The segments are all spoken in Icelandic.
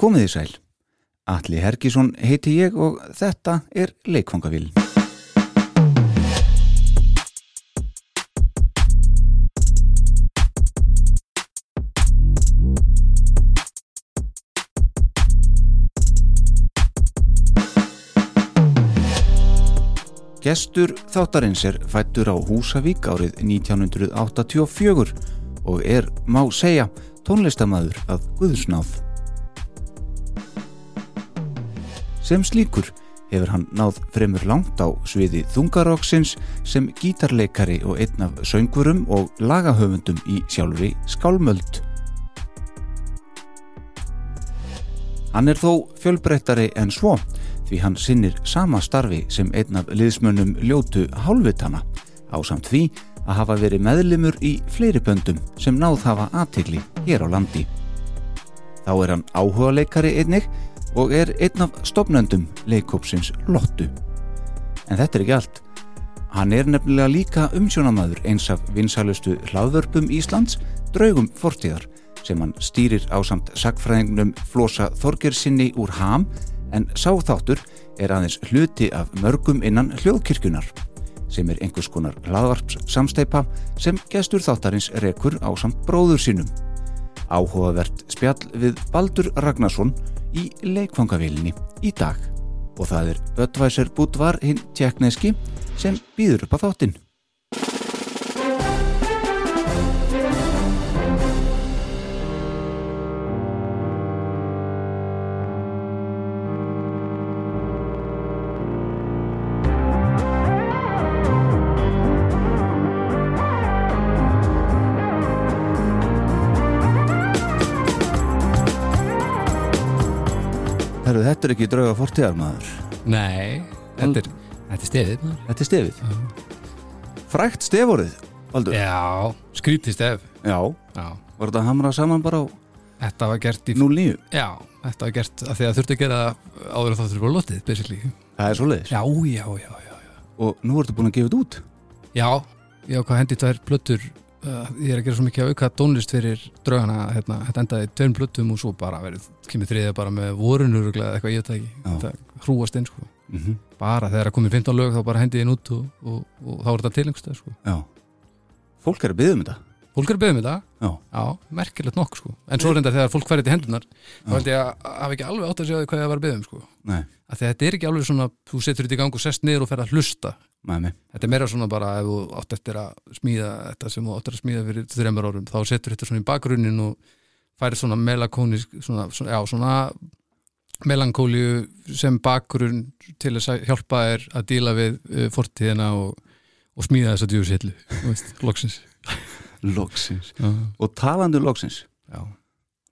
Komið í sæl. Alli Herkísson heiti ég og þetta er Leikfangavíl. Gestur þáttarins er fættur á Húsavík árið 1984 og er, má segja, tónlistamæður að Guðsnáð. Sem slíkur hefur hann náð fremur langt á sviði þungaróksins sem gítarleikari og einn af söngurum og lagahöfundum í sjálfri skálmöld. Hann er þó fjölbreyttari en svo því hann sinnir sama starfi sem einn af liðsmönnum ljótu hálfvitana á samt því að hafa verið meðlimur í fleiri böndum sem náð hafa aðtigli hér á landi. Þá er hann áhuga leikari einnig og er einn af stopnöndum leikópsins Lottu. En þetta er ekki allt. Hann er nefnilega líka umsjónamaður eins af vinsalustu hlaðvörpum Íslands, draugum fortíðar, sem hann stýrir á samt sagfræðingnum Flosa Þorgersinni úr Ham en sáþáttur er aðeins hluti af mörgum innan hljóðkirkjunar sem er einhvers konar hlaðvarps samsteipa sem gestur þáttarins rekur á samt bróður sínum. Áhugavert spjall við Baldur Ragnarsson í leikfangavílinni í dag og það er Böttvæsir Bútvar hinn tjekkneski sem býður upp á þáttinn. Þetta er ekki drauga fortíðar maður. Nei, þetta er, þetta er stefið maður. Þetta er stefið. Frækt stefórið, Baldur. Já, skrítið stef Já, Já, var þetta hamrað saman bara á þetta var gert í 09? Já, þetta var gert að því að þurfti að gera áður en það þurfti að lotið, basically Það er svo leiðis. Já, já, já, já Já, Og nú ertu búin að gefa þetta út. já, já hvað hendi tvær plötur uh, Ég er að gera svo mikið auka tónlist fyrir draugana hérna, Þetta endaði tveim plötum og svo bara verið kemur þriðja bara með vorunur eða eitthvað ég veit það ekki. Þetta hrúast inn, sko Mm Bara þegar að komið 15 lög þá bara hendi ég inn út og, og, og, þá er þetta tilengst, sko Já. Fólk er að byggja um þetta. Fólk er að beðið með það. Já. Já, merkilegt nokk sko. En svo reynda þegar fólk færið til hendunar þá held ég að hafa ekki alveg átt að segja hvað ég var að beða um sko. Að Þetta er ekki alveg svona, þú setur þetta í gang og sest niður og fer að hlusta. Með mig. Þetta er meira svona bara ef þú átt eftir að smíða þetta sem þú átt eftir að smíða fyrir þreymur árum þá setur þetta svona í bakgrunnin og færir svona melankónisk svona, svona, já, svona melankóliu sem bakgrunn til að hjálpa þér að díla við uh, fortíðina og, og smíða þessa djúshellu, loksins Loksins. Já, Og talandi um loksins. já.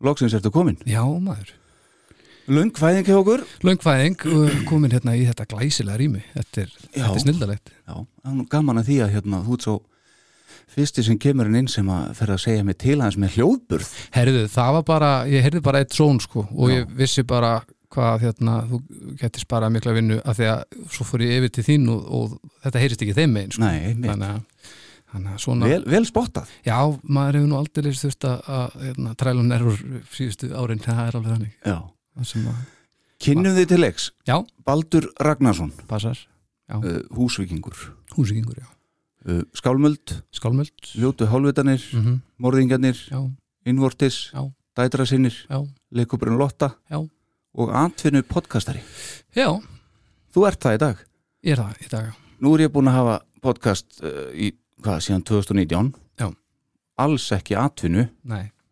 Loksins ertu komin. já maður Lungfæðing hjá okkur. Löngfæðing uh, komin hérna í þetta glæsilega rými þetta er, þetta er snildalegt Já, gaman að því að hérna, þú ert svo fyrsti sem kemur inn sem að fer að segja mig til hans með hljóðburð. Herðu, það var bara, ég heyrði bara eitt són sko og Já. ég vissi bara hvað hérna, þú getur sparað mikla vinnu af því að svo fór ég yfir til þín og, og þetta heyrist ekki þeim megin sko. Nei, mitt. Svona Vel, vel spottað. já, maður hefur nú aldrei þurft að, hérna, træla nervur síðustu árin, það er alveg þannig. Að, Kynnum þið til leiks. já, Baldur Ragnarsson, passar. Uh, húsvíkingur, húsíkingur, já, uh, skálmöld, skálmöld. Ljótu hálfvitanir, mm -hmm. morðingjarnir, já, innvortis, Já. dætrasinnir, já, leikúburinn Lotta já. og atvinnu podcastari. já, Þú ert það í dag. ég er það í dag, já. Nú er ég búin að hafa podcast uh, í, hvað, síðan 2019. Já. Alls ekki atvinnu.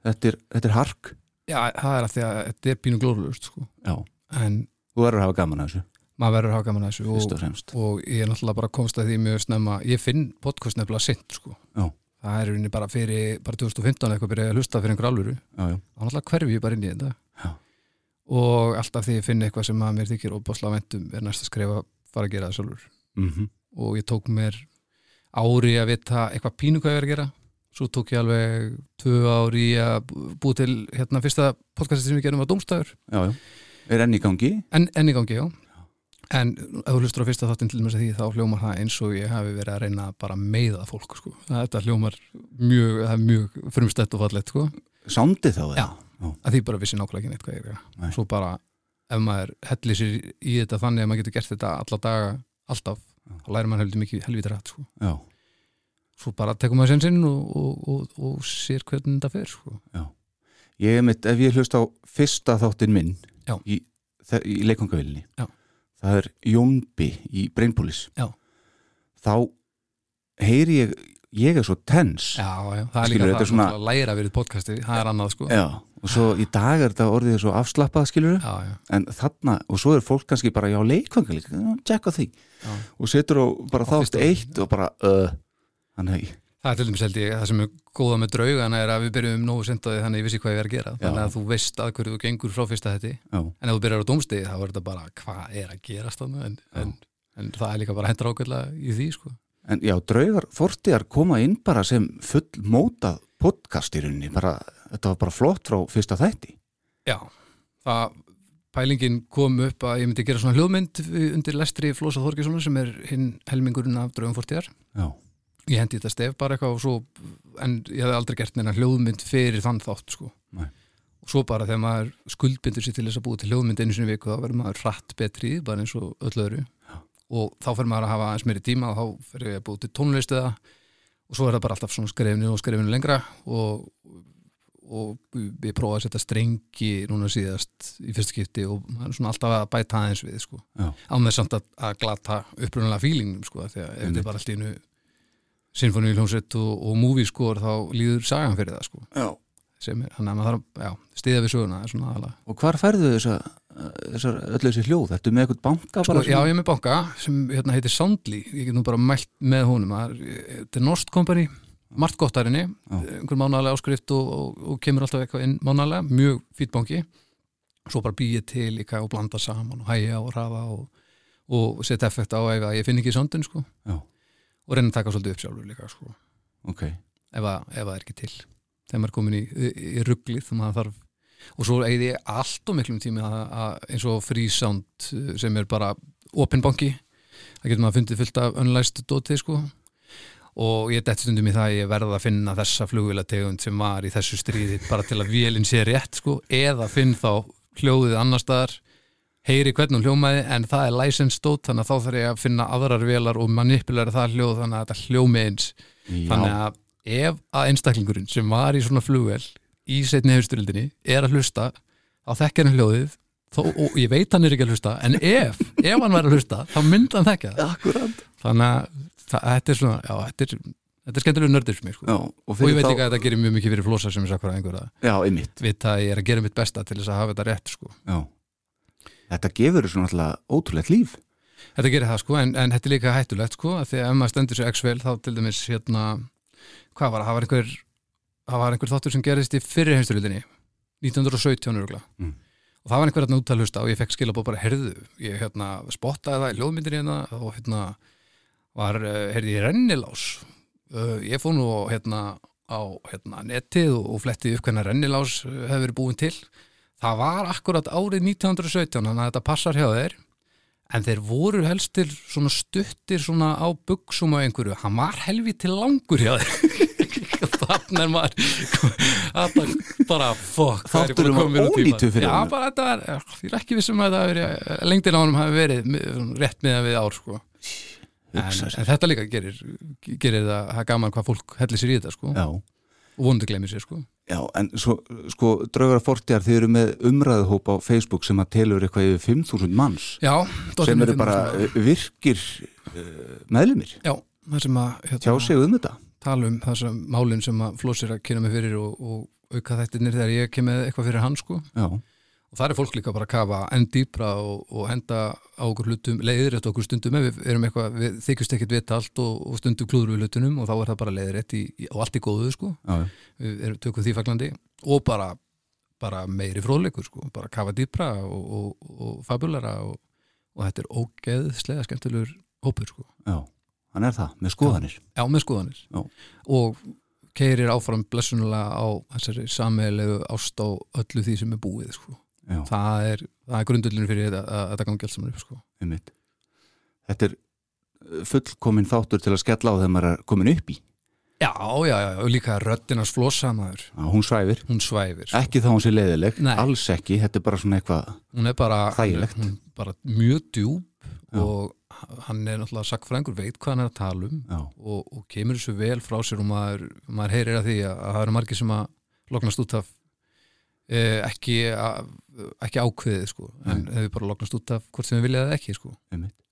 Þetta er, þetta er hark. já, það er að því að þetta er pínu glóðlust sko Já. en Þú verður að hafa gaman að þessu, maður verður að hafa gaman að þessu og, og ég er náttúrulega bara komst að því mjög snemma ég finn podcast nefnilega sint sko. Það er unni bara fyrir bara 2015 eitthvað byrjaði að hlusta fyrir einhver alvöru þá náttúrulega hverfi ég bara inn í þetta Já. og alltaf því ég finn eitthvað sem að mér þykir og básla vendum er næst að skrifa fara að gera það sjálfur Mm og ég tók mér ári að vita eitthvað pínu hvað ég verið að gera svo tók ég alveg tvö ári að búið til hérna fyrsta podcasti sem við gerum var Dómstæður Já, já. Er enn í gangi? en, en í gangi, já en ef þú hlustur á fyrsta þáttinn til að því þá hljómar það eins og ég hafi verið að reyna bara meiða fólk sko. þetta hljómar mjög, mjög frumstætt og fallett sko. Sándi þá? Já. að því bara vissi nákvæmlega ekki neitt hvað ég er Nei. svo bara ef maður hellir sér í þetta þannig að maður getur gert þetta alla daga alltaf, þá lærir maður heldur mikið helvítið rætt sko. Svo bara tekur maður sinn og, og, og, og sér hvernig þetta fer sko. ég er mitt, ef ég hlust á fyrsta þáttinn minn Já. í, í leikongavillinni Já. það er Jónbi í Brainpolis þá heyri ég ég er svo tens já, já, það er Skilur, líka er það svona- svona... að læra verið podcasti, það er annað sko. Já, og svo í dag er þetta orðið svo afslappað skilur já, já, en þarna, og svo er fólk kannski bara já leikvangavík, tjekka því. Já. og setur á bara þátt eitt og bara uh, þannig að Það er til dæmis held ég, það sem er góða með draugana er að við byrjum nógu sendaði þannig að ég vissi hvað ég er að gera. Þannig að þú veist að hverju þú gengur frá fyrsta þetta já, en ef þú byrjar á dómstegi þá er þetta bara hvað er að gerast þannig en, en, en það er líka bara hendur ákveðlega í því sko. En já, draugar fortiðar koma inn bara sem full mótað podcast í rauninni, bara, þetta var bara flott frá fyrsta þætti Já, það pælingin kom upp að ég myndi gera svona hljóðmynd undir lestri Flósa Þorgessonar sem er hinn helmingurinn af draugum fortiðar Já, ég hendi þetta stef bara eitthvað og svo, en ég hafði aldrei gert neina hljóðmynd fyrir þann þátt sko. Nei. og svo bara þegar maður skuldbindur sér til þess að búið til hljóðmynd einu sinni viku þá verður maður hratt betri í því, bara eins og öll öðru og þá fer maður að hafa eins meiri tíma og þá fer ég að búið til tónlistuða og svo er það bara alltaf svona skrefinu og skrefinu lengra og, og ég prófaði að setja strengi núna síðast í fyrst skipti og maður er svona alltaf að bæta aðeins við sko. Já. á með samt að, að glata upprunalega fílingnum sko, af því að ef þetta er bara allt í einu sinfoni hljómsveit og, og movie skor þá líður sagan fyrir það sko. já. sem er, þannig að maður þarf já, stiða við söguna það er. Og hvar færðu þessa, þessar öllu þessi hljóð? Ertu með eitthvað banka Sko, já, ég er með banka sem hérna, heitir Soundly ég get nú bara mælt með honum er- þetta er Norst Company, margt gott þar inni Já. einhver mánalega áskrift og, og, og kemur alltaf eitthvað inn mánalega, mjög fýtt banki svo bara býja til líka og blanda saman og hæja og rafa og, og setja effekt á ef að ég finn ekki soundin sko. Já. og reyna að taka svolítið upp sjálfur líka sko. Ok, ef, að, ef það er ekki til þegar maður er komin í, í, í rugglið og maður þarf og svo eigði ég allt og miklum tími að, að eins og frísound sem er bara open banki. Það getur maður fundið fullt af unlæst dótið sko. Og ég dætt stundum í það að ég verða að finna þessa flugvilategund sem var í þessu stríði bara til að vélinn sé rétt sko. Eða finn þá hljóðið annar staðar heyri hvernig hljómaði en það er license dót þannig að þá þarf ég að finna aðrar vélar og manipulæra það hljóð þannig að þetta hljómi eins. Já, þannig að ef að einstaklingurinn sem var í svona flugvel í setni hefsturildinni er að hlusta á þekkjarinn hljóðið þó, og ég veit hann er ekki að hlusta en ef, ef hann væri að hlusta þá myndi hann þekka það. Akkurat þannig að það, þetta er svona já, þetta er, þetta er skemmtilega nördir fyrir mig sko. Já, og, og ég veit þá, ekki að þetta gerir mjög mikið fyrir flosa sem er sakkur að einhver að Já, einmitt. vita að ég er að gera mitt besta til þess að hafa þetta rétt sko. Þetta gefur þessu náttúrulega ótrúlegt líf. Þetta gerir það sko, en, en þetta er líka hættulegt sko, að því að ef maður stendur sér x-vel þá til dæmis hérna, hvað var það var einhver, það var einhver þáttur sem gerist í fyrri heimsturildinni, 1917 örugla. Mm. Og það var einhver hérna úttal hlusta og ég fekk skilabóð bara, herðu, ég hérna spottaði það í ljóðmyndir hérna og hérna var, eh, herði ég rennilás. Uh, ég fór nú hérna á hérna, netið og, og fletti upp hvernig rennilás uh, hefur verið búin til. Það var akkurat árið 1917, þannig að þetta passar hjá þeir en þeir voru helst til svona stuttir svona á buksum á einhverju, hann var helviti langur hjá þeir þannig er maður bara er ég búin að maður? fyrir já honum. bara þetta er, ég er ekki vissum að þetta hafi verið lengdin á honum hafi verið rétt miðan við ár sko. en, en þetta líka gerir, gerir það, það gaman hvað fólk hellir sér í þetta sko. Já, og vonandi glemir sér sko. já, en svo, sko, draugar fortjar, þið eru með umræðuhóp á Facebook sem að telur eitthvað yfir 5.000 manns já, sem eru bara virkir uh, meðlumir, já, það sem að hérna, tjá sig um þetta tala um þessum málinn sem að flósir að kynna mig fyrir og, og auka þættirnir þegar ég kem með eitthvað fyrir hann sko. Já, og það er fólk líka bara að kafa enn dýpra og, og henda á okkur hlutum leiðir eftir okkur stundum við erum eitthvað við þykjumst ekkert vita allt og, og stundum klúður við hlutunum og þá er það bara leiðir í, í, og allt í góðu sko. já, við erum tökum því faglandi og bara, bara meiri fróðleikur sko. bara kafa dýpra og, og, og fabulara og, og þetta er ógeðslega skemmtilegur hópur sko. já hann er það, með skoðanir Já, með skoðanir Já. og keirir áfram blessunulega á þessari sammeilegu ást á öllu því sem er búið sko. Það er, er grundullin fyrir þetta, að þetta gangi allt saman upp sko. Þetta er uh, fullkomin þáttur til að skella á þegar maður er komin upp í Já, já, já, og líka röddinars flossamaður, Já, hún svæfir, hún svæfir sko. ekki þá hún sé leiðileg Nei. alls ekki, þetta er bara svona eitthvað hún er bara, Þægilegt. hún bara mjög djúb og hann er náttúrulega sakfræðingur, veit hvað hann er að tala um og, og kemur þessu vel frá sér og maður, maður heyrir að því að, að það eru margir sem að loknast út af eh, ekki, að, ekki ákveðið sko, en hefur bara loknast út af hvort sem við viljaði ekki sko.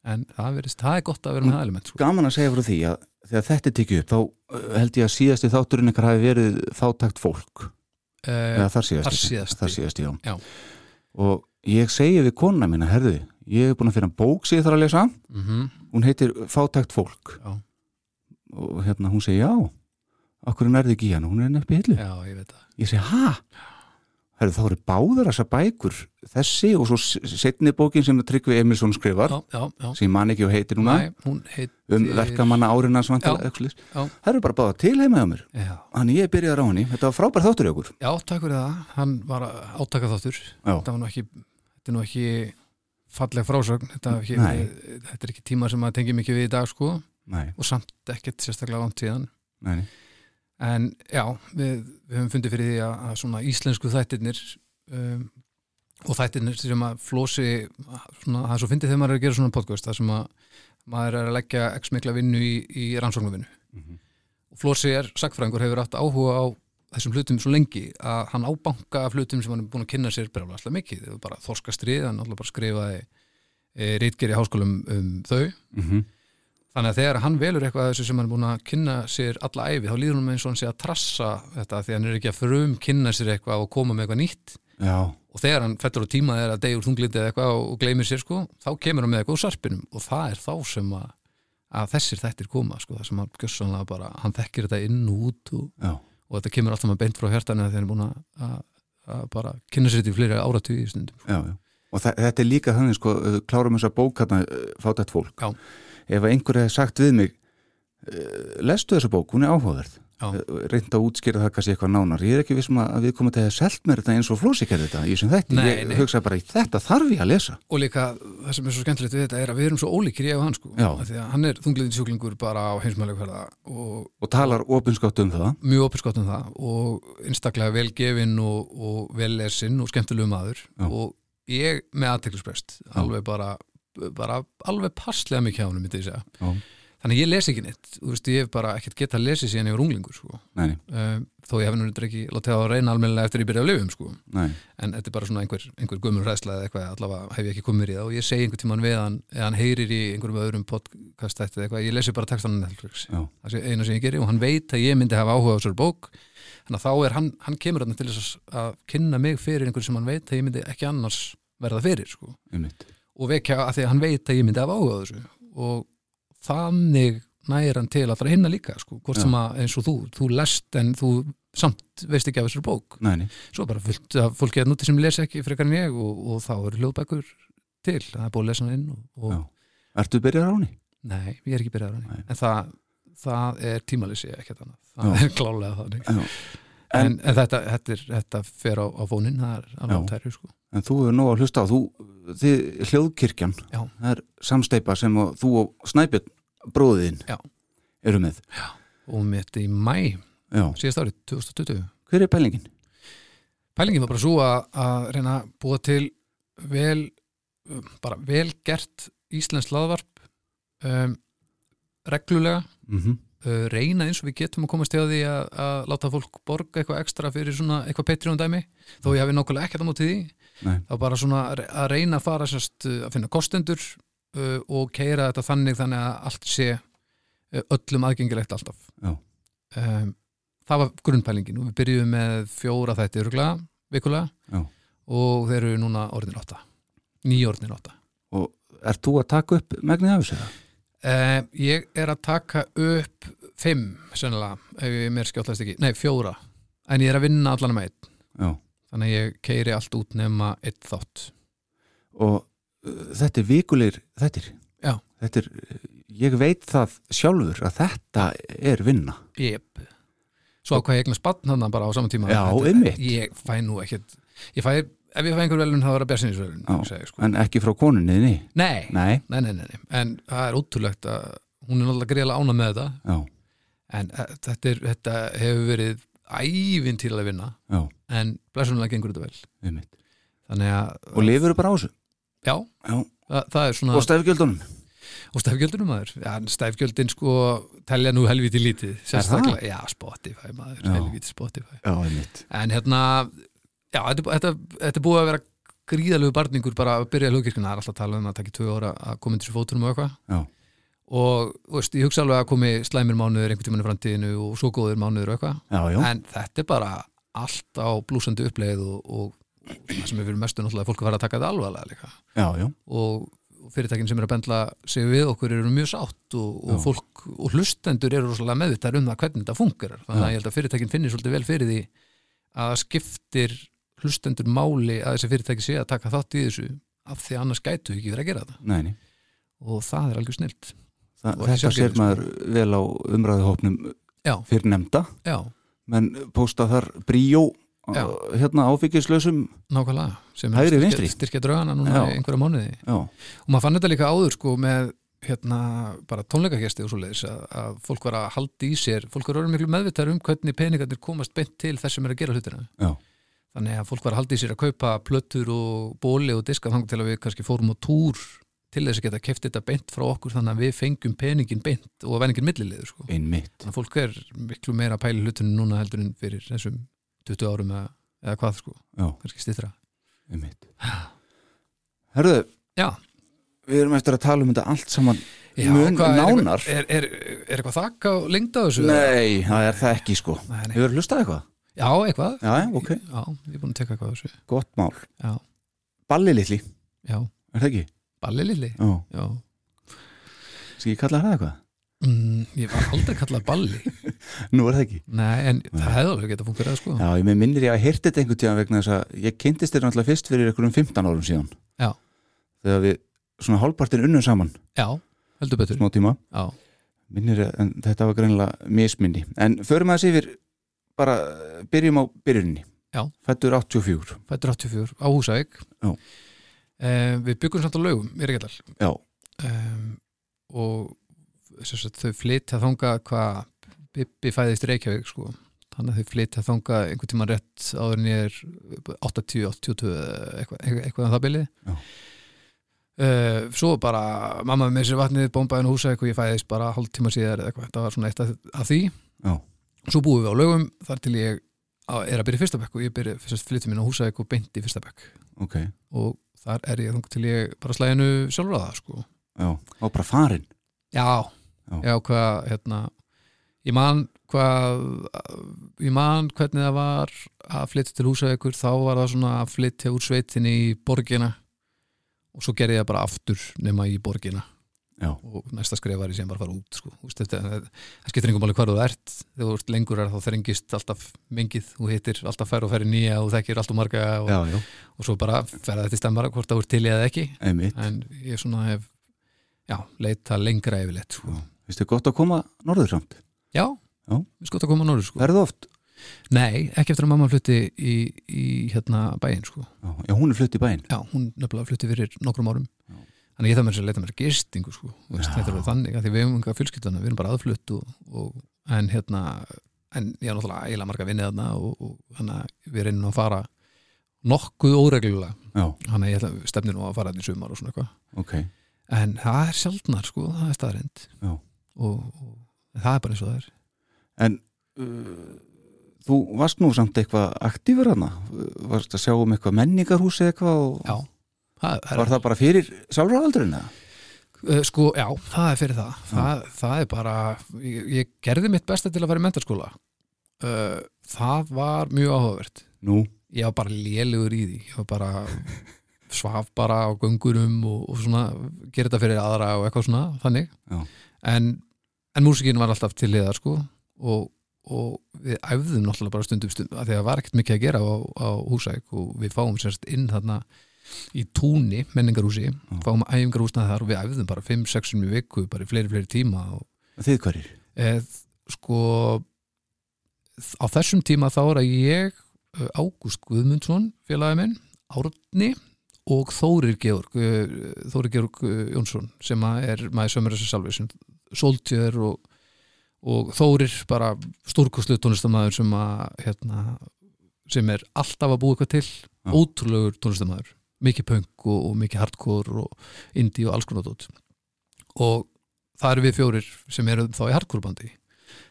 en það, verist, það er gott að vera með það element sko. gaman að segja frá því að þegar þetta er tekið upp þá uh, held ég að síðasti þátturinn ykkar hafi verið fátækt fólk. Eh, eða þar síðasti, þar síðasti. þar síðasti og ég segi við konuna mína herðu, ég hef búin að finna bók sem ég þarf að lesa. Mm hún heitir Fátækt fólk. Já. og hérna hún segi já okkur nærði ekki í hann, hún er nefn hillu. Já, ég ég segi Herðu, þá eru báðar þessar bækur þessi og svo setni bókin sem Tryggvi Emilsson skrifar já, já, já. sem ég man ekki og heitir núna hún heitir um verkamanna. Já. það eru bara báða til heima hjá mér. Þannig ég byrjaði á henni, þetta var frábær þáttur í okkur. Já, takk fyrir það. Hann var átaka þáttur þetta var nú ekki þetta er nú ekki falleg frásögn. Þetta, ekki, Nei. þetta er ekki tíma sem að tengja mikið við í dag sko. Nei, og samt ekkert sérstaklega vant síðan. Nei, en já, við, við höfum fundið fyrir því að, að svona íslensku þættirnir um, og þættirnir sem að flósi svona, það er svo fyndið þegar maður er að gera svona podcast það sem að maður er að leggja x mikla vinnu í, í rannsóknarvinnu. Mhm. og Flósi er sagfræðingur hefur haft áhuga á þessum hlutum svo lengi að hann ábanka af hlutum sem hann er búin að kynna sér brjálega alltaf mikið, var bara þorskastrið hann alltaf bara skrifaði e, rítgeri háskólum um þau. Mhm. þannig að þegar hann velur eitthvað þessu sem hann er búin að kynna sér alla æfi þá líður hann eins og hann sé að trassa þetta því hann er ekki að frum kynna sér eitthvað og koma með eitthvað nýtt. Já, og þegar hann fellur á tíma þegar að degur þunglindi eða eitthvað og gleymir sér sko, þá kemur hann með og að, að þetta kemur alltaf með beint frá hjartanu þegar hann er búin að, að, að bara kynna sér þetta í fleiri áratug í stundum sko. já, já. Og þetta er líka þannig sko, uh, klárum þessa bók hérna, uh, fátætt fólk Já. Ef að einhver hefði sagt við mig uh, lestu þessa bók, hún er áhugaverð. Reynda að útskýra það kannski eitthvað nánar. Ég er ekki vissum að við komum til að selt mér þetta eins og flósi gerði þetta í þessum þætti. Nei, ég nei. hugsa bara, þetta þarf ég að lesa. Og líka það sem er svo skemmtilegt við þetta er að við erum svo ólíkir ég og hann sko, því að hann er þungliðin sjúklingur bara á heimsmælega hverða og og talar opinskátt um það. Mjög opiskott um það og einstaklega velgefin og, og vellesin og skemmtilegu maður. Já. og ég með aðteklisprest alveg bara, bara alveg passlega mikið á hann þannig ég les ekki neitt. Þú veist ég hef bara ekkert getað að lesa síðan ég var unglingur sko. Nei, um, þó ég hef reyndar ekki látið að reyna almennilega eftir ég byrja að lifum sko. nei, en þetta er bara svona einhver, einhver gömur ræðsla eða eitthvað, allavega hef ég ekki komið í það. Og ég segi einhver tíman við hann, eða hann heyrir í einhverjum öðrum podcast eða eitthvað, ég lesi bara textan á Netflix. Já, það sé eina sem ég geri og hann veit að ég myndi hafa áhuga á þessari bók. Þannig að þá er hann, hann kemur þarna til þess að- kynna mig fyrir einhver sem hann veit að ég myndi ekki annars verða fyrir sko. og vekja að því að hann veit að ég myndi hafa áhuga þessu. Og þannig næir hann til allra hinna líka sko. hvort Já. sem að eins og þú, þú lest en þú samt veist ekki af þessari bók nei, svo bara fullt af fólki að núti sem les ekki frekar en ég og, og þá eru hljóðbækur til, það er búið að lesa hann inn og, og. Ertu byrjar á henni? nei, ég er ekki byrjað á hann en það, það er tímalisi ekkert annað, það Já. er klálega þannig en, En- en, þetta, þetta, er, þetta fer á, á fónin það er alveg Já. tæru sko En þú hefur nóg að hlusta á, þú, þið, hljóðkirkjan, Já. það er samsteipa sem að þú og Snæbjörn, bróðin, Já. eru með. og mitt í mæ, Já. síðast árið 2020 Hver er pælingin? pælingin var bara svo að, að reyna að búa til vel bara vel gert íslensk laðvarp um, reglulega Mm uh, reyna eins og við getum að komast hjá því að, að láta fólk borga eitthvað ekstra fyrir svona eitthvað Patreon dæmi þó ég hafi nákvæmlega ekkert á móti því Nei. þá bara svona að reyna að fara sérst, að finna kostendur uh, og keira þetta þannig þannig að allt sé uh, öllum aðgengilegt alltaf. Um, það var grunnpælingin. Og við byrjuðum með fjóra þætti Já. og þeir eru núna orðin átta. Nýja orðin átta. Og ert þú að taka upp megnið af þessu? Uh, ég er að taka upp fimm, sennilega, ef ég mér skjóttast ekki, nei, fjóra. En ég er að vinna allan með einn. Já. þannig að ég keiri allt út nema einn þátt. Og þetta er vikulegir þettir. Þetta er, ég veit það sjálfur að þetta er vinna. yep. svo ákvað ég eignar spann þannig bara á saman tíma Já, Þetta- ég fæ nú ekkert ég fæ, ef ég fæ einhver velun það var að Já. björsinsvelun sko. En ekki frá konunni, nei. nei, Nei. nei, nei, en það er ótrúlegt að hún er náttúrulega greiðlega ána með þetta Já. en uh, þetta, er, þetta hefur verið ævinn til að vinna já, en blessunlega gengur þetta vel einmitt þannig að, Og lifur bara á þessu já, Já, það, það er svona og stefgjöldunum og stæfgjöldunum maður, já, stæfgjöldin sko telja nú helviti lítið sérstaklega, já, Spotify maður, Já. helviti Spotify. Já, einmitt. En hérna, já, þetta, þetta, þetta er búið að vera gríðalegu barningur bara að byrja hlugkirkuna, það er alltaf að tala um að takki tvö ára að koma inn til fótunum og eitthvað. Já, og veist, ég hugsa alveg að komi slæmir mánuður einhvern tímann í framtíðinu og svo góður mánuður og eitthvað, já, já, en þetta er bara allt á blúsandi uppleið og, og það sem er fyrir mestu náttúrulega fólk að fara að taka þetta alvarlega líka. Já, já, og fyrirtækin sem er að bendla sig við okkur eru mjög sátt og, og fólk og hlustendur eru rosalega meðvitað um það hvernig þetta funkar þannig að ég held að fyrirtækin finnir svolítið vel fyrir því að það skiptir hlustendur máli að þessi fyrirtæki sé að taka þátt í þessu af því annars gætu ekki verið að gera það. Nei, nei. Og það er algjör snilt Þa, Og ekki Þetta sér sko. maður vel á umræðuhópnum fyrir nefnda menn posta þar bríó Já. hérna áfengislausum nákvæmlega sem er styrkja- styrkja draugana núna Já. í einhverja mánuði Já, og maður fann þetta líka áður sko með hérna bara tónleikagesti og svoleiðis að, að fólk var að halda í sér fólk var orðið miklu meðvitað um hvernig peningarnir komast beint til þess sem er að gera hlutina þannig að fólk var að halda í sér að kaupa plötur og bóli og diska þannig til að við kannski fórum á túr til þess að geta keft þetta beint frá okkur þannig að við fengjum peningin beint og að veningin milliliður sko. einmitt þannig að fólk er miklu meira að pæla hlutinu núna heldur en fyrir þessum 20 árum eða, hvað sko, Já, kannski einmitt. Herðu, Já, við erum eftir að tala um þetta allt saman Já, mun hvað, er, nánar. eitthvað- er, er, er eitthvað lengd á þessu? Nei, það er það ekki sko. Nei, nei. Hlustað eitthvað? Já, eitthvað. Já, já, ok, Já, ég er búin að teka eitthvað þessu. Gott mál. Já, Balli litli, já, er það ekki? balli lilli Já, Já, skal ég kalla það eitthvað? Mm, ég var aldrei kallað balli. Nú er það ekki. Nei, en það hefði alveg getað fungerað sko. Já, ég minnir ég að heyrti þetta einhvern tíðan vegna þess að ég kynntist þér náttúrulega fyrst fyrir einhverjum 15 árum síðan. Já. Þegar við svona hálfpartin unnum saman. Já, heldur betur. Smá tíma. Já, minnir ég, en þetta var greinilega misminni en förum að yfir bara eh, byrjum á byrjuninni. Já. Fættur 84 fættur 84 á Húsavík. Já. eh, Við byggum samt á laugum, mér ekki all Já, um, og sagt, þau flytja þanga hvað Bibbi fæðist Reykjavík sko. þannig að þau flytja þanga einhvern tímann rétt áður en ég er 80, 82 eitthvað, eitthvað en það bilið. Já. uh, svo bara mamma með sér vatnið, bombaðin húsa og ég fæðist bara hálf tíma síðar eitthvað, það var svona eitt af, því. Já. svo búum við á lögum þar til ég er að byrja í fyrsta bekk og ég byrja, flytja mín á húsa og beint í fyrsta bekk. Ok, og þar er ég þang til ég bara slæðinu sjálfur að það sko. Já, og bara farin Já, Já. hvað, hérna ég man hvað ég man hvernig það var að flytja til Húsavíkur, þá var það svona að flytja úr sveitinni í borgina og svo gerði ég það bara aftur nema í borgina. Já, og næsta skref var ég sem bara fara út sko. Það, skiptir einhver máli hvar þú ert. Þegar þú ert lengur er þá þrengist alltaf mengið, þú hittir alltaf fær og fær nýja og þekkir alltaf marga og, já, já, og svo bara ferða þetta stemmara hvort það voru til eða ekki. Einmitt. En ég svona hef já, leita lengra yfirleitt sko. Vistu gott að koma norður samt? Já, Já. við sko að koma norður sko. Verðu oft? Nei, ekki eftir að mamma flutti í, í hérna bæinn sko. Já, hún er flutt í bæinn Já, hún nefnilega flutti fyrir nokkrum árum Já. Þannig ég það með þess að leita mér gistingu sko. Veist. Þetta er alveg þannig að því við hefum enga fjölskylduna, við erum bara aðflutt og, og, en hérna en ég er náttúrulega eiginlega marga vinnið þarna og, og þannig að við reynum að fara nokkuð óreglulega þannig að ég ætla að stefni nú að fara þetta í sumar og svona eitthvað ok en það er sjaldnar sko, það er staðrind Já. Og, og það er bara eins og það er En uh, þú varst nú samt eitthvað aktífur hana Varst að sjá um eitthvað menningarhús eða eitthvað og Já, það, Var það bara fyrir sjálfráðaldurinn eða? Uh, Sko, já, það er fyrir það. Það, það er bara, ég, ég gerði mitt besta til að fara í mentarskóla. Uh, það var mjög áhugavert. Nú, Ég var bara lélugur í því. Ég var bara, svaf bara á göngurum og, og svona, gera þetta fyrir aðra og eitthvað svona, þannig. Já. En, en músikinn var alltaf til liðar, sko, og, og við æfðum náttúrulega bara stundum stundum, af því að það var ekkert mikið að gera á, á húsæk. Og við fáum sérst inn þarna í túni, menningarhúsi, fáum æfingarhúsnað þar og við æfðum bara 5-6 í viku, bara í fleiri, fleiri tíma og þið hverjir? eð, sko á þessum tíma þá er að ég eh, Ágúst Guðmundsson félagi minn, Árni og Þórir Georg eh, Þórir Georg eh, Jónsson sem að er maður sömur þessu salvi sem Soltjör og, og Þórir bara stórkostlu tónlistamæður sem að hérna, sem er alltaf að búa eitthvað til. Já. ótrúlegur tónlistamæður mikið punk og, og mikið hardcore og indie og alls konar dót. Og það eru við fjórir sem eru þá í hardcore bandi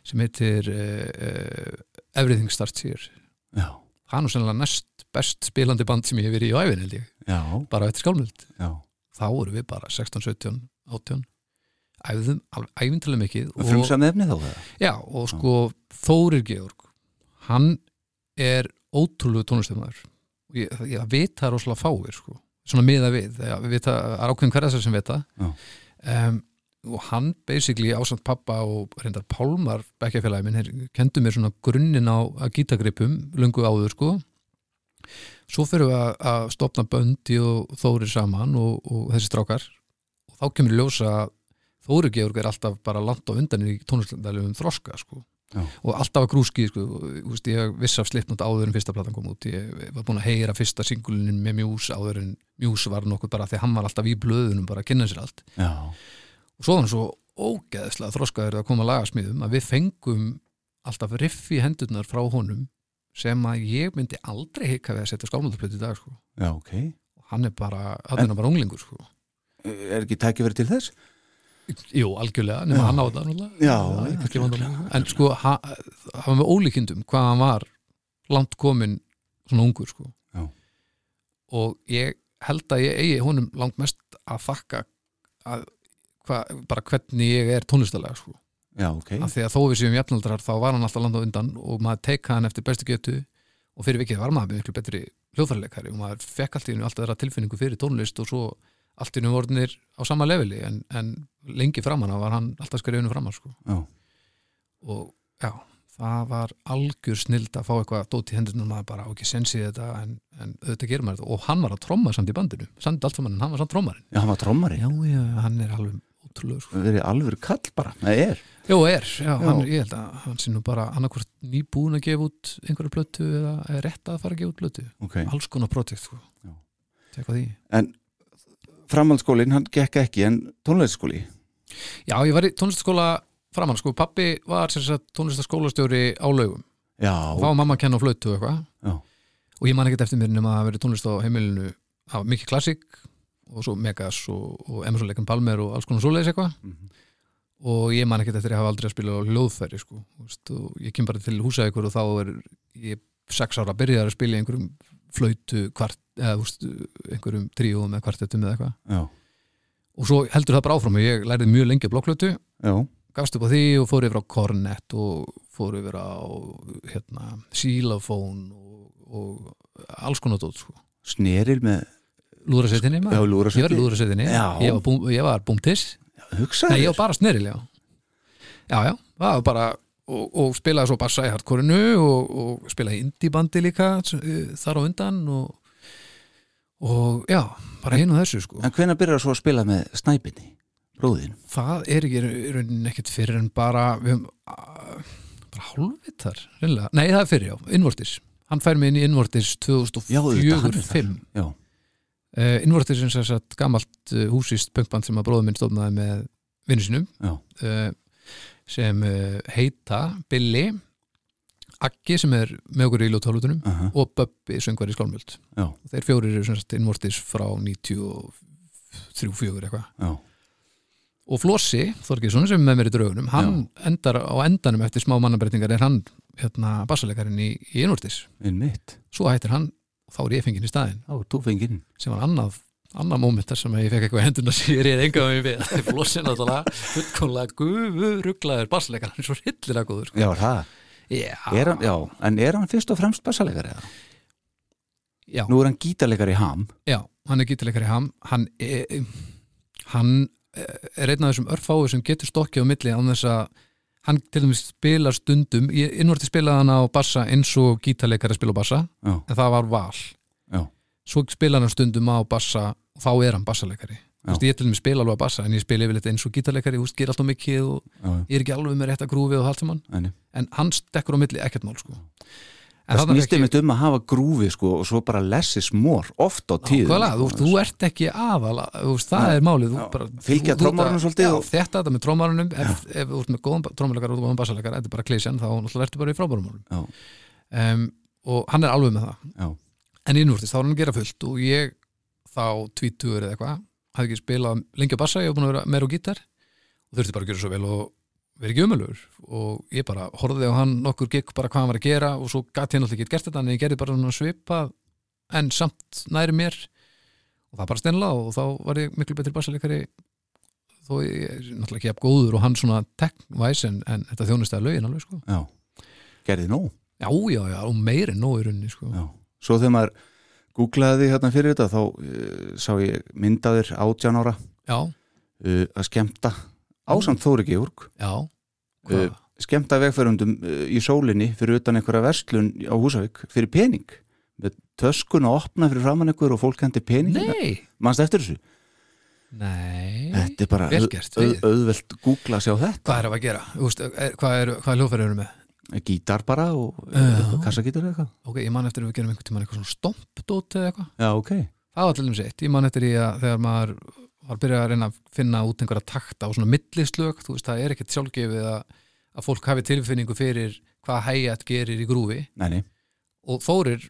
sem heitir uh, uh, Everything Starts Here. Já, það er nú sennilega næst best spilandi band sem ég hef verið í á æfin held ég, já, bara eftir skálmöld. Þá voru við bara 16, 17, 18 æfðum æfintilega mikið og, Frumsam efni þá það? já, og sko Þórir Georg hann er ótrúlegu tónlistamæður og ég, ég veit það rosalega fáir sko. svona miða við, það er ákveðin hverja sem veit það um, og hann basically ásamt pappa og reyndar Pálmar bekkjafélagi minn, þeir kendu mér svona grunninn á gítagripum lungu áður sko. Svo fyrir við að, stopna böndi og Þórir saman og, og þessi strákar. Og þá kemur ljósa að Þórir Georg er alltaf bara langt á undan í tónlistandælum þroska sko og alltaf að grúski sko, veist, ég viss af slipnótt áður en fyrsta platan kom út ég var búin að heyra fyrsta singulinin með Mjús áður en Mjús var nokkuð bara því hann var alltaf í blöðunum bara að kynna sér allt Já, og svo hann svo ógeðslega þroskaður að koma að lagasmíðum að við fengum alltaf riff í hendurnar frá honum sem að ég myndi aldrei hika við að setja skámöldaplötu í dag sko. já, ok. og hann er bara, hann er bara unglingur sko. Er ekki tækifæri til þess? Jú, algjörlega, nema hann á Það en sko hann var með ólíkindum hvað hann var langt komin svona ungur sko. Og ég held að ég eigi honum langt mest að þakka að, hva, bara hvernig ég er tónlistalega sko. Já, ok. af því að þó við séum jafnaldrar þá var hann alltaf landa undan og maður teika hann eftir bestu getu og fyrir vikið var maður miklu betri hljóðfærleikari og maður fekk allt í hennu alltaf þeirra tilfinningu fyrir tónlist og svo allt í hennu vornir á sama leveli en, en lengi framanna var hann alltaf skrifinu framann sko. Já, og já, það var algjör snild að fá eitthvað dót í hendurinn og maður bara ekki sensið þetta en, en auðvitað gerir maður þetta og hann var að tromma samt í bandinu, samt allt saman en hann var samt trommarinn já hann var trommari. já, já, hann er alveg ótrúlega sko. Það verið alveg kall bara. Það er. Jó, er, já, Hann, ég held að hann sé nú bara annarkvort nýbúin að gefa út einhverju blötu eða er rétt að fara að gefa út blötu Ok. alls konar projekt sko. Já. En framhaldsskólinn, hann gekk ekki, en tónleikskóli? Já, ég var í tónlistaskóla framann sko, pappi var sagt tónlistaskólastjóri á laugum. Já, var mamma að kenna á flötu og eitthvað. Já. og ég man ekkert eftir mér nema að verið tónlist á heimilinu. Var mikið klassik og svo Megas og, og Emerson Leikan Palmer og alls konar svoleiðis eitthvað. Mhm. og ég man ekkert eftir að hafa aldrei að spila á hljóðfæri sko, og ég kem bara til húsækur og þá er ég sex ára að byrja að spila í einhverjum flöytu kvart, eða veist, einhverjum tríóum eða kvartettum eða eitthvað. Og svo heldur það bara áfram og ég lærði mjög lengi já, gafst upp á því og fór yfir á Cornet og fór yfir á hérna, Xylophone og, og alls konar dót sko. sneril með, lúðrasetinni já, maður lúra ég var í lúðrasetinni, Já. ég var, búm, ég var búmtis nei, ég var bara sneril, já. Já, já, það var bara og, og spilaði svo bassa í hardkorinu og, og spilaði í indie-bandi líka eh, þar á undan og, og já, bara og þessu sko. En hvenær byrjar svo að spila með snæpinni, bróðin? það er ekki í rauninni ekkert fyrir en bara við höfum bara hálfvitar, reynilega, nei það er fyrir já, Innvortis, hann fær mig inn í Innvortis Já, auðvitað, hann er þar. 2004-2005 Já, uh, Innvortis er sem sagt gamalt uh, húsist punkband sem að bróður minn stofnaði með vinnu sinum uh, sem uh, heita Billy Aggi sem er með okkur í ljóttálutunum aha, og Böbbi söngvar í skálmöld. Já, þeir fjórir eru sem sagt Innvortis frá 93-4 eitthvað. Já, og Flossi Þorgesson sem er með mér í draugunum hann endar á endanum eftir smá mannabrettingar er hann hérna bassalekarinn í, í Innvortis. Svo hættir hann og þá er ég fenginn í er þú fenginn. sem var annað annað móment þar sem ég fekk eitthvað hendurna sem ég reyði enga með við. Flossi er náttúrulega fullkonlega gufuruglaður bassaleikar hann er svo hryllilega góður sko. Já, það. Já, Er hann, já, en er hann fyrst og fremst bassalegari? eða? já, Nú er hann gítarleikari í ham. já, hann er gítileikari ham. Hann er, hann er einn af þessum örfáu sem getur stokkið á milli án þess að hann til dæmis spilar stundum. Innvorti spilaði hann á bassa eins og gítarleikari spila á bassa Já, en það var val. Já, svo spilar hann stundum á bassa og þá er hann bassaleikari Þú veist, ég til dæmis spila alveg á bassa en ég spila yfirleitt eins og gítarleikari, þú veist, ger alltaf mikið og já, ég er ekki alveg með rétt að grúfi og allt saman já, en hann stekkur á milli ekkert mál sko. Það snýst ég- einmitt um að hafa grúfi sko og svo bara less is more oft á þú, sko. veist, þú ert ekki aðal þú veist, það Já, er málið þú bara, Fylgja þú- þú- trommaranum svolítið og- þetta þetta með trommarunum ef, ef þú ert með góðan trommalegar og góðan bassalegar þetta er bara klísjan, þá ertu bara í frábærumálum Já. um, og hann er alveg með það Já. en innvortist, þá er hann að gera fullt og ég þá tvítugur eða eitthvað hafði ekki spilað lengi á bassa, ég hef búin að vera meira á gítar og þurfti bara að gera svo vel og vera ekki umölugur og ég bara horfði á hann nokkur gikk bara hvað hann var að gera og svo gæti hann alltaf ekki gert þetta en ég gerði bara svona svipað en samt næri mér. Og það bara steinla og þá var ég miklu betri bassalegari þó ég er náttúrulega ekki jafn góður og hann svona tech-væs en, en þetta þjónustæða lögin alveg sko. Já. gerði nóg? Já, já, já, og meiri nóg í rauninni sko. Já. svo þegar maður googlaði því hérna fyrir þetta þá uh, sá ég myndaðir átján ára. Já, uh, að skemmta ásamt Þóri Georg. Já, uh, hvað? skemmta vegfærundum uh, í sólinni fyrir utan einhverja verslun á Húsavík fyrir pening. Með töskun að opna fyrir framann einhver og fólk hendi pening nei, mannst eftir þessu? Nei. Þetta er bara auðvelt googla að sjá þetta. Hvað er að gera, veist, er, hvað er, er hljóðfæri eru með gítar bara og Já. kassagítar eða eitthvað? Ok, ég man eftir að við gerum einhvern tímann eitthvað svona stompdót eða eitthvað. Já ok, það var til dæmis eitt, ég man eftir í að þegar maður var að byrja að reyna að finna út einhverja takta og svona millislög, þú veist, það er ekkert sjálfgefið að, að fólk hafi tilfinningu fyrir hvað hægjat gerir í grúfi. Nei nei. Og Þórir,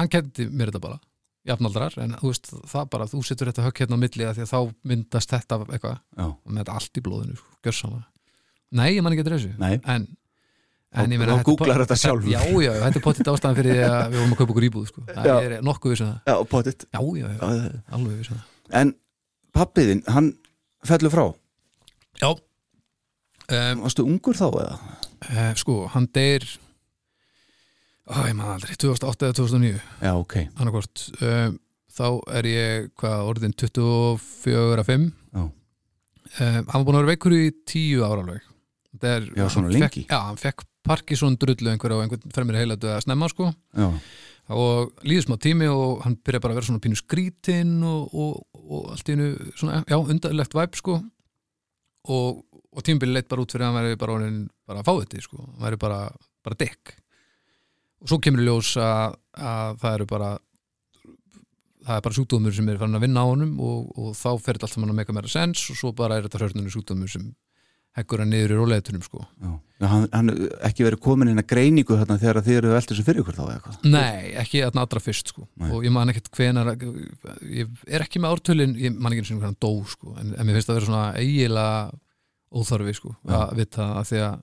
hann kendi mér þetta bara, jafnaldrar en þú veist, það bara, þú setur þetta högg hérna á milli að því að þá myndast þetta eitthvað. Og með þetta allt í blóðinu, sko, gjörsanlega nei, ég man ekki þessu. Nei. En, en ég meina er googlar þetta sjálfur. já, já, þetta er potið ástæðan fyrir því að við vorum að kaupa okkur íbúð sko. það Já. er nokkuð við sem það já, potið já, já, já, alveg við sem það en pappiðinn, hann fellur frá já um, varstu ungur þá eða? uh, sko, hann deyr ó, ég man aldrei, 2008 eða 2009 já ok, annarkvort um, þá er ég hvað orðin 24 að 5 Já. um, hann var búin að vera veikur í 10 ára alveg er, Já, svona hann lengi. fekk, já, hann fekk Parkinson drullu einhver á einhvern fremri heilatu að snemma sko. Já, og líður smá tími og hann byrja bara að vera svona pínu skrítinn og, og, og allt í hennu svona, já, undarlegt væp sko. Og, og tímabili leitt bara út fyrir að hann væri bara, bara fáiði sko, hann væri bara, bara dekk og svo kemur í ljós að, að það eru bara það er bara sjúkdómur sem er farin að vinna á honum og, og þá fer þetta allt saman að meika meira sens og svo bara er þetta hörnunni sjúkdómur sem heggur hann niður í róleitunum sko hann, hann ekki verið komin inn að greiningu þarna þegar þið eru veldur sem fyrir ykkur þá eða eitthvað Nei, ekki að allra fyrst sko. Nei. og ég man ekkert hvenar ég er ekki með ártölin ég man ekki eins og hann dó sko. en, en mér finnst það að vera svona eiginlega óþarfi sko, Já. að vita að því að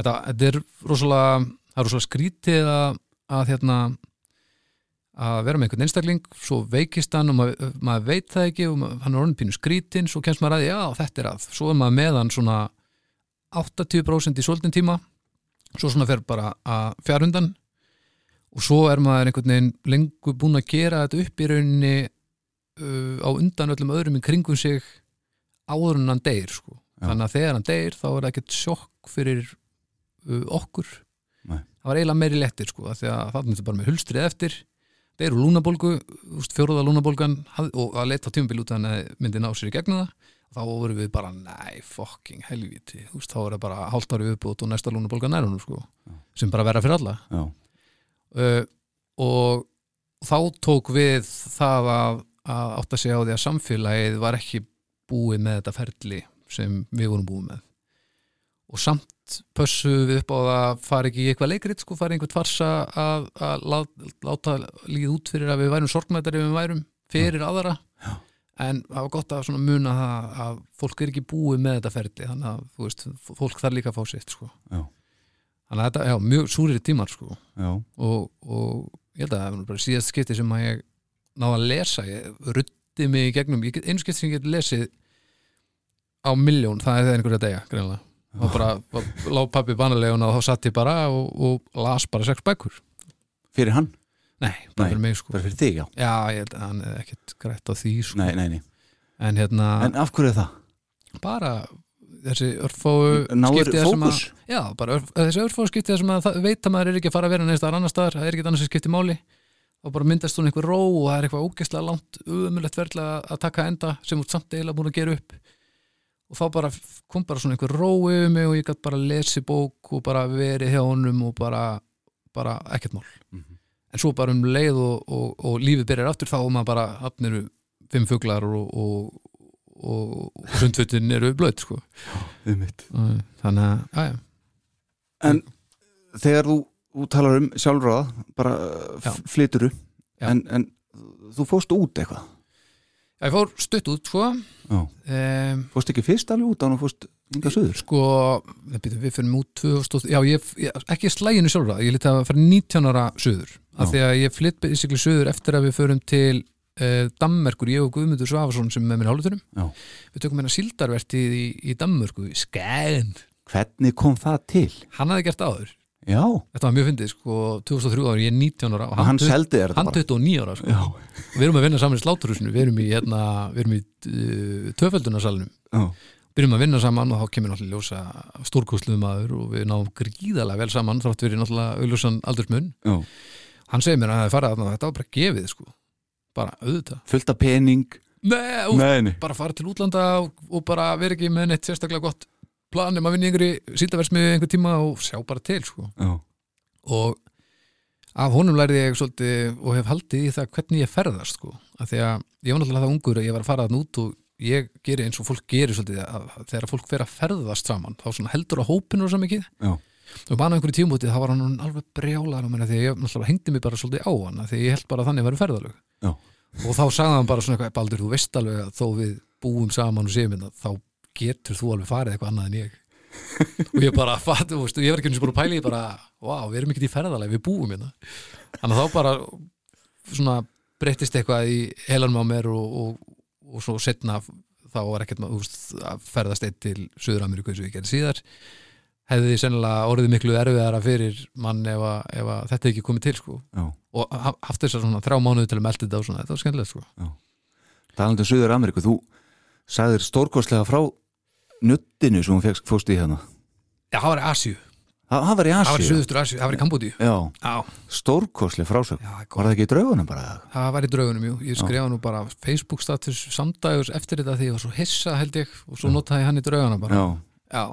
þetta, þetta er rosalega það er rosalega skrítið að, að hérna að vera með einhvern einstakling svo veikist hann og maður, maður veit það ekki og maður, hann er orðin pínu skrítin svo kemst maður að já þetta er að svo er maður með hann svona 80% í svolítinn tíma svo svona fer bara að fjárhundan og svo er maður einhvern veginn lengur búin að gera þetta upp í rauninni uh, á undan öllum öðrum í kringum sig áður en hann deyr sko. Þannig að þegar hann deyr þá er það ekkert sjokk fyrir uh, okkur. Nei. það var eiginlega meiri lettir sko, því að það er bara með hulstrið eftir. Deyr úr lúnabólgu, úst, fjóruða lúnabólgan hafði- og að leita á tímabil út að hann myndi ná sér í gegnum það þá vorum við bara, nei, fucking helvíti. Þú veist, þá er það bara hálft ári viðbútt og næsta lúnabólga nærunum sko, sem bara verða fyrir alla. Já, uh, og þá tók við það að, að átt að segja á því að samfélagið var ekki búið með þetta ferli sem við vorum búið með. Og samt pössu við upp á það að fara ekki í eitthvað leikrit sko, fara í einhvern farsa að, að láta, láta líð út fyrir að við værum sorgmættari ef við værum fyrir aðra. Já. En það var gott að muna það að fólk er ekki búið með þetta ferli þannig að þú veist, fólk þarf líka að fá sitt sko. Þannig að þetta, já, mjög súrir tímar sko. Og, og ég held að það var bara síðast skipti sem að ég náða að lesa ég rutti mig í gegnum get, einu skipti sem ég get lesið á milljón, það er það einhverja degja greinlega, og bara var, lá pappi banaleguna og þá satt ég bara og, og las bara sex bækur. Fyrir hann, nei, bara Nei, fyrir mig sko bara fyrir þig já já, ég að hann er ekkert grætt á því sko. nei, nei, nei. en hérna, en af hverju er það? bara þessi örfáu náður þar sem að- fókus? Já, bara örf, þessi örfáðu skipti þessum að það, veit að maður er ekki að fara að vera neins staðar annar staðar, það er ekki annars sem skipti máli og bara myndast hún einhver ró og það er eitthvað ógeðslega langt umulegt verðlega að taka enda sem út samt eiginlega búin að gera upp og þá bara kom bara svona einhver ró yfir mig og ég gætt bara lesi bók og bara verið hjá honum og bara bara ekkert mál Mhm. En svo bara um leið og, og, og lífið byrjar aftur þá er maður bara hann eru fimm fuglar og, og, og, og sundfötin eru blöð sko. þannig að, já, En þegar þú, þú talar um sjálfráða, bara Já. flyturu, Já. en, en þú fórst út eitthvað. Já, ég fór stutt út sko um, Fórst ekki fyrst alveg út án og fórst? Sko, við, byrjum, við fyrir út 2000, já, ég, ekki slæginu sjálfra ég lítið að fara 19 ára söður af því að ég flytt basically söður eftir að við förum til uh, Dammerkur, ég og Guðmundur Svafarsson sem er með mér hálfuturum Já. við tökum hérna síldarvertið í, í Dammerku í Skæn, Hvernig kom það til? hann hafði gert áður. Já, þetta var mjög fyndið, sko, 2003 ára ég er 19 ára og hann tut- seldi þér þetta hann bara. 29 ára, sko. Já, við erum að vinna saman í sláturhúsinu, við erum í, hérna, við erum í uh, töföldunarsalunum já, byrjum að vinna saman og þá kemur náttúrulega ljósa stórkostluðu maður og við náum gríðalega vel saman þrátt verið náttúrulega auðljósan aldursmun. Hann segir mér að það er farið að þetta var bara gefið sko. Bara auðvitað. Fullt af pening. Nei, og Nei, nei. bara fara til útlanda og, og bara vera ekki með neitt sérstaklega gott plan um að vinna einhverju síldaversmiðu einhver tíma og sjá bara til sko. Og af honum lærði ég svolítið og hef haldið í það hvernig ég ferðast sko. Af því að ég var náttúrulega það ungur að ég var að fara þann út og ég geri eins og fólk gerir svolítið að, að þegar fólk fer að ferðast saman þá heldur á hópinu og svo mikið og bara á einhverju tímútið þá var hann alveg brjálar á mér að ég náttúrulega hengdi mig bara svolítið á hann að ég held bara að þannig væri ferðalög. Já. og þá sagði hann bara svona eitthvað Baldur þú veist alveg að þó við búum saman og séum þetta þá getur þú alveg farið eitthvað annað en ég. Og ég bara fatt, og ég var ekki eins og búin að pæla í bara, wow, við erum ekkert í ferðalega við búum hérna. Þannig að þá bara svona breyttist eitthvað í heilanum á mér og, og, og svo setna þá var ekkert maður, að ferðast einn til Suður-Ameríku eins og ég gerði síðar hefði sennilega orðið miklu erfiðara fyrir mann ef, að, ef að þetta ekki komið til sko. og ha- haft þessar svona þrjá mánuði til að melda þetta og svona, þetta var skemmtilegt sko. Talandi um Suður Ameríku, þú sagðir stórkostlega frá nuttinu sem hún fegst, fórst í hérna. Já, það var í Asju, Það, var í það var í Asíu. Suðustur Asju, það var í Kambodíu Já, Já, stórkostlega frásögn. já, Var það ekki í draugunum bara? Það var í draugunum, jú. Ég skrifa nú bara Facebook status samdægus eftir þetta því ég var svo hissa held ég og svo notaði hann í draugunum bara. Já. Já,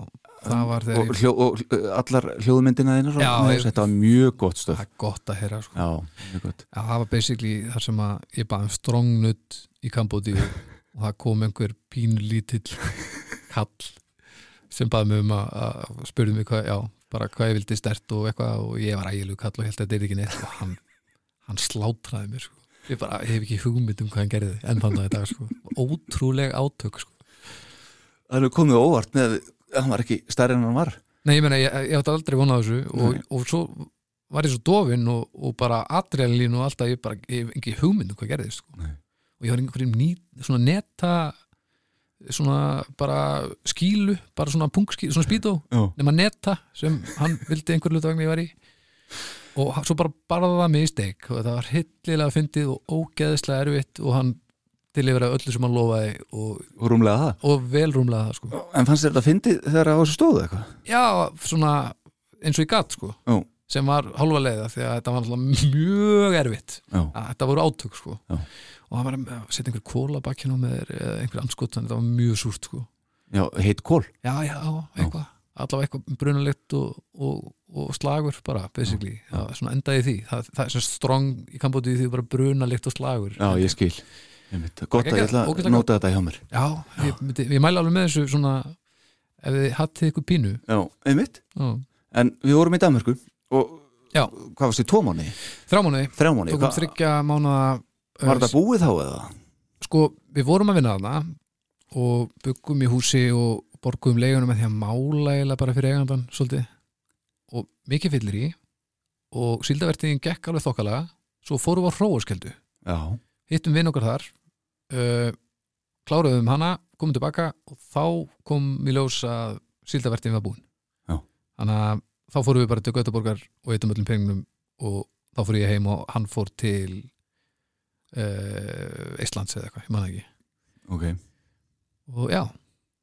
það var þegar Og, ég... hljó, og allar hljóðmyndina þína Já, svona, ég- þetta var mjög gott stöf. Það er gott að heyra, sko. Já, mjög gott. Já, það var basically þar sem að ég baði um strongnut í Kambodíu og það kom einhver pínlítill kall sem baði mig um að, að spurði mig hvað, já, bara hvað ég vildi stert og eitthvað og ég var ægilegu kall og held að þetta er ekki neitt og hann, hann slátraði mér, sko. Ég bara, hef ekki hugmynd um hvað hann gerði enn þannig að í dag, sko. Ótrúleg átök, sko. Það er komið óvart með, hann var ekki stærri en hann var. Nei, ég meina, ég, ég átti aldrei vonað þessu og, og svo var ég svo dofinn og, og bara adrenalín og alltaf ég bara, ég hef ekki hugmynd um hvað gerðist sko. Og ég var einhverjum ný, svona neta svona bara skílu bara svona punkskílu, svona spító nema neta sem hann vildi einhver hlutagn ég var í og svo bara barða það mig í steik og þetta var hillilega fyndið og ógeðislega erfitt og hann tilifraði öllu sem hann lofaði og, Og rúmlega það. og velrúmlega það sko En fannst þér þetta fyndið þegar það var svo stóðu eitthvað? já, svona eins og ég gatt sko Já. sem var hálfa leiða því að þetta var mjög erfitt Já. þetta voru átök sko Já. Og hann var að setja einhver bakkinn á með þér eða einhver anskot, þannig þetta var mjög súrt sko Já, heit kól. já, já, eitthvað, allavega eitthvað brunalegt og, og, og slagur bara, basically, já, svona endaði því það, það er sem strong í Kambóti því bara brunalegt og slagur Já, ég skil. Einmitt. Gott að ég ætla að nota þetta hjá mér. já, ég, myndi, ég mæla alveg með þessu svona ef þið hattið ykkur pínu Já, einmitt. já, En við vorum í Danmörku og Já. hvað varst í tvo mánu? Þrjá mánu? tókum þryggja mánuða Var þetta búið þá eða? sko, við vorum að vinna þarna og byggum í húsi og borgum leigunum með því að mála eiginlega bara fyrir eigandan svolítið og mikið fyllir í og síldavertiðin gekk alveg þokkalega svo fórum við á hróaskeldu Já. hittum vinn okkar þar uh, kláruðum hana, komum tilbaka og þá kom í ljós að síldavertiðin var búin Já. þannig að þá fórum við bara til Götaborgar og hittum öllum peningum og þá fór ég heim og hann fór til Íslands eða eitthvað, ég man það ekki Ok. og já,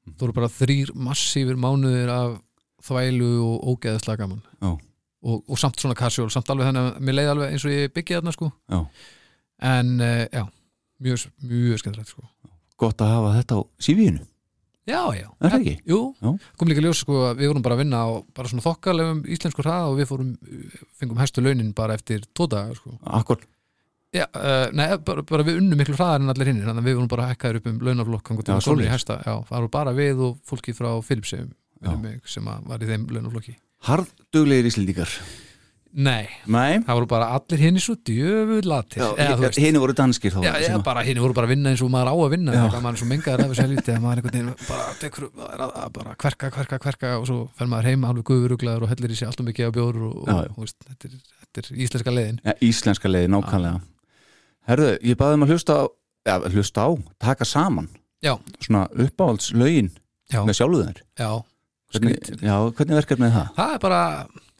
það voru bara þrýr massífur mánuðir af þvælu og ógeðislega gaman Já. og, og samt svona casual, samt alveg þannig að mér leiði alveg eins og ég byggja þarna sko Já. en uh, já, mjög, mjög skemmtilegt sko Gott að hafa þetta á sífíinu. já, já, Er það ekki? Jú, Já. kom líka ljós sko að við vorum bara að vinna á bara svona þokkalegum íslensku hraða og við fórum, fengum hæstu launin bara eftir tóta sko. Akkur, Já, uh, nei, bara, bara við unnum miklu hraðar en allir hinn þannig að við vorum bara hækkaður upp um launaflokk Já, í hæsta, já, það voru bara við og fólki frá Philipsheim sem var í þeim launaflokki. Harðduglegir íslendingar? Nei, Nei, það voru bara allir hinn svo djöfull latir eða þú veist. hinn voru danskir þá bara hinn voru bara að vinna eins og maður á að vinna maður er svo mengaður af þessu helviti að maður einhvern veginn bara, tekur, er að, að bara kverka, kverka, kverka og svo fer maður heim alveg guðuruglaður og hellir í sig alltaf mikið af bjór og, og veist, þetta, er, er íslenska leiðin. Ja, Íslenska leiði, nákvæmlega Herðu, ég baði um að hlusta á Já, hlusta á, taka saman Já. Svona uppáhaldslögin Já, með sjálfu þeir já, hvernig, Já, hvernig verkar með það? Það er bara,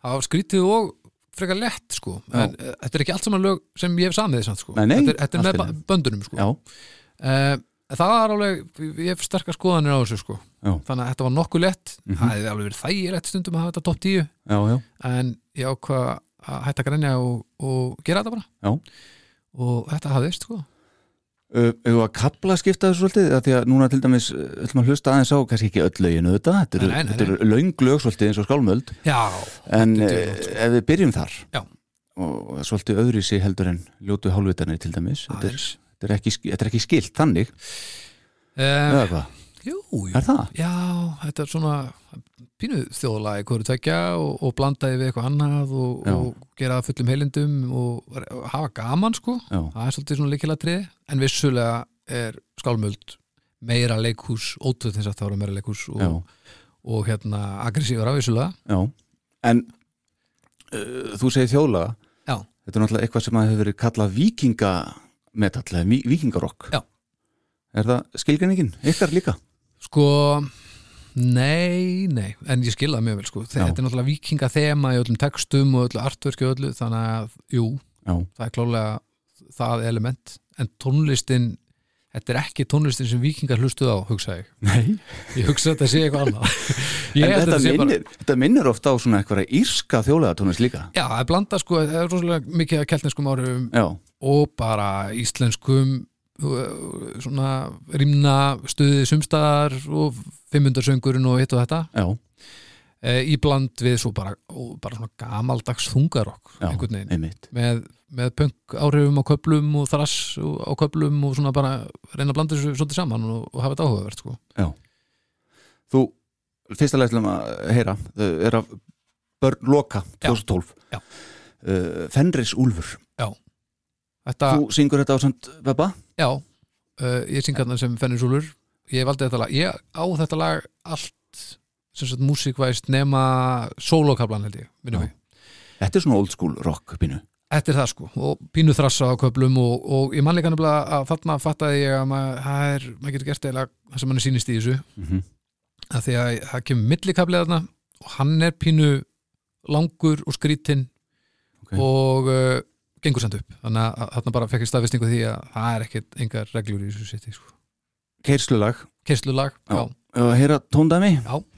það var skrítið og frekar lett sko en uh, þetta er ekki allt saman lög sem ég hef samið samt, sko. Nei, þetta er, þetta er með lagi. böndunum sko. Já, uh, það var alveg, ég hef sterkar skoðanir á þessu sko. Já. þannig að þetta var nokkuð lett Mhm. það hefði alveg verið þægilegt stundum að hafa þetta top 10 já, já, en ég ákvað að hætta að grænja og, og gera þetta bara Já. Og þetta hafðist sko. Ef að kapla skipta þessu svolítið? Því að núna til dæmis ætlum að hlusta aðeins á kannski ekki öll löginu þetta þetta eru, Nei, nei, nei, þetta eru löng lög svolítið eins og skálmöld. Já, en sko. ef við byrjum þar. Já. og svolítið öðru í sig heldur en ljótu hálfvitarnir til dæmis. Þetta er, þetta, er ekki, þetta er ekki skilt þannig. Um, eða hvað, Jú, jú, er það? já, þetta er svona pínu þjóðlega hverju tvekja og, og blandaði við eitthvað annað og, og gera fullum heilindum og, hafa gaman sko Já, það er svolítið svona líkilatriði en vissulega er skálmöld meira leikhús, ótöð þess að það voru meira leikhús já, og, og hérna aggressífara vissulega já en uh, þú segir þjóðlaga Já. þetta er náttúrulega eitthvað sem hefur verið kallað vikingametall eða vikingarokk. Er það skilgreiningin? Ykkar líka? Sko, nei, nei, en ég skil það mjög vel sko. Þetta er náttúrulega vikinga þema í öllum textum og öllu artverki og öllu, þannig að, jú, Já, það er klálega það element, en tónlistin, þetta er ekki tónlistin sem vikingar hlustuð á, hugsa ég. nei Ég hugsa að þetta sé eitthvað annað. Þetta þetta bara, þetta minnir ofta á svona eitthvað írska þjóðlegatónist líka já, það er blanda sko, það er rosalega mikið að keltneskum áhrifum Já, og bara íslenskum svona rimna stuðið sumstaðar og 500 söngurinn og hitt og þetta. Já, e, í bland við svo bara, ó, bara svona gamaldags þungarokk já, einhvern veginn. með, með punk áhrifum á köplum og þrass á köplum og svona bara reyna að blanda þessu svolítið saman og, og hafa þetta áhugavert sko. Þú, fyrsta leið að heyra þau er af börn loka 2012 Já. Uh, Fenris Úlfur. Þetta, Þú syngur þetta á samt Bebba? já. Uh, ég syng hérna sem Fennis Úlur ég valdi þetta lag, ég á þetta lag allt sem sagt músíkvæst nema sólokablan held ég, minnum við Þetta er svona old school rock pínu Þetta er það sko og pínu þrassa á köplum og, og ég mannleika nefnilega að þarna fattaði ég að maður, maður getur gert eða það sem mann er sýnist í þessu mm -hmm. að því að það kemur millikablið þarna og hann er pínu langur og skrítinn Ok. og uh, gengur samt upp þannig að þarna bara fekk ég staðfestingu á því að það er ekkert engar reglur í þessu seti sko. Keirslulaag Kerslulag, Já. já, Heyra tóndæmi? já.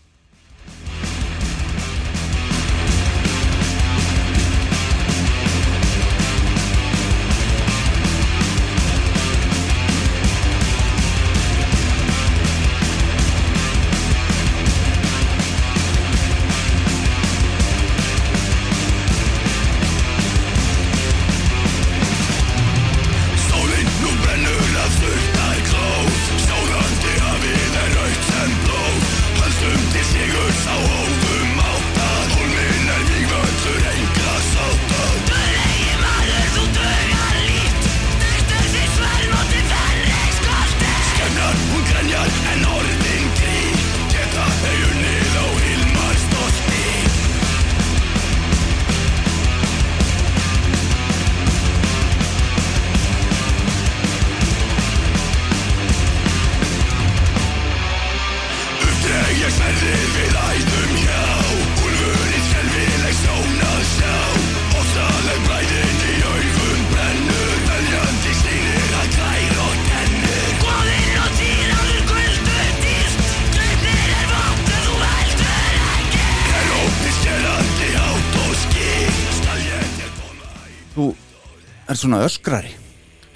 Er svona öskrari.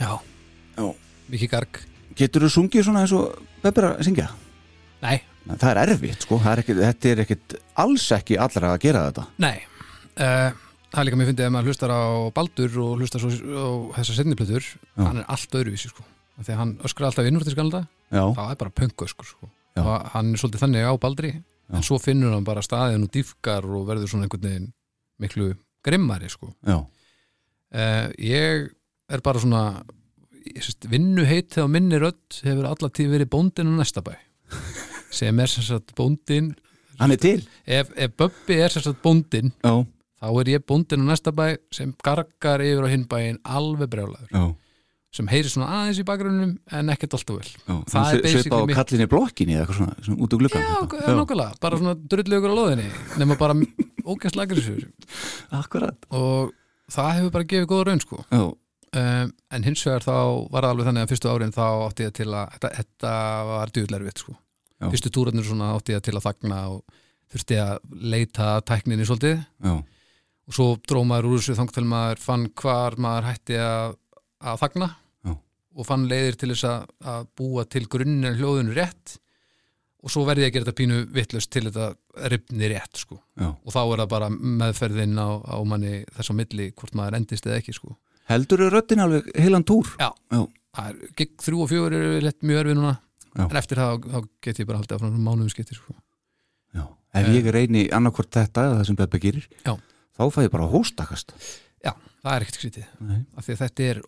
Já, Já. mikið garg. Getur þú sungið svona eins og Bebba er að syngja? Nei, það er erfitt sko, er ekkit, þetta er ekkit alls ekki allra að gera þetta. Nei. Uh, Það er líka mér fyndið ef maður hlustar á Baldur og hlustar á þessar setniplötur hann er allt öðruvísi sko. Að hann öskrar alltaf innvortiskalda já, það er bara pönköskur sko. Já. og hann er svolítið þannig á Baldri. En svo finnur hann bara staðin og dýfkar og verður svona einhvern veginn miklu grimmari sko. já, uh, ég er bara svona ég sést, vinnuheit þegar minni rödd hefur alla tíð verið bóndin á næsta bæ sem er sem sagt bóndin hann er til? Ef, ef Böbbi er sem sagt bóndin já, þá er ég bóndin á næsta bæ sem gargar yfir á hinn bæin alveg brjálaður já, sem heyrir svona aðeins í bakgrunum en ekkert alltaf vel. Já. Það er basically á mitt- kallinni blokkinni eða svona, svona út úr gluggan Já, nákvæmlega, bara svona drullu ykkur á loðinni nema bara ógæslega aggressífur akkurat. Og það hefur bara gefið góða raun sko. Um, en hins vegar þá var það alveg þannig að fyrstu árin þá átti ég til að þetta, þetta var djúðlerfitt sko. Já. fyrstu túrarnir svona átti ég til að þagna og þurfti að leita tækninni svolítið. Já, og svo dró maður úr þessu þang til maður fann hvar maður hætti að, að þagna Já. og fann leiðir til þess að, að búa til grunninn hljóðinu rétt og svo verði ég að gera þetta pínu vittlust til þetta ripni rétt sko. Já. Og þá er það bara meðferðin á, á manni þess á milli hvort maður endist eða ekki sko. Heldur röddin alveg heilan túr? Já, já, er, gig þrjú og fjögur er lett mjög erfið núna. Já. en eftir það þá get ég bara haldið af mánuðum skiptir sko. ef ég reyni annarkvort þetta eða það sem Bebbe gerir þá fæ ég bara hóstakast. Já, það er ekkert skrítið. Nei. af því að þetta er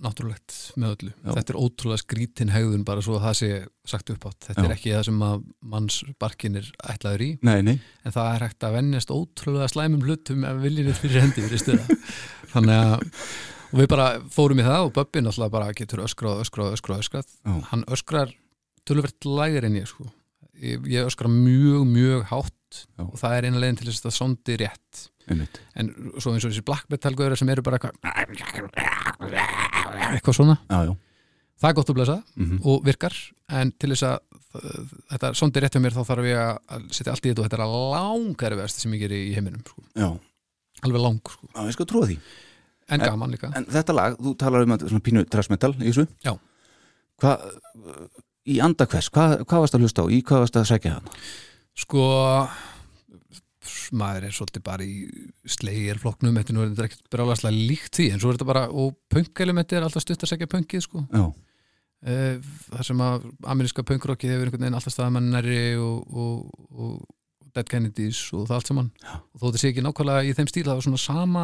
ónáttúrulegt með öllu, Já. þetta er ótrúlega skrítin hegðun bara svo að það sé sagt upp átt þetta Já. er ekki það sem að manns barkin er ætlaður í, nei, nei, en það er hægt að venjast ótrúlega slæmum hlutum ef viljinir fyrir hendi fyrir stuða. Þannig að við bara fórum í það og Böbbi náttúrulega bara getur öskrað, öskrað, öskrað, öskrað. Já. hann öskrar töluvert lægir en ég sko. Ég, ég öskra mjög, mjög hátt og það er eina leiðin til þess að það sondi rétt einmitt. En svo eins og þessi black metal gauðra sem eru bara eitthvað eitthvað svona, já, já, það er gott að blessa mhm, og virkar, en til þess að þetta sondi rétt hjá mér þá þarf ég að- setja allt í þetta og þetta er að langar verst sem ég geri í heiminum sko. alveg lang, sko. já, ég skal trúa því. En En- gaman líka. En þetta lag, þú talar um að svona pínu trashmetal í þessu. Já. Hvað, í anda hvers, hvað, hvað varst að hlusta á, í hvað varst að sækja hann? sko maður er svolítið bara í slegirflokknum, þetta er nú þetta er ekkert brálaslega líkt því, en svo er þetta bara og punk-elementi er alltaf stutt að segja punkið sko. Já, Eh, þar sem að ameríska punkrockið hefur einhvern veginn alltaf staðið mann nærri og, og, og Dead Kennedys og það allt saman Já. og þó þetta sé ekki nákvæmlega í þeim stíl það er svona sama,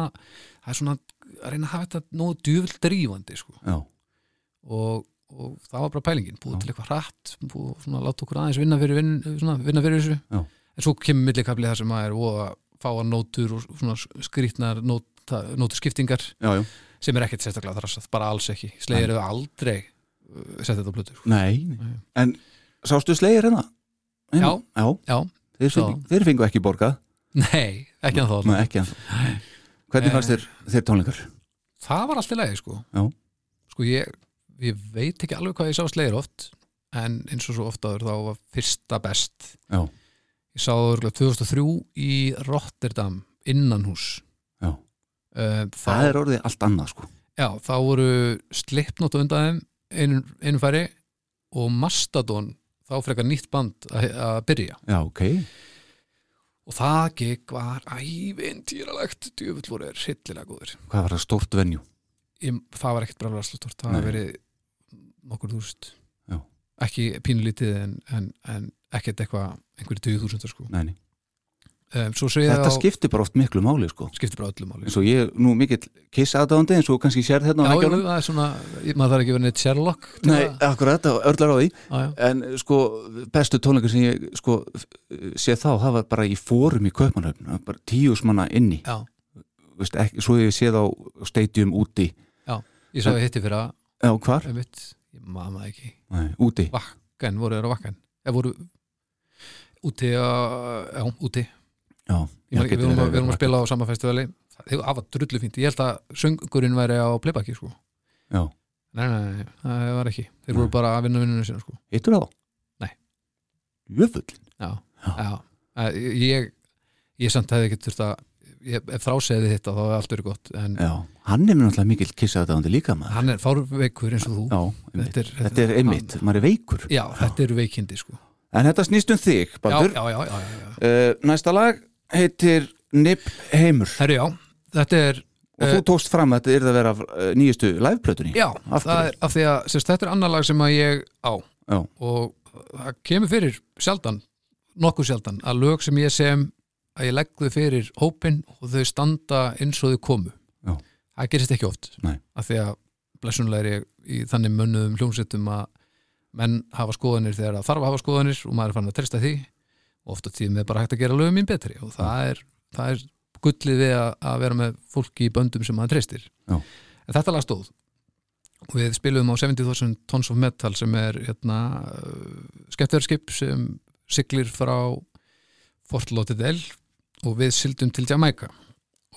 það er svona að reyna að hafa þetta nógu djúvill drífandi sko. og, og það var bara pælingin, búið Já. til eitthvað hratt búið svona láta okkur aðeins vinna fyrir, vin, svona, vinna fyrir þessu Já. En svo kemur millikafli þar sem að er og að fáa nótur og svona skrýtnar nóta, nóturskiptingar sem er ekkert sérstaklega þrassað, bara alls ekki slegir hefur aldrei uh, sett þetta á sko. Nei, Nei. en sástu slegir hérna? Já. Já, Já, þeir, fengu, þeir fengu ekki borgað nei, ekki að það Nei, Hvernig Eh. fannst þér, þér tónleikar? Það var alltaf leiði sko Já. Sko ég, ég veit ekki alveg hvað ég sá slegir oft en eins og svo oft áður þá var fyrsta best Já, Ég sá það örugglega 2003 í Rotterdam innanhús já, uh, þá, það er orðið allt annað sko. Já, þá voru Slipknot undan þeim einu, færi og Mastodon þá frekar nýtt band að, byrja. Já, ok, og það gig var ævintýralegt djöfull voru þeir hryllilega góður hvað var það? Stórt venjú? ég, það var ekkert brálega stort það hafi verið nokkur þúsund. Ekki pínulítið en, en, en ekkert eitthvað einhverju tíu þúsundar sko. Nei, nei. um, svo Þetta það skiptir bara oft miklu máli sko. Skiptir bara öllu máli. Eins og ég, nú mikill kiss aðdáðandi eins og kannski sér hérna á já, já, það er svona, maður þarf ekki verið neitt Sherlock til Nei, að- akkurat, örlar á því. Já, já. En sko, bestu tónleikar sem ég sko, sé þá, það var bara í fórum í Kaupmannhöfn, bara tíus manna inni, já, Vist, ekki, svo ég sé þá stadium úti, ég sá að hitti fyrir að já, hvar? einmitt, ég maður ekki. Nei, úti, vakkan, voru þeir á vakkan eða voru úti já, úti. Já, man ekki, við vorum að, spila á sama festivali það var drullu fínt, ég held að söngurinn væri á playbacki sko. Já, nei, nei, nei, það var ekki. Þeir voru bara að vinna vinnunum sinna sko. Hittur það? Nei. Jöfull, já, Já. já, ég ég samt hefði ekki þurft að ef þráseði þetta þá hefði allt verið gott en já, hann er mér náttúrulega mikill kiss aðdáðandi líka maður. hann er fárveikur eins og þú. Já, er- þetta er einmitt, maður er veikur. já, þetta eru veikindi sko En þetta snýst um þig, Baldur já, já, já, já, já. uh, Næsta lag heitir Nip Heimur Herri, já, þetta er Og þú tókst fram að þetta er að vera uh, nýjustu liveplötunni Já, það er af því að sérst, þetta er annar lag sem að ég á Já. og það kemur fyrir sjaldan, nokkuð sjaldan að lög sem ég sem að ég legg þau fyrir hópin og þau standa eins og þau komu Já. það gerist ekki oft Nei. af því að blessunlega er ég í þannig mönnuðum hljómsettum að menn hafa skoðanir þegar það þarf að hafa skoðanir og maður er fann að treysta því. Og ofta tíðum er bara hægt að gera lögum mín betri og það er, það er gullið við að, vera með fólki í böndum sem maður treystir. Já. en þetta lag stóð. Og við spilum á 70.000 Tons of Metal sem er hérna, skemmtverðskip sem siglir frá Fort Lauderdale og við sildum til Jamaica.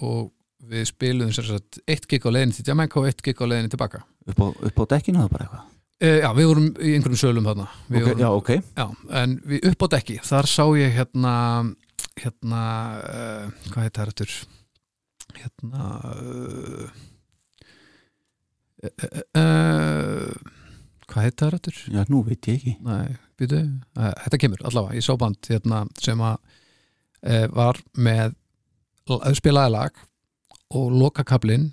Og við spilum sagt eitt gig á leiðin til Jamaica og eitt gig á leiðin tilbaka. Upp á, upp á dekkinu það bara eitthvað Já, við vorum í einhverjum sölum þarna. Okay, vorum, Já, ok. Já, en við upp á dekki þar sá ég hérna hérna, uh, hvað heit það eftir hérna uh, uh, hvað heit það eftir Já, nú veit ég ekki. Nei, býtu, þetta kemur allavega, ég sá band hérna, sem að var með spilaði lag og lokakablin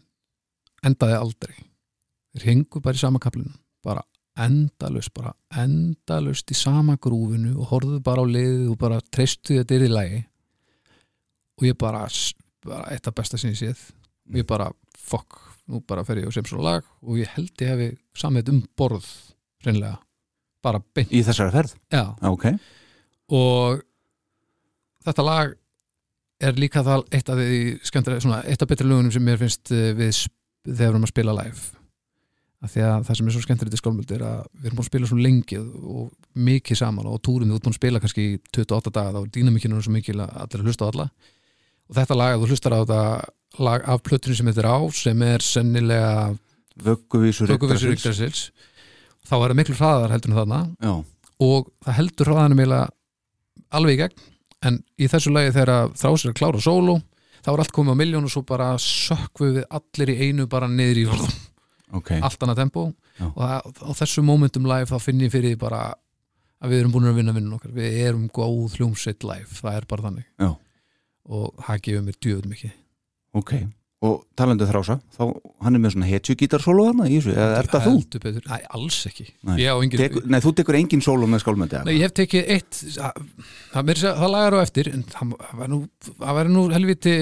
endaði aldrei. Þeir hengu bara í sama kablinu bara endalust, bara endalust í sama grúfinu og horfðu bara á liðið og bara treystu þetta er í lagi. Og ég bara, bara eitt af besta sem ég séð. Og ég bara, fokk, nú bara fer ég og sem svo lag og ég held ég hefi samið um borð, reynlega bara beint, Í þessari ferð? Já. Ok. Og þetta lag er líka það eitt af því skemmtilega, svona eitt af betri lögunum sem mér finnst eh, við þegar við erum að spila live af því að það sem er svo skemmtilegt í skálmöld er að við erum búin að spila svo lengi og mikið saman og túrum við út búin að spila kannski í 28 daga þá er dýnamikinu svo mikil að allir að hlusta á alla. Og þetta lag, ef þú hlustar á þetta lag af plötunni sem þetta er á sem er sennilega Vögguvísur. Yggdrasils þá er það miklu hraðar heldur en þarna. Já, og það heldur hraðanum alveg í gegn en í þessu lagi þegar þrásir að klára sóló þá er allt komið á miljón og svo bara sökvu við allir í einu bara niður í ok. Allt annað tempo. Já. og það, á þessu momentum live þá finn ég fyrir því bara að við erum búin að vinna vinnun okkar. Við erum góð hljómsveit live það er bara þannig. Já. og það gefur mér djöðum mikið. Ok Og talandu þrása Þá hann er með svona hetju gítarsólu hana í þessu Eða er það þú? Nei, alls ekki. Nei. Engin, Tekur, nei, þú tekur engin sólu með skálmöndi Nei, ég hef tekið eitt meira að segja- það lagar á eftir en það væri nú, nú helviti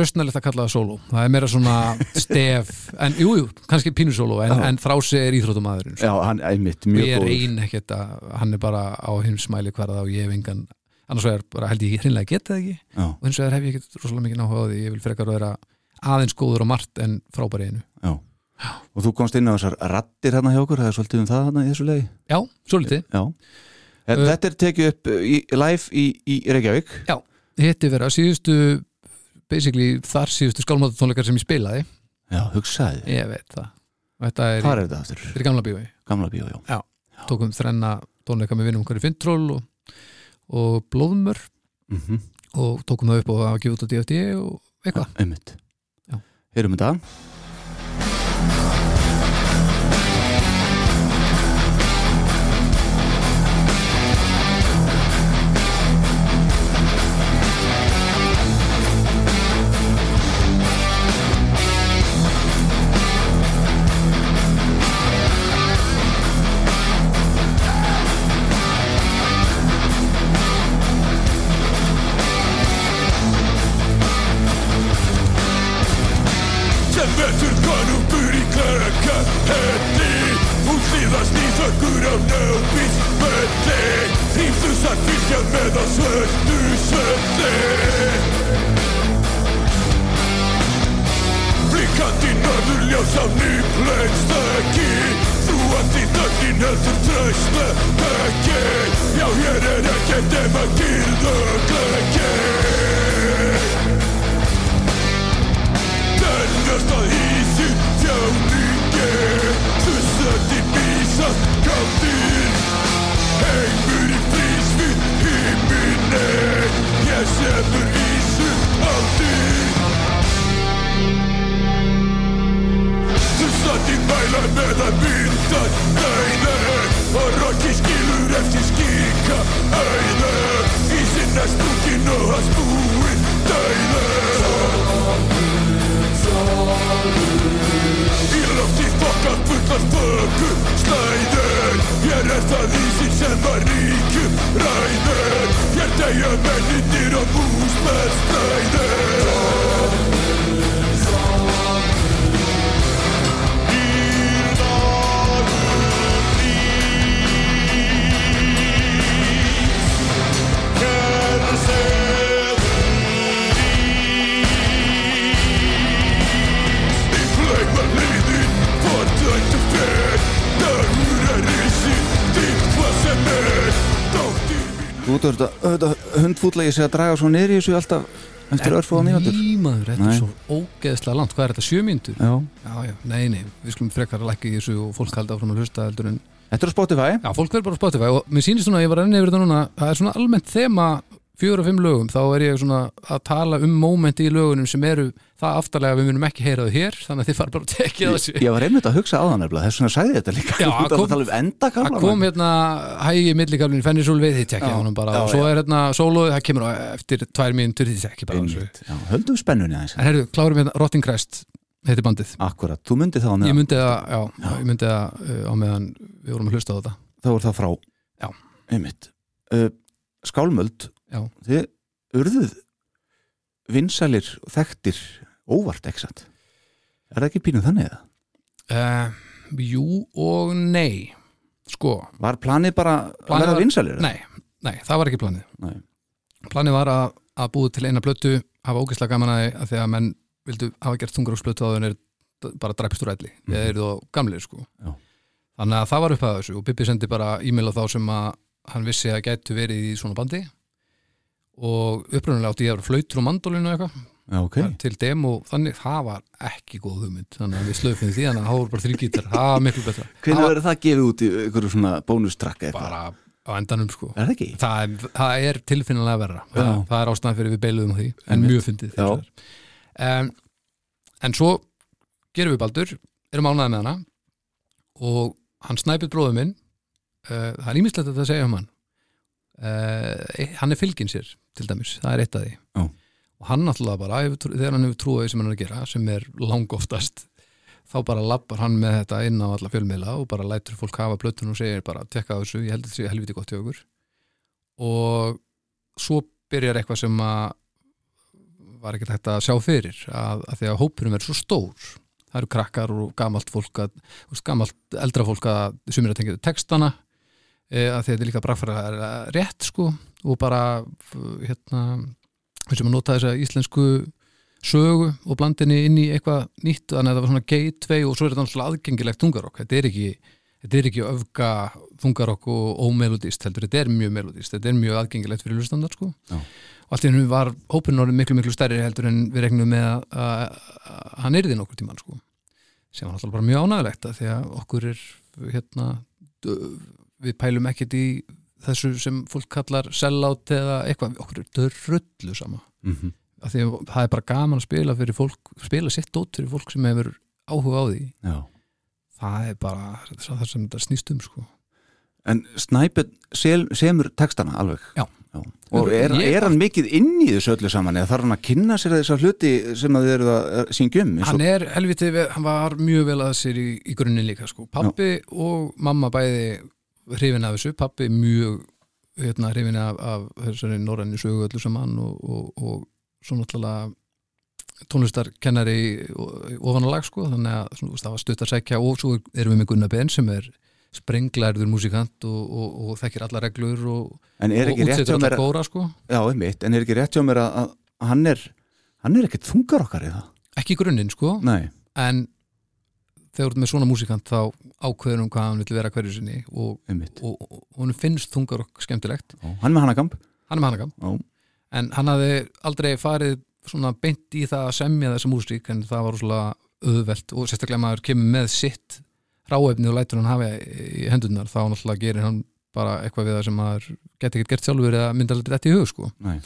röstnælegt að kalla það sóló það er meira svona stef en jú, jú, kannski pínusóló en, en þrási er íþróttumadurinn sko. Já, hann er mitt mjög ég er góður. ein ekkert að hann er bara á heimsmæli hverða og ég hef engan annars vegar held ég hreinlega geta það ekki. Já, og hins vegar hef ég ekkert rosalega mikið náhuga á því ég vil frekar vera aðeins góður og margt en frábæri einu. Já. Og þú komst inn á þessar rattir hérna hjá okkur Það er svolítið um það hérna í þessu leiði Já, svolítið, Já. Uh, Þetta er tekið upp í, live í, í Reykjavík. Hitti vera síðustu basically þar síðustu skálmáttatónleikar sem ég spilaði. Já, hugsaði Ég veit það. Þetta er, er þetta aftur? þetta er gamla bíói. Gamla bíó, já. Tókum þrenna tónleika með vinnum okkar í Finntról og, og Blóðmör. Mm og tókum það upp og að gefa út á DFD og eitthvað. Já. Heyrum þetta auðvitað hundfútlega ég sé að draga svo niður í þessu alltaf eftir örfóða mínútur? Nýmaður, þetta er svo ógeðslega langt. Hvað er þetta, sjö mínútur? Já. Já, já, nei, nei, við skulum frekar að lækka í þessu og fólk halda áfram að hlusta heldur en Þetta er á Spotify. Já, fólk verður bara á Spotify og mér sýnist svona að ég var enni yfir þetta núna það er svona almennt þema fjögur og fimm lögum þá er ég svona að tala um mómenti í lögunum sem eru það aftarlega að við munum ekki heyra þau hér þannig að þið fara bara að tekja þessu. Ég var einmitt að hugsa á það nefnilega þess vegna sagði ég þetta líka. Já, að kom- um Það endakafla kom hérna hægi milligablin Fennisúl við því tekja Já, honum bara. já, og svo já. er hérna sólóð, það kemur á eftir tvær mínútur því tekja bara. Já, höldum spennunni aðeins. En herru, klárum hérna Rotting Crest heitir bandið. Akkurat, þú myndi það á Ég meðan. myndi það, já, ég myndi það uh, á meðan við vorum að hlusta á þetta. Þá er það frá. Já. Einmitt. Uh, Skálmöld Já. Þið urðuð vinsælir og þekktir óvart ekki satt Er það ekki pínuð þannig eða? uh, Jú og nei Sko, Var planið bara að Planið vera var- vinsælir? Nei, nei, það var ekki planið Nei. Planið var að, að búið til eina blötu hafa ógeðslega gaman að því að að menn vildu hafa gert þungaróksblötu á þenni bara drapist úr elli, Mhm. við erum þá gamlir sko. Já. þannig að það var upp að þessu og Bibi sendi bara e-mail á þá sem að hann vissi að gætu verið í svona bandi og upprunalega átti ég að vera flautur og mandolinu eitthvað. Já, ok. Til demo, þannig það var ekki góð hugmynd, þannig að við slöfum því þannig að það voru bara þrjú gítar, það var miklu betra. Hvernig verður það gefið út í einhverju svona bónustrakka eitthvað? bara á endanum sko. Er það ekki? það er, það er tilfinnilega verra. Það, það er ástæðan fyrir við beiluðum því en Einmitt. mjög fyndið um, en svo gerum við baldur, erum ánæði með hana og hann snæpið bróður minn. Uh, það er ímislegt að það segja um hann uh, hann er fylgin sér til dæmis, það er eitt af því. Já. og hann náttúrulega bara, þegar hann hefur trúið sem hann er að gera, sem er langoftast þá bara lappar hann með þetta inn á alla fjölmiðla og bara lætur fólk hafa blötun og segir bara, tekka þessu, ég held sé helviti gott hjá okkur og svo byrjar eitthvað sem að var ekkert hægt að sjá fyrir að, að því að hópurum er svo stór. Það eru krakkar og gamalt fólk að, gamalt eldra fólk að sumir að tengja textana að því að þetta er líka brakfæra rétt sko og bara hérna við sem að nota þessa íslensku sögu og blandinni inn í eitthvað nýtt þannig að það var svona gateway og svo er þetta náttúrulega aðgengilegt þungarokk þetta er ekki, þetta er ekki öfga þungarokk og ómelodist heldur þetta er mjög melodist, þetta er mjög aðgengilegt fyrir hlustandar sko. Já. og allt í hennu var hópurinn orðin miklu miklu stærri heldur en við regnum með að, að, að hann yrði nokkur tíman sko. Sem var náttúrulega bara mjög ánægilegt að því að okkur er hérna við pælum ekkert í þessu sem fólk kallar sellout eða eitthvað, okkur er dörrullu sama. Mm af því að það er bara gaman að spila fyrir fólk spila sitt dót fyrir fólk sem hefur áhuga á því. Já. Það er bara það sem þetta snýst um sko. En sel, semur textana alveg? Já. Og er, er hann mikið inn í þessu öllu saman? Eða þarf hann að kynna sér þessar hluti sem að þið eru að um og- hann er helviti, hann var mjög vel að sér í, í grunninn líka sko. pappi og mamma bæði hrifin af þessu, pappi mjög hérna, hrifin af, af þessari norræni sögu öllu saman og, og, og svo náttúrulega tónlistarkennari ofanálag sko, þannig að svona, það var stutt að segja og svo erum við með Gunnar Ben sem er sprenglærður músikant og, og, og þekkir alla reglur og, En er og ekki rétt hjá útsetur mér alla að, góra sko. Já, einmitt, en er ekki rétt hjá mér að, að hann er hann er ekkert þungar okkar eða? Ekki í grunninn sko, Nei, en þegar þú ert með svona músikant þá ákveður um hvað hann vil vera hverju sinni og, og, og, og hún finnst þungar og skemmtilegt. Já, Hann er með hanakamp. Hann er með hannagam, Já, en hann hafði aldrei farið svona beint í það að semja þessa músík en það var svona auðvelt og sérstaklega maður kemur með sitt ráefni og lætur hann hafa í hendurnar þá náttúrulega gerir hann bara eitthvað við það sem maður geti ekkert gert sjálfur eða myndi aldrei þetta í hug sko. nei,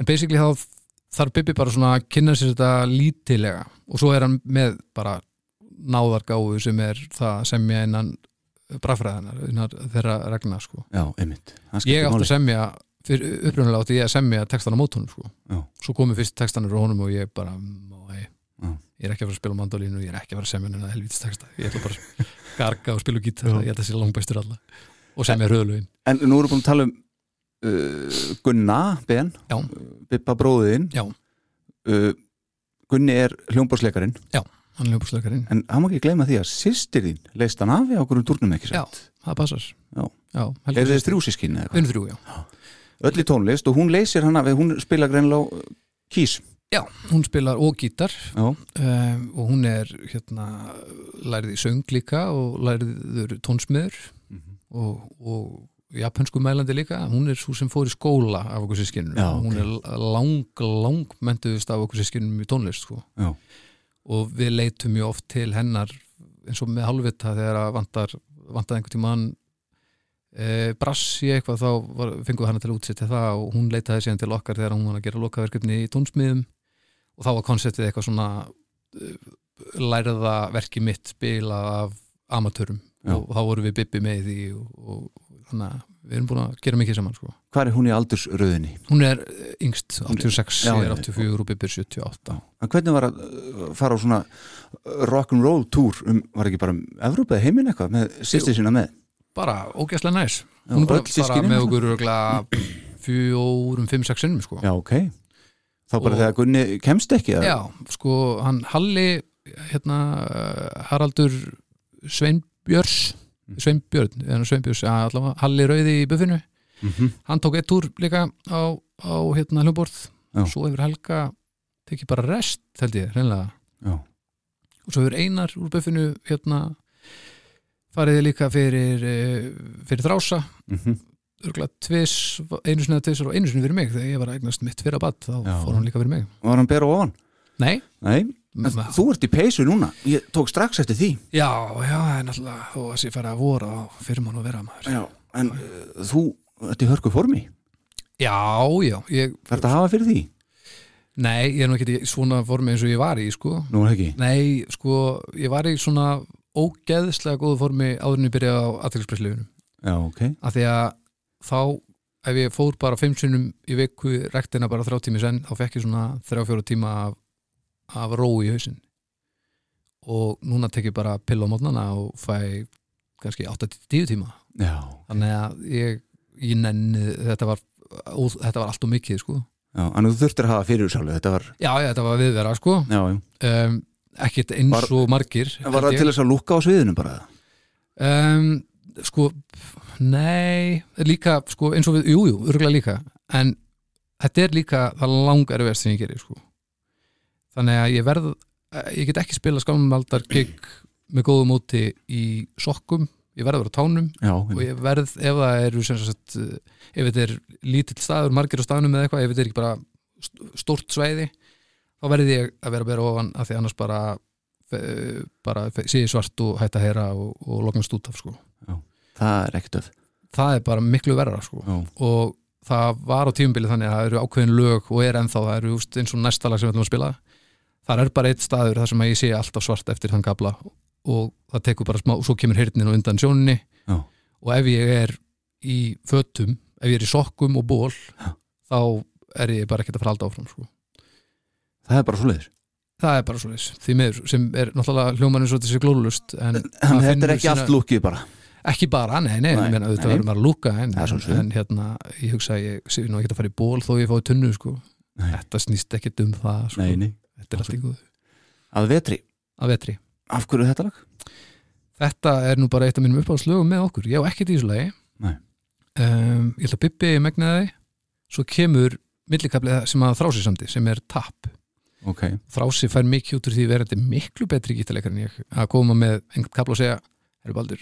en basically þá þarf Bibi bara svona að kynna sér þetta lítilega og svo er hann með bara náðargáfu sem er það að semja innan bragfræðanar, innan þeirra regna sko. já, einmitt ég átti að semja fyrir upprunalega átti ég að semja textana mót honum sko. Já. svo komu fyrst textanur á honum og ég bara mæ, Já. ég er ekki að fara að spila mandolínu ég er ekki að fara að semja hennar helvítis texta ég ætla bara að garga og spila og gítar Já. ég held að sé langbæstur alla og sem er röðlugin En nú erum við búin að tala um uh, Gunna, Ben Já. Bippa bróðin Já. uh, Gunni er hljómbásleikarinn hann er ljópusleikarinn en hann má ekki gleyma því að sýstir þín leist hann af í okkur um turnum ekki Já, satt það passar Já. Já, heldur Er þið systir. þrjúsískinni eða erum þrjú, já eitthvað? Öll í tónlist og hún leysir hana hún spila greinlega á kýs Já, hún spilar og gítar Já, um, og hún er hérna lærið í söng líka og læriður tónsmiður Mhm. og, og japansku mælandi líka hún er svo sem fór í skóla af okkur sískinum Já, hún ok. er lang, lang mentuðist af okkur sískinum í tónlist sko. Já. Og við leitum mjög oft til hennar eins og með halvvita þegar að vantar vantaði einhvern tímann e, brass í eitthvað þá var, fengum við hana til að útsetja það og hún leitaði síðan til okkar þegar hún var að gera lokaverkefni í tónsmiðum og þá var konceptið eitthvað svona uh, lærða verki mitt spila af amatörum Já. og þá vorum við bibbi með því og, og þannig að við erum búin að gera mikið saman sko. hvað er hún í aldursröðinni? hún er eh, yngst, 86 Já, ég er já, 84 og bibbi er 78 En hvernig var að uh, fara á svona rock'n'roll túr um, var ekki bara um Evrópa eða heiminn eitthvað með sýstir sína með? bara ógæslega næs hún er bara systkinin fara með okkur fjórum, fimm, sex sinnum sko. Já, ok Þá bara Og- þegar Gunni kemst ekki eða? Já, sko, hann Halli hérna, Haraldur Sveinbjörs Mm. Sveinbjörn, ja, allavega, Halli Rauði í buffinu Mhm. hann tók eitt túr líka á, á hérna hljómborð Já. svo hefur Helga tekið bara rest held ég, reynlega og svo hefur Einar úr buffinu hérna farið líka fyrir eh, fyrir þrása Mhm. örgulega tvis, einu sinni eða tvisar og einu sinni fyrir mig þegar ég var að eignast mitt fyrir að bad þá Já. fór hann líka fyrir mig Var hann bera ofan? Nei, Nei, en þú ert í peysu núna. Ég tók strax eftir því. Já, já, er náttúrulega þó að sé fara að vora á fyrir mann að vera maður. Já, en uh, þú ert í hörku formi. Já, já, ég Fært að hafa fyrir því? Nei, ég er nú ekki í svona formi eins og ég var í, sko. Nú er ekki? Nei, sko, ég var í svona ógeðslega góðu formi áður en ég byrjaði á aðtækispresslöfunum Já, ok. Af því að þá ef ég fór bara fimm sinnum í viku rektina bara þrjá tími senn, þá fekk ég svona þrjá fjóra tíma af, af ró í hausinn og núna tek ég bara pill á mótnana og fæ kannski 8-10 tíma Já, þannig að ég, ég nenni þetta var, þetta var allt og mikið sko. já, en þú þurftir að hafa fyrir sálu Þetta var, já, já, þetta var viðvera sko. um, ekkert eins Var- og margir Var það til þess að lúka á sviðinu bara? um, sko, nei líka, sko, eins og við, jú, jú, örgulega líka en þetta er líka það langar verð sem ég gerir sko. Þannig að ég verð ég get ekki spila skamaldar gig með góðu móti í sokkum. Ég verð að vera á tánum Já, og ég verð, ef það eru sagt, eh, ef þetta er lítill staður, margir á staðnum eða eitthvað, ef þetta er ekki bara st- stórt sveiði, þá verð ég að vera bera ofan af því annars bara eh, bara sé ég svart og hætta að heyra og, og loknast út af sko. það er ekkert öf það er bara miklu verra sko. Já, og það var á tímubili þannig að það eru ákveðin lög og er ennþá, það eru just, eins og næsta lag sem við ætlum að spila. það er bara eitt staður þar sem að ég sé alltaf svart eftir þann gabla og það tekur bara smá, og svo kemur heyrnin og undan sjóninni Já. og ef ég er í fötum, ef ég er í sokkum og ból Já. þá er ég bara ekkert að fara halda áfram sko. það er bara svo leiðis það er bara svo leys, því meður sem er náttúrulega hljómaninn svo þessi glólust en En þetta er ekki sína- allt lúkið bara ekki bara, nei, nei, Nei, nei auðvitað verður maður að lúka en, en, en hérna, ég hugsa að ég sé nú ekki að fara í ból þó ég fái tunnu sko. Þetta snýst ekkit um það sko. Nei, nei, þetta er allt í góð að vetri? Að vetri. Af hverju þetta lag? þetta er nú bara eitt af mínum uppáðslögum með okkur. Ég á ekkert í þessu lagi. Nei. um, ég ætla að Bibbi megnaði svo kemur millikablið sem að þrási samti sem er tap. Ok, þrási fær mikið út úr því verðandi miklu betri gítarleikar en ég. Að koma með einhvern kabla og segja, herru Baldur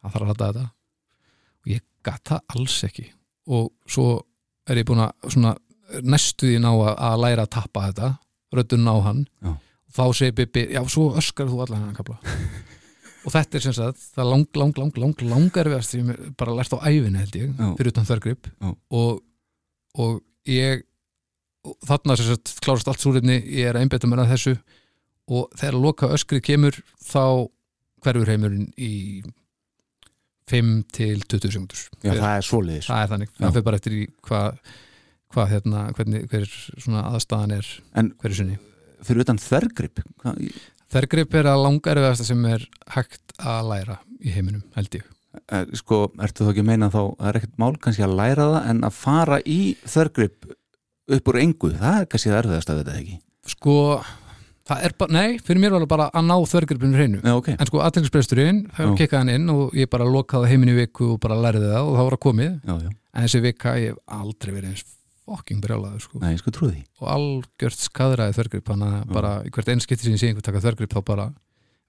það þarf að halda þetta. Og ég gat það alls ekki. Og svo er ég búin að svona, næstu því ná að, að læra að tappa þetta röddun á hann. Já. og þá segir Bibi, já svo öskar þú allan hann kabla og þetta er sem sagt það er lang, lang, lang, lang, langar við sem ég bara lært á æfinu held ég Já. fyrir utan þörgrip og, og ég og þarna sem sagt klárast allt súrefni ég er að einbetta mér að þessu. Og þegar loka öskrið kemur þá hverfur heimurinn í 5 til 20 sekundur já, það er svo leiðis það er þannig, það fyrir bara eftir í hvað hva, hérna, hvernig, hver svona aðstæðan er En- hverju sinni. Fyrir utan þvergrip Hvað- Þergrip er að langarfiðasta sem er hægt að læra í heiminum, held ég. Eh, Sko, ertu þá ekki að meina þá það er ekkert mál kannski að læra það en að fara í þörgrip upp úr engu, það er kannski það erfiðast að þetta ekki? Sko, það er bara, nei, fyrir mér var það bara að ná þvergripinu hreinu. Já, ok, en sko, aðtækningsbresturinn, Já. það kekkaði hann inn og ég bara lokaði heiminn í viku og bara lærði það og það var að komið, já, já, en þessi vika ég hef aldrei verið eins fokking brjálaður sko. nei, sko því. Og algjört skadraði þvergrip þannig að bara hvert einn skipti sem ég sé einhver taka þvergrip þá bara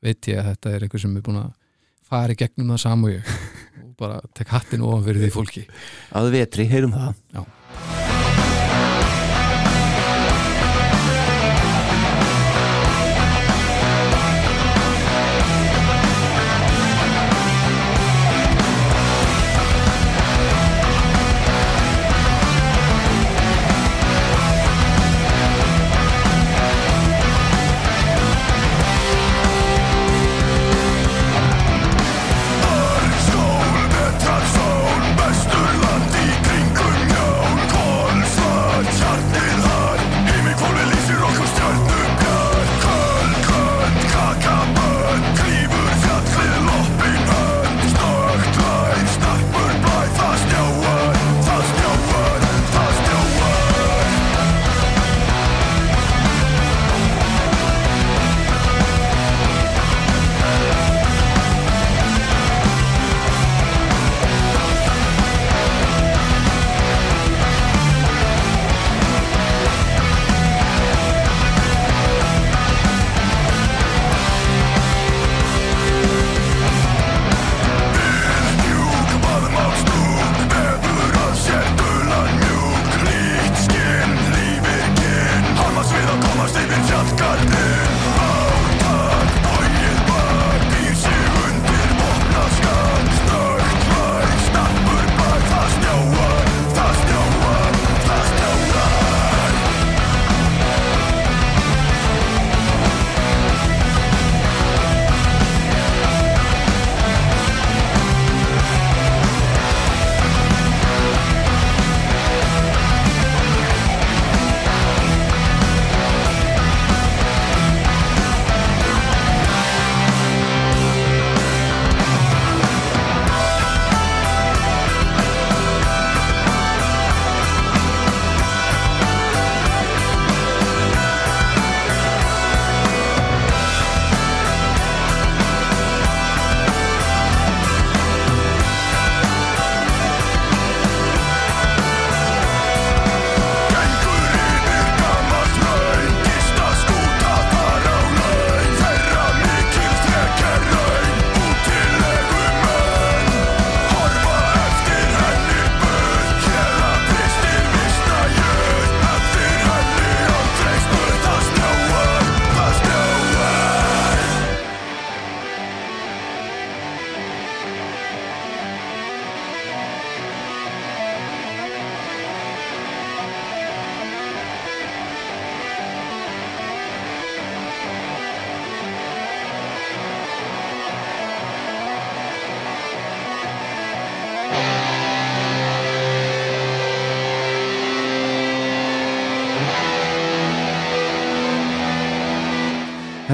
veit ég að þetta er einhver sem er búin að fara í gegnum það ég. Og bara tek hattin ofan fyrir því fólki. Að vetri, heyrum það. Já.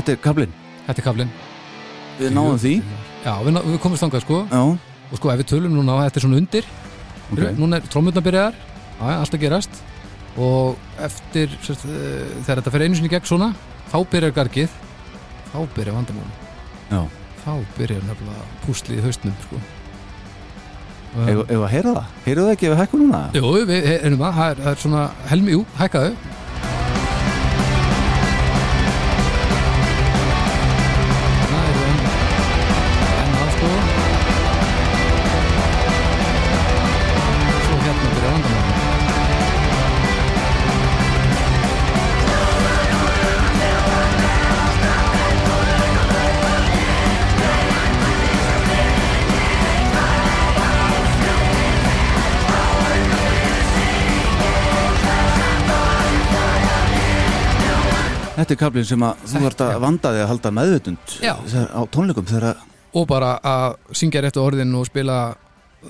Þetta er kablin, Þetta er kaflinn. Við náðum því. Já, við, ná- við komumst þangað sko. Já, og sko ef við tölum núna, þetta er svona undir. Ok. Núna er trómutna byrjaðar. Já, já, allt að gerast. Og eftir sérst, uh, þegar þetta fer einu sinni gegn svona þá byrjar gargið. Þá byrjar vandamálum þá byrjar nefnilega púslið í haustnum sko. ef ef að heyra það? Heyrðu það ekki ef við hækkum núna? Jú, við erum það, það er svona helmi, jú, hækkaðu Þetta er kablin sem að þú ert að vanda þig að halda meðvutund á tónleikum þegar og bara að syngja réttu orðin og spila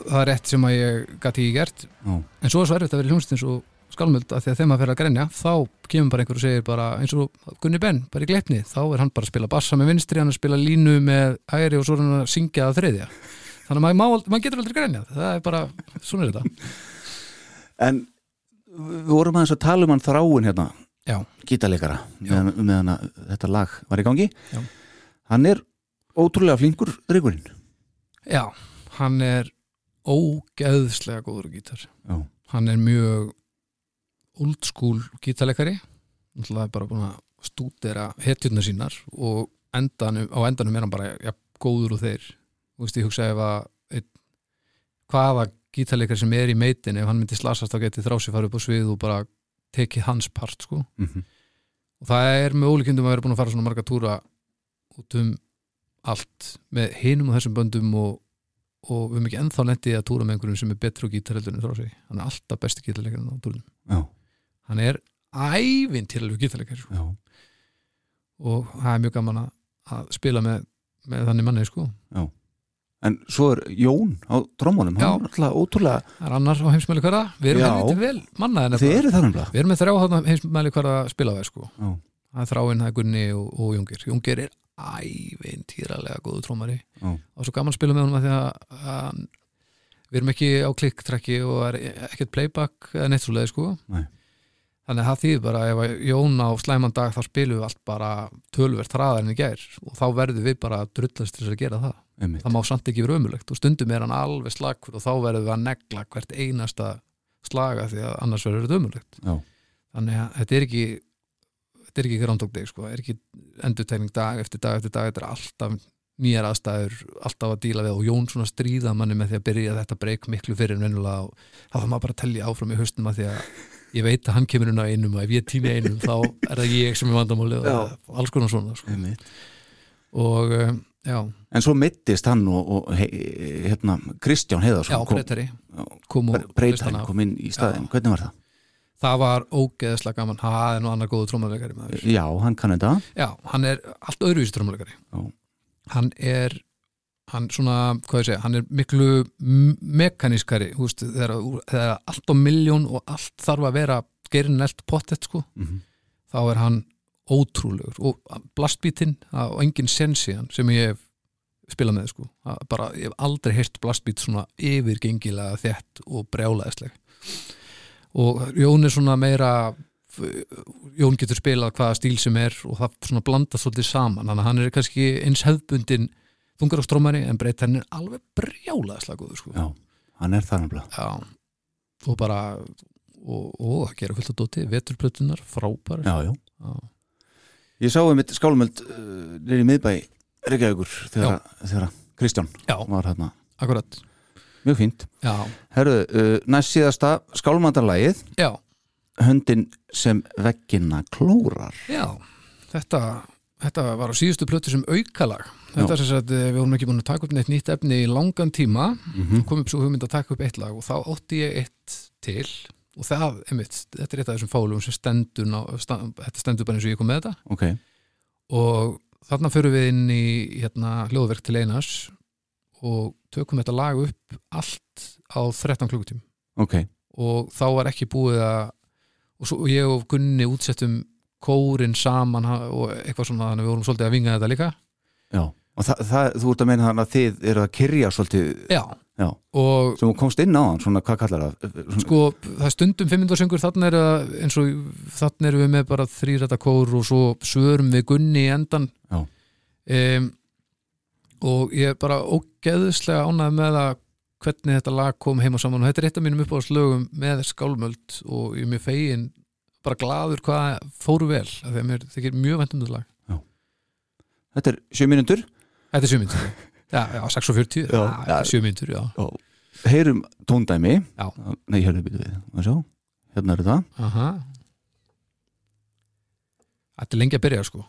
það rétt sem að ég gæti ekki gert. Já. en svo er svo erfitt að vera í hljómsveitins og skálmöld að því að þegar maður fer að grenja þá kemur bara einhver og segir bara eins og Gunni Ben, bara í gleipni þá er hann bara að spila bassa með vinstri hann að spila línu með æri og svo er hann að syngja að þriðja. Þannig að maður, má- maður getur aldrei grænjað það er bara, svona er þetta. En við vorum aðeins að tala um hann þráin hérna Já. meðan, meðan að þetta lag var í gangi Já. Hann er ótrúlega flinkur drygurinn Já, hann er ógeðslega góður gítar Já. hann er mjög old school gítarleikari náttúrulega bara búin að stúdera hetjurnar sínar og endanum, á endanum er hann bara ja, góður og þeir Þú veist, ég hugsa ef að einn, hvaða gítarleikari sem er í meitin ef hann myndi slasast þá geti þrá sér farið upp á svið og bara tekið hans part sko. Mm og það er með ólíkindum að vera búin að fara svona marga túra út um allt með hinum og þessum böndum og, og við erum ekki ennþá lendið að túra með einhverjum sem er betri gítarheldur en þrá sig hann er alltaf besti gítarleikarinn á túrunum Já, hann er ævintýralegu gítarleikar sko. já, og það er mjög gaman að, spila með, með þannig manni sko. En svo er Jón á trómunum, Já. hann er alltaf ótrúlega það er annar á heimsmæli hverða við erum helviti vel mannaði Þið eru það nefnilega við erum með þrjá heimsmæli hverða spila við sko. Já. það er þráinn, það er Gunni og, og Jungir Jungir er ævintýralega góðu trómari Já. og svo gaman að spila með honum að því að hann, við erum ekki á klikktrekki og er ekkert playback eða neitt svo leið sko Nei. þannig að það þýðir bara ef að Jón á slæman dag þá spilum við allt bara tölvert einmitt. það má samt ekki vera ömulegt og stundum er hann alveg slagur og þá verðum við að negla hvert einasta slaga því að annars verður þetta ömulegt Já. þannig að þetta er ekki þetta er ekki Day sko, er ekki endurtegning dag eftir dag eftir dag, þetta er alltaf nýjar aðstæður, alltaf að díla við og Jón svona stríða manni með því að byrja þetta breyk miklu fyrir en venjulega og þá þarf maður bara að telja áfram í haustum að því að ég veit að hann kemur inn á einum og ef ég týni einum þá er það ég sem er vandamálið og alls konar svona sko. og um, já, En svo mittist hann og, og he, hérna, Kristján já, Heiðarsson kom, breytari Já, kom breytari kom inn í staðin, hvernig var það? það var ógeðslega gaman. Það er nú annar góðu trómuleikari maður. Já, hann kann þetta. Já, hann er allt öðruvísi trómuleikari Já. hann er hann svona, hvað ég segja, hann er miklu mekanískari, þú veist, þegar, þegar allt á miljón og allt þarf að vera gerin eld pottet sko mm þá er hann ótrúlegur og blastbítinn og engin sensi hann sem ég hef spilað með sko, Það bara, ég hef aldrei heyrt blastbít svona yfirgengilega þett og brjálæðisleg. Og Jón er svona meira Jón getur spilað hvaða stíl sem er og það svona blandast svolítið saman. Þannig að hann er kannski eins hefðbundin þungar og strómari en breytt hann er alveg brjálæðislega góður sko. Já, hann er það nefnilega. Já, og bara og, og að gera fullt að dóti, veturplötunar frábæri Já, já. Já. Ég sá einmitt skálmöld uh, nýri miðbæ Reykjavíkur þegar, þegar Kristján Já, var hérna akkurat. Mjög fínt. Já, Herðu, uh, næst síðasta skálmandarlægið já, höndin sem veggina klórar. Já. Þetta, þetta var á síðustu plötu sem aukalag. Þetta er sem sagt, eh, við vorum ekki búin að taka upp neitt nýtt efni í langan tíma. Mm kom upp svo hugmynd að taka upp eitt lag og þá átti ég eitt til og það, einmitt, þetta er eitt af þessum fálum sem stendur, ná, stand, þetta stendur bara eins og ég kom með þetta. Ok, og þarna förum við inn í hérna, hljóðverk til Einars og tökum þetta lag upp allt á 13 klukkutím ok. Og þá var ekki búið að og, svo, og ég og Gunni útsettum kórin saman og eitthvað svona þannig að við vorum svolítið að vinga þetta líka. Já, og það, það, þú ert að meina þannig að þið eru að kyrja svolítið já, Já. og sem komst inn á hann, svona hvað kallar það? Svona, sko það er stundum 500 söngur þannig er það eins og þannig erum við með bara þrýrætta kór og svo svörum við Gunni í endan Já. um, og ég er bara ógeðslega ánægð með að hvernig þetta lag kom heim og saman. Og þetta er eitt af mínum uppáðslögum með skálmöld og ég er mjög fegin bara gladur hvað fóru vel að mér þykir mjög vendum þetta lag. Þetta er sjö mínútur. Þetta er 7 mínútur Já, já, 6.40 Já, Já, 7 mínútur, já. Heyrum tóndæmi. Nei, hérna byrju við. Hérna er þetta Aha. Þetta er lengi að byrja, sko.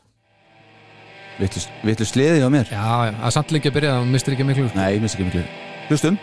Vittu sleði á mér. Já, já, það er samt lengi að byrja, það mistir ekki miklu sko. Nei, missi ekki miklu. Hlustum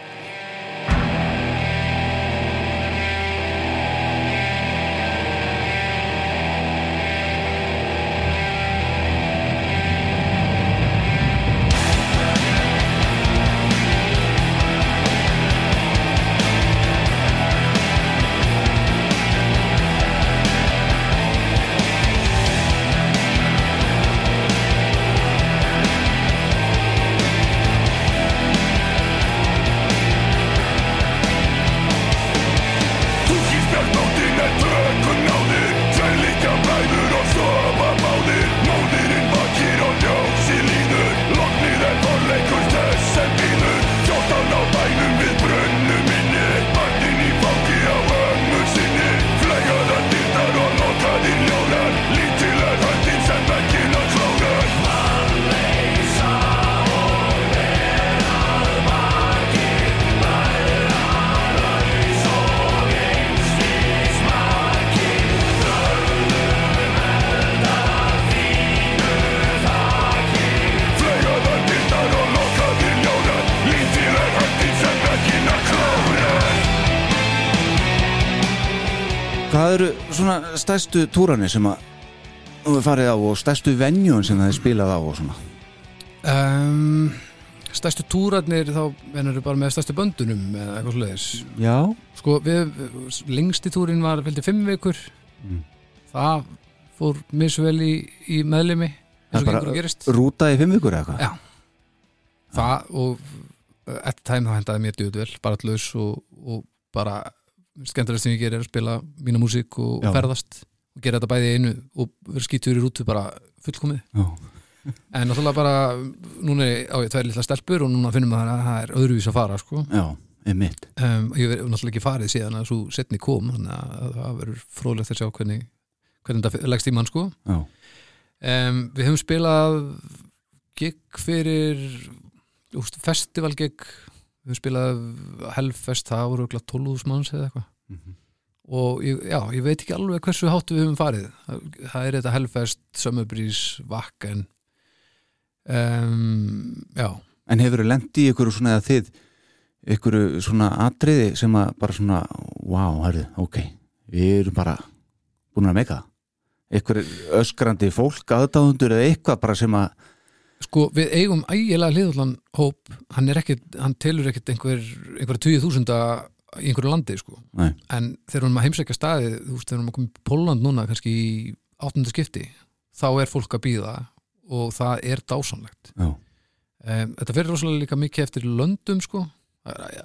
Hvað eru svona stærstu túranir sem að þú farið á og stærstu venjun sem það er spilað á og svona? Um, Stærstu túrarnir þá venur bara með stærstu böndunum eða eitthvað svoleiðis. Já, Sko, við, lengsti túrin var fylgdi fimm vikur. Mm. Það fór misvel í, í meðlimi Það er bara- gengur og gerist. rúta í fimm vikur eða hvað Já. Það og eftir tæm þá hendaði mér djúð vel bara allus og, og bara skemmtilegast sem ég gerir er að spila mína músík og Já. ferðast og gera þetta bæði einu og vera skítur í rútu bara fullkomið Já. en náttúrulega bara núna er á ég tvær litla stelpur og núna finnum maður að það er öðruvís að fara sko. Já, einmitt um, ég hef náttúrulega ekki farið síðan að svo setni kom þannig að það verður fróðlegt að sjá hvernig, hvernig þetta leggst í mann sko. Um, við höfum spilað gig fyrir úst, festival gig við höfum spilað helfest það voru örugglega 12.000 manns eða eitthvað. Mhm. og ég, já, ég veit ekki alveg hversu hátt við höfum farið. Það, er þetta helfest, sömurbrís, vakken um, já. En hefur þið lent í ykkur svona eða þið ykkur svona atriði sem að bara svona, wow, hörðu, ok við erum bara búin að meika ykkur öskrandi fólk aðdáðundur eða eitthvað bara sem að Sko, við eigum ægilega hliðallan hóp, hann ekkit, hann telur ekkit einhver, einhver 20.000 í einhverju landi, sko. Nei. En þegar hún maður heimsækja staði, þú veist, þegar hún maður komið í Póland núna, kannski í áttunda skipti, þá er fólk að býða og það er dásanlegt. Já, Um, þetta fyrir rosalega líka mikið eftir löndum, sko.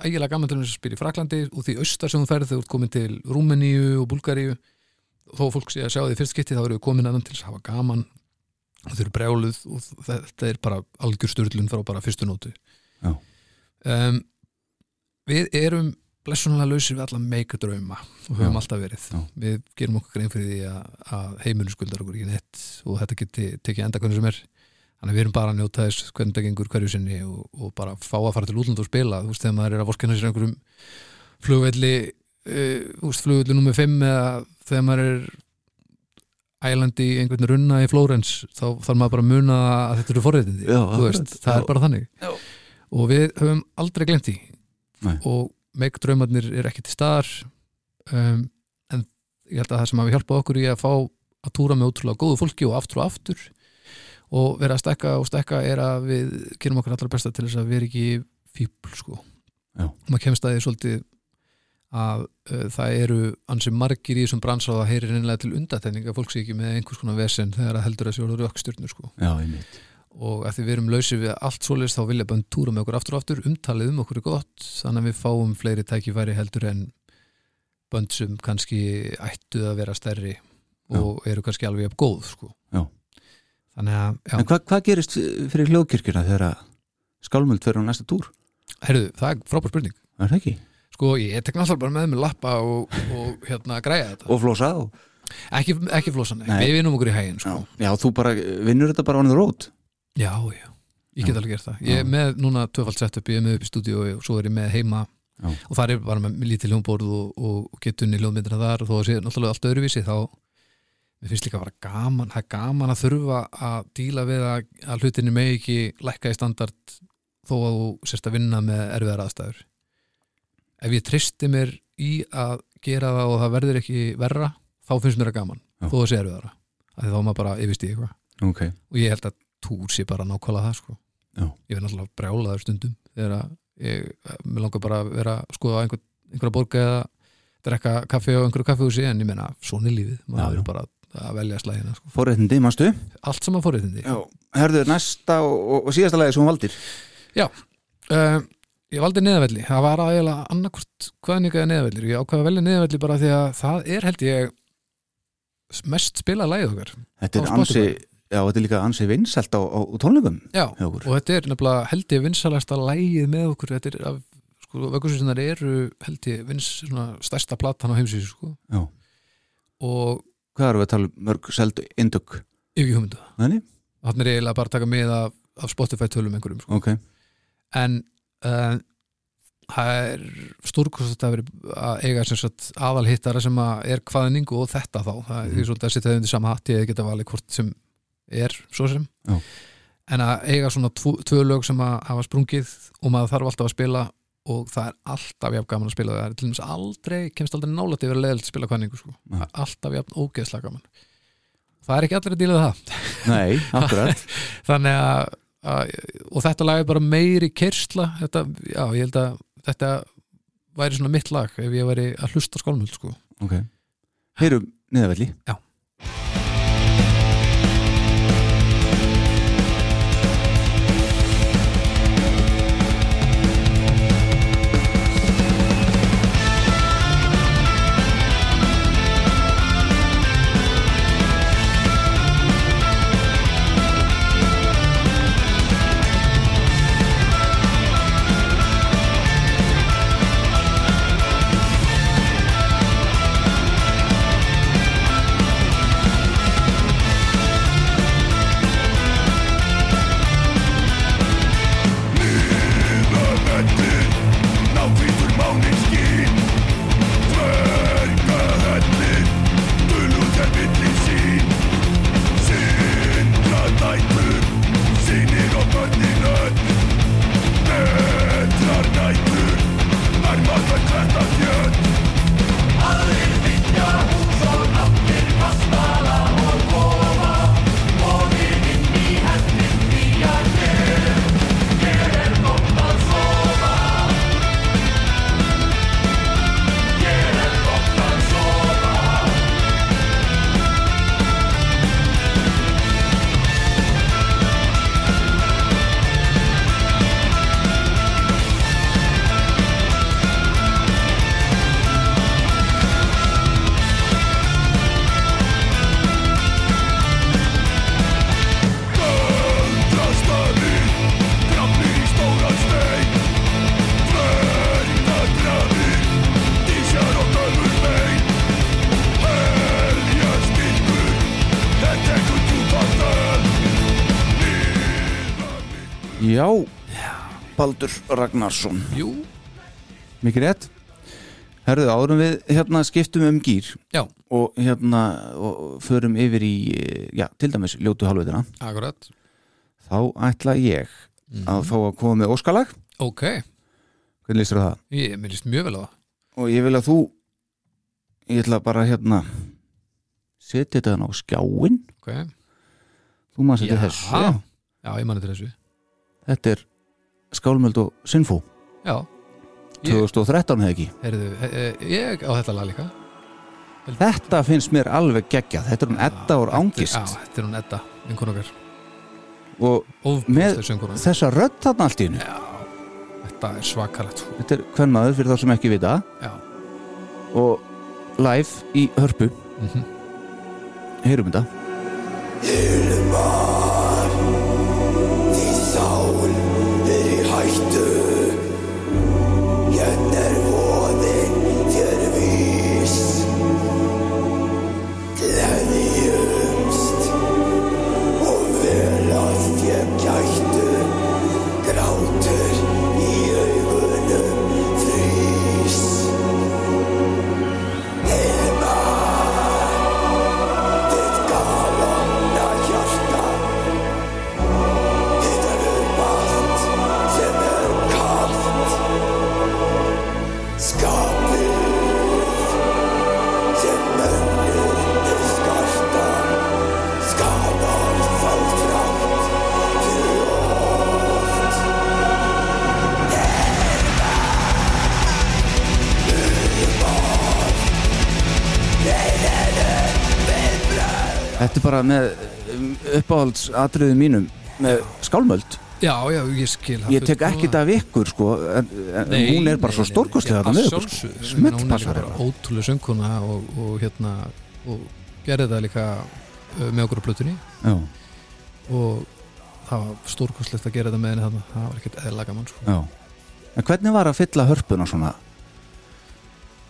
Ægilega gaman til þess að spila í Fraklandi og því austar sem þú ferð þegar þú ert komin til Rúmeníu og Búlgaríu þó fólk sé að sjá því fyrst skipti þá eru við komin annan til að hafa gaman þau eru brjáluð og þetta er bara algjör styrlun frá bara fyrstu nótu. Um, Við erum blessunlega lausir við alla meika drauma og höfum Já. alltaf verið. Já. við gerum okkur grein fyrir því að, að heiminu skuldar okkur ekki neitt og þetta geti tekið enda hvernig sem er. Þannig við erum bara að njóta þess hvernig það gengur hverju sinni og, og bara fá að fara til útland og spila. Þú veist þegar maður er að vorkina sér einhverjum flugvelli uh, flugvelli nummer 5 eða þegar maður er ælandi í einhvern runna í Flórens þá þarf maður bara að muna að þetta eru forréttindi það er bara þannig Já. og við höfum aldrei glemt því Nei. og meik draumarnir er ekki til staðar um, en ég held að það sem hafi hjálpað okkur í að fá að túra með ótrúlega góðu fólki og aftur og aftur og vera að stekka og stekka er að við gerum okkur allra besta til þess að vera ekki fíbl sko Já. maður kemst að því svolítið að uh, það eru ansi margir í þessum bransa og það heyrir einlega til undatækninga fólk sé ekki með einhvers konar vesen þegar það heldur að sé orður ökkstjörnur sko já, og því við erum lausið við allt svoleiðis þá vilja bönn túra með okkur aftur og aftur umtalið um okkur er gott þannig að við fáum fleiri tækifæri heldur en bönd sem kannski ættu að vera stærri og eru kannski alveg jafn góð sko. Já. þannig að já, En hvað hva gerist fyrir hljóðkirkjuna þegar skálmöld fer á næsta túr? herðu, það er frábær spurning Er það ekki? Sko, ég tek náttúrulega bara með mig lappa og, og hérna græja þetta Og flosa og ekki, ekki flósan, Nei. við vinnum okkur í hægin já. sko. já, þú bara vinnur þetta bara on the road já, já, ég get Já. alveg gert það ég er Já. með núna tvöfald sett upp, ég er með upp í stúdíu og svo er ég með heima Já. og það er bara með lítið hljómborð og, og getunni hljómyndina þar og þó að sé náttúrulega allt öðruvísi þá mér finnst líka að vera gaman það er gaman að þurfa að díla við að, að hlutinni með ekki lækka í standard þó að þú sérst að vinna með erfiðar aðstæður ef ég tristi mér í að gera það og það verður ekki verra þá finnst mér það gaman Já. þó að sé erfiðara þá er maður bara yfirst í eitthvað Ok, og ég held að túr sé bara nákvæmlega það sko. Já. ég verð náttúrulega brjálaður stundum þegar ég, langar bara að vera að skoða einhver, einhverja borga eða drekka kaffi á einhverju kaffihúsi en ég meina, svona er lífið, Já, maður já. er bara að velja slæðina, sko. forréttindi, manstu? allt saman fórréttindi Já, herðu, næsta og, og, síðasta lagi sem hún valdir uh, ég valdi neðavelli, það var aðeinslega annarkvort hvaðninga eða neðavellir, ég ákvaði að velja neðavelli bara því að það er held ég mest spilað lagið okkar Þetta er ansi, já, þetta er líka ansi vinsælt á, á tónleikum Já, og þetta er nefnilega held ég vinsalasta lægið með okkur. Þetta er af, sko, vöggusinnar eru held ég vins, svona stærsta platan á heimsvísu, sko. Já. og Hvað erum við að tala um? Mörg seldu indug? yfir hugmyndu Þannig? þannig er eiginlega bara að taka með af, af Spotify tölum einhverjum, sko. Ok, en uh, það er stórkost að vera að eiga sem sagt aðalhittara sem að er hvaðningu og þetta þá. Það er því svolítið að setja þau undir sama hatt ég geta valið hvort sem er svo sem. Já. en að eiga svona tvo, tvö lög sem að hafa sprungið og maður þarf alltaf að spila og það er alltaf jafn gaman að spila það er til dæmis aldrei, kemst aldrei nálægt yfir að leiðilegt að spila kvæningu sko. Er alltaf jafn ógeðslega gaman. Það er ekki allir að díla það. Nei, akkurat. Þannig að, að og þetta lag er bara meiri kyrsla þetta, já, ég held að þetta væri svona mitt lag ef ég væri að hlusta á skálmöld sko. Ok Heyrum niðavelli Já. Baldur Ragnarsson. Jú, Mikið rétt. Herðu, árum við hérna skiptum um gýr já, og hérna og förum yfir í, já, til dæmis ljótu halvveitina akkurat. Þá ætla ég að fá að koma með óskalag. Ok, hvernig lístur það? ég mér líst mjög vel á það. Og ég vil að þú ég ætla bara hérna setja þetta á skjáin Ok, þú maður setja þessu já, ég manni til þessu. Þetta er skálmöld og sinfó. Já, ég, 2013 hefði ekki? Heyrðu, he, he, ég á þetta lag líka. Þetta finnst mér alveg geggjað. Þetta er hún Edda úr ángist Já, þetta er hún Edda, vinkun okkar og Með- Ofbúðslega sönguna þessa rödd þarna allt í hennu Þetta er svakalegt. Þetta er hvern maður fyrir þá sem ekki vita. Já, og live í hörpu. Mhm. Heyrum þetta. Því bara með uppáhalds atriðin mínum með skálmöld. Já, já, ég skil það ég tek ekki þetta af ykkur sko en, en Nei, hún er bara nei, svo stórkostlega þetta með að ykkur sko. hún er bara. ótrúlega söngkona og, og hérna og gerði það líka uh, með okkur á plötunni. Já, og það var stórkostlegt að gera þetta með henni þarna. Það var ekkert eðla gaman sko. en hvernig var að fylla hörpuna svona?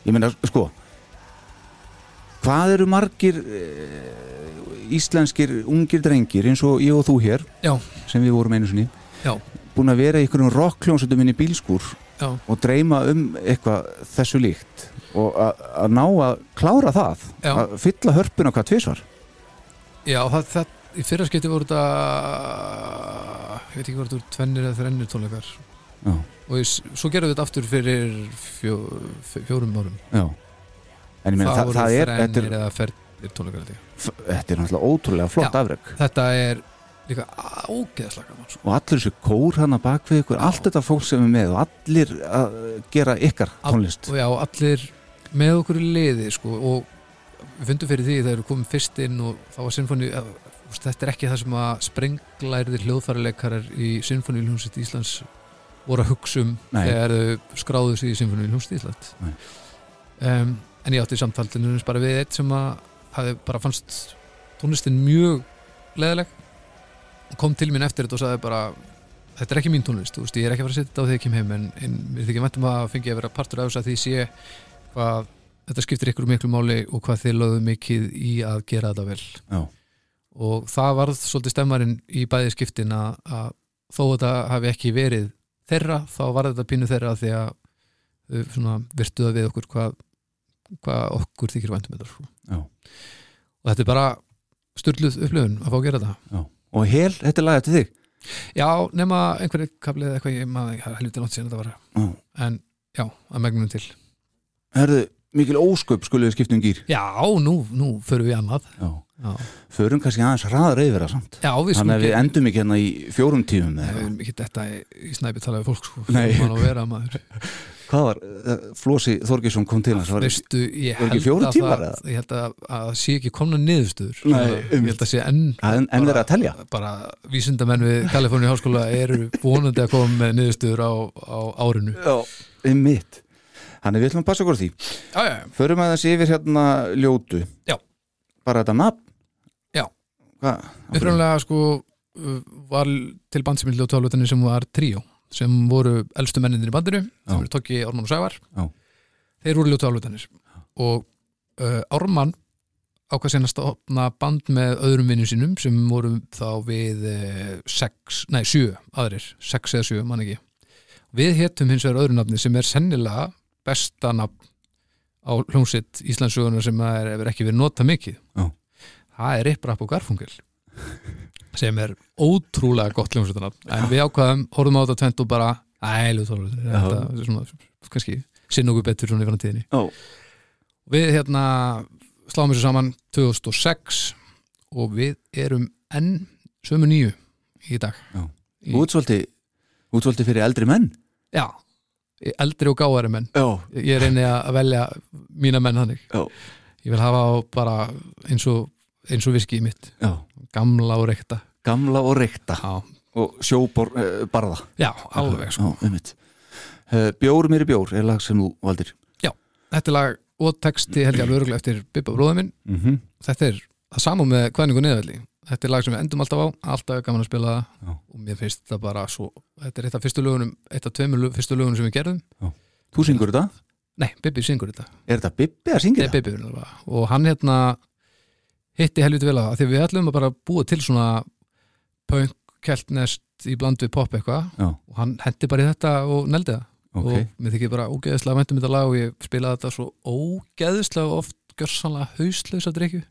Ég meina sko hvað eru margir e, íslenskir ungir drengir eins og ég og þú hér Já. sem við vorum einu sinni Já. búin að vera í einhverjum rockljónsutum inn í bílskúr Já. og dreyma um eitthvað þessu líkt og að ná að klára það að fylla hörpuna hvað tvisvar Já, það, það, í fyrra skipti voru þetta ég veit ekki voru þetta tvennir eða þrennir tónleikar Já. og ég, svo gerðum við þetta aftur fyrir fjó, fjórum árum Já En ég meina, það, það er, þetta er, þetta er náttúrulega ótrúlega flott Já. afreg þetta er líka ágeðslega gaman sko. og allir þessi kór hann að bak við ykkur allt þetta fólk sem er með og allir að gera ykkar All- tónlist. og já, allir með okkur í liði sko, og við fundum fyrir því þegar við komum fyrst inn og þá var sinfoni þetta er ekki það sem að sprenglæriðir hljóðfærileikarar í Sinfoni Ljónsett Íslands voru að hugsa um þegar þau skráðu sig í Sinfoni Ljónsett Íslands. Um, en ég átti samtaltinu bara við eitt sem að hafi bara fannst tónlistin mjög leðileg kom til mín eftir þetta og sagði bara þetta er ekki mín tónlist, þú veist, ég er ekki að fara að setja á því að ég kem heim en, en við þykjum væntum að fengi að vera partur af þess að því sé hvað þetta skiptir ykkur miklu máli og hvað þið lögðu mikið í að gera þetta vel Já. og það varð svolítið stemmarinn í bæði skiptin að, að þó þetta hafi ekki verið þeirra, þá var þetta pínu þeirra því að virtuða við okkur hvað, hvað okkur þykir væntum þetta sko. Já. og þetta er bara styrluð upplifun að fá að gera þetta. Og hel, þetta er lagið til þig. Já, nema einhverju kaplið eða eitthvað, ég maður, það er helviti langt síðan þetta var. Já. en já, að megnum til. Herðu, mikil ósköp skulle við skiptum gýr Já, nú, nú förum við annað. Já. Já, Förum kannski aðeins hraðar yfir það samt. Já Þannig að við endum ekki hérna í fjórum tímum Nei, við erum ekki þetta í, í snæpi talaði fólk sko, Nei. Hvað var, uh, Flósi Þorgesson kom til hans var, ekki að tímar, það, ég held að, að það sé ekki komna niðurstöður. Ég held að sé enn En, en þeir að telja. bara vísindamenn við Kaliforni háskóla eru vonandi að koma með niðurstöður á, á árinu. Já, um mitt Þannig við ætlum að passa okkur því. Já, já, Förum að þessi yfir hérna ljótu. Já. Bara þetta nafn. Já. Hvað? upprænlega sko var til bandsimildi og tálvöldinni sem var tríó sem voru elstu mennindir í bandinu Já. eru Tokki, Ármann og Sævar. Já. þeir voru ljótu álvöldinir og uh, Ármann ákvað síðan að stopna band með öðrum vinnum sínum sem voru þá við uh, sex, nei sjö aðrir, sex eða sjö, mann ekki. Við héttum hins vegar öðru nafni sem er sennilega besta nafn á hljómsitt Íslandsugunar sem er, hefur ekki verið nota mikið. Já. það er Rip Rap og Garfungel sem er ótrúlega gott hljómsveitarnafn. En við ákvaðum, horfum á þetta tvent og bara ælu þólu kannski sinn okkur betur svona í framtíðinni. Já. við hérna sláum þessu saman 2006 og við erum enn sömu nýju í dag. Já. Í- Útsvolti Útsvolti fyrir eldri menn? Já, eldri og gáðari menn. Já, ég reyni að velja mína menn þannig. Já. ég vil hafa á bara eins og, eins og viski í mitt. Já. Gamla og reykta. Gamla og reykta. Já, og sjóbor uh, barða. Já alveg sko. Já, uh, Bjór mér í bjór er lag sem þú valdir. Þetta er lag og texti held ég alveg örgulega eftir Bibba bróða minn. Mm -hmm. þetta er það sama með kvæningu neðalli þetta er lag sem við endum alltaf á, alltaf er gaman að spila það. Já. og mér finnst þetta bara svo þetta er eitt af fyrstu lögunum, eitt af tveimur lög, fyrstu lögunum sem við gerðum. Þú syngur þetta? nei, Bibbi syngur þetta. Er þetta Bibbi að syngja Nei, Bibbi vinnur það. og hann hérna hitti helviti vel að því að við ætlum að bara búa til svona punk, keltnest í bland við pop eitthvað. Og hann hendi bara í þetta og neldi það. Ok. og mér þykir bara ógeðislega væntum þetta lag og ég spilaði þetta svo ógeðislega oft gjörsanlega hauslaus að drikju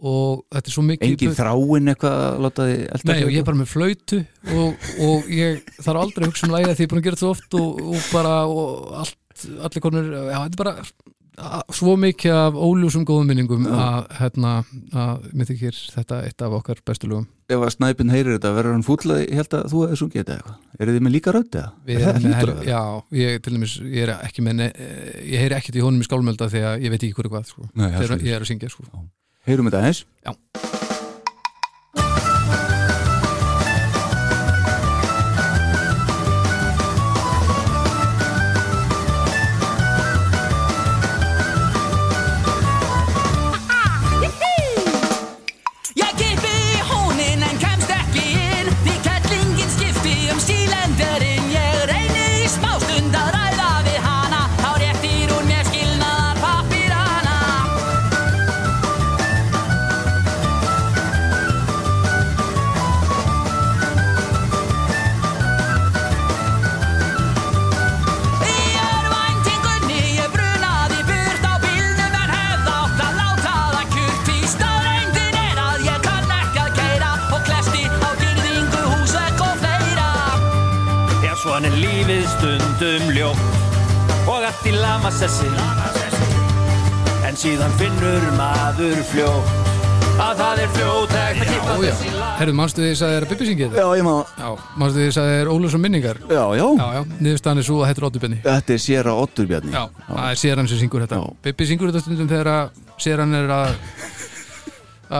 og þetta er svo mikið Engin þráin eitthvað að láta þið elta Nei og ég er bara með flautu og, og ég þarf aldrei að hugsa um lægi því ég er búin að gera þetta svo oft og, og bara og allt, allir konur já, þetta er bara svo mikið af óljósum góðum minningum að, hérna, að mér þykir þetta eitt af okkar bestu lögum Ef að snæpinn heyrir þetta, verður hann fúll að ég held að þú hefði sungið þetta eitthvað Eru þið með líka rödd eða? Er? Já, ég til dæmis, ég er ekki með ég heyri ekkert í honum í skálmölda að ég veit ekki hverju hvað sko. Nei, er Þegar ég er að syngja sko. Heyrum þetta eins Já. Lífið stundum ljótt. Og allt í lamasessi. En síðan finnur maður fljótt að það er fljótægt að kippa þessi lag. Herru, manstu því að það er bibbisingið? Já, ég má Já, manstu því að það er Ólafsson minningar? Já, já, Já, já, niðurstaðan er svo að þetta er Óttubenni Þetta er sér að Ottur Bjarni. Já, það er séran sem syngur þetta. Já. Bibbi syngur þetta stundum þegar að séran er að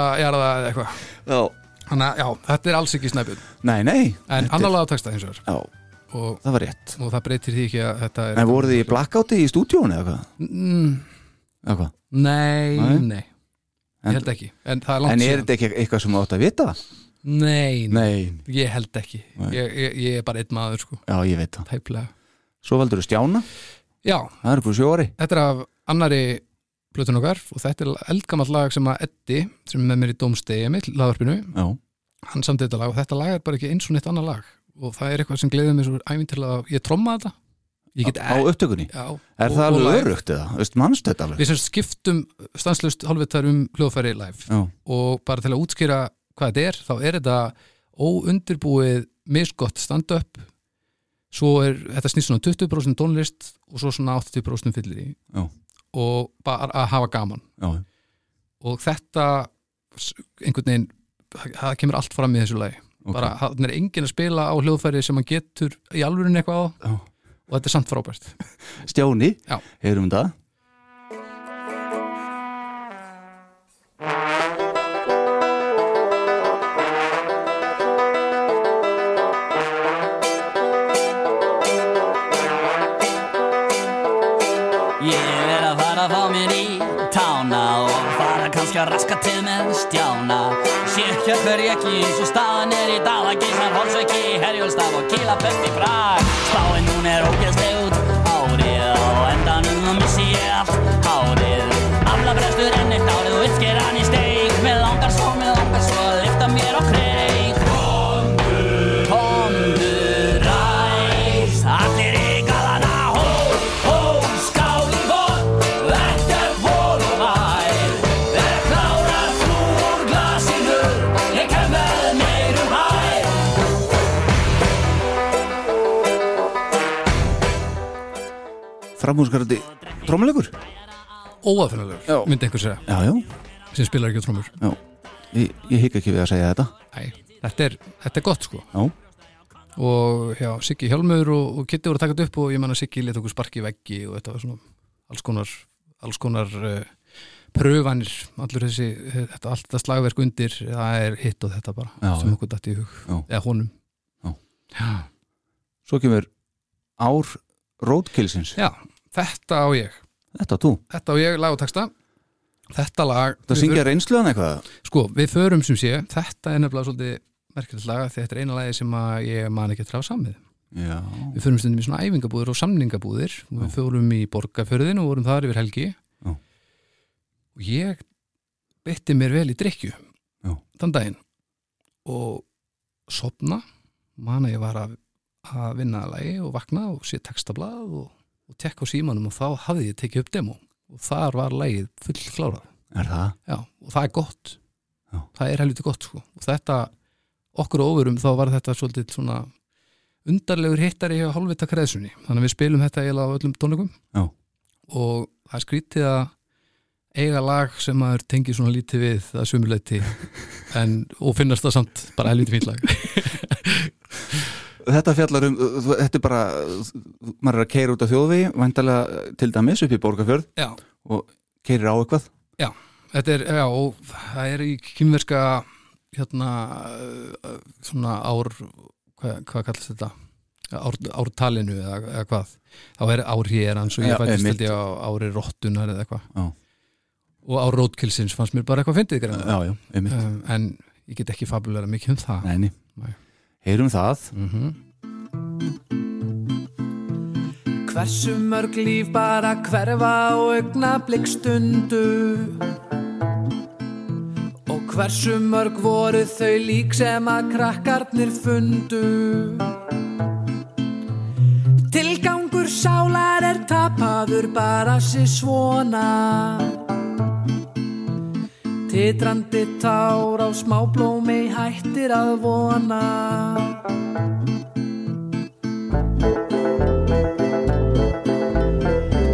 að jara það eða eitthvað. Já. Þannig að, já, þetta er alls ekki snæpjum Nei, nei. En annar laga texta hins vegar. Já, og, það var rétt. og það breytir því ekki að þetta er En voruð þið í blackouti í eða hvað? mm, Eða hvað? Nei, Nei? nei, ég held ekki. En En er þetta ekki eitthvað sem þú átt að vita? Nei, nei, Nei. Ég held ekki. Ég, ég, ég er bara einn maður sko. Já, ég veit það. Tæplega. Svo valdur þú Stjána? Já, Það er búið sjóari þetta er af annari plötun okkar og þetta er eldgamall lag sem að Eddi sem er með mér í Dómstegi mitt, lagarpinu, Já, hann samt þetta lag og þetta lag er bara ekki eins og neitt annað lag og það er eitthvað sem gleður mér svo æfintilega að ég tromma þetta. Ég get á upptökunni? Já, Er og- það alveg örugt eða? Veist, mannstu þetta alveg? Við sem skiptum stanslust hálfvitar um hljóðfæri live. Já, og bara til að útskýra hvað þetta er þá er þetta óundirbúið misgott stand-up. Svo er þetta snýst svona 20% tónlist og svo svona 80% fyllir í. Já. og bara að hafa gaman. Já, og þetta einhvern veginn það kemur allt fram í þessu lagi ok. bara hann er enginn að spila á hljóðfæri sem hann getur í alvörinni eitthvað á Já. og þetta er samt frábært Stjáni, Já. heyrum við það Ég er að fara að fá mér í tána og fara kannski að raska til með stjána Sérkja hver ég ekki eins og staðan della Betty Fry Framhúsgarandi trómulegur óafinnulegur, myndi einhver segja. Já, já, sem spilar ekki á trómur já. Ég, ég hygg ekki við að segja þetta. Æ, þetta, er, þetta er gott sko. Og já, Siggi Hjálmur og, og Kitty voru þetta upp og ég að Siggi let okkur sparki í veggi og þetta var svona alls konar, alls konar uh, pröfanir, allur þessi þetta, allt þetta slagverk undir það er hitt og þetta bara, sem okkur dætti í hug. Eða honum. Já. svo kemur ár Roadkillsins? Já, þetta á ég. Þetta þú, þetta á ég, lag og texta. Þetta lag það syngja reynsluðan eitthvað? Sko, við förum sem sé, þetta er nefnilega svolítið merkilegt lag þetta er eina lagi sem ég man ekki að trá samið. Já, Við förum stundum í svona æfingabúðir og samningabúðir. Og við förum í borgarförðin og vorum þar yfir helgi. Já. og ég bytti mér vel í drikju Já. þann daginn. Og sopna man að ég var að, að vinna að lagi og vakna og sé textablað og, og tekka á símanum og þá hafði ég tekið upp demo. Og þar var lagið full klárað er það? Já, og það er gott. Já. það er helviti gott sko. Og þetta, okkur ofurum þá var þetta svolítið svona undarlegur hittari hjá hálfvita kreðsunni. Þannig að við spilum þetta eiginlega á öllum tónleikum. Já. og það skrítið að eiga lag sem maður tengir svona lítið við að sumuleiti en, og finnast það samt bara helviti fínt lag Þetta fjallar um, þú- þetta er bara maður er að keira út af þjóðvegi væntalega til dæmis upp í Borgarfjörð Já, og keirir á eitthvað. Þetta er, já, og það er í kynverska hérna uh, svona ár hvað, hvað kallast þetta? Ár, ártalinu eða, eða hvað? Þá er ár hér eins og Já, ég fættist ég á ári rottunar eða eitthvað. Já. og á rótkilsins fannst mér bara eitthvað fyndið Já, já, um, en ég get ekki fabulega mikið um það. Næni, Nei. Heyrum það. Mm Hversu mörg líf bara hverfa á augna blikkstundu Og hversu mörg voru þau lík sem að krakkarnir fundu? Tilgangur sálar er tapaður bara sér svona Titrandi tár á smáblómi hættir að vona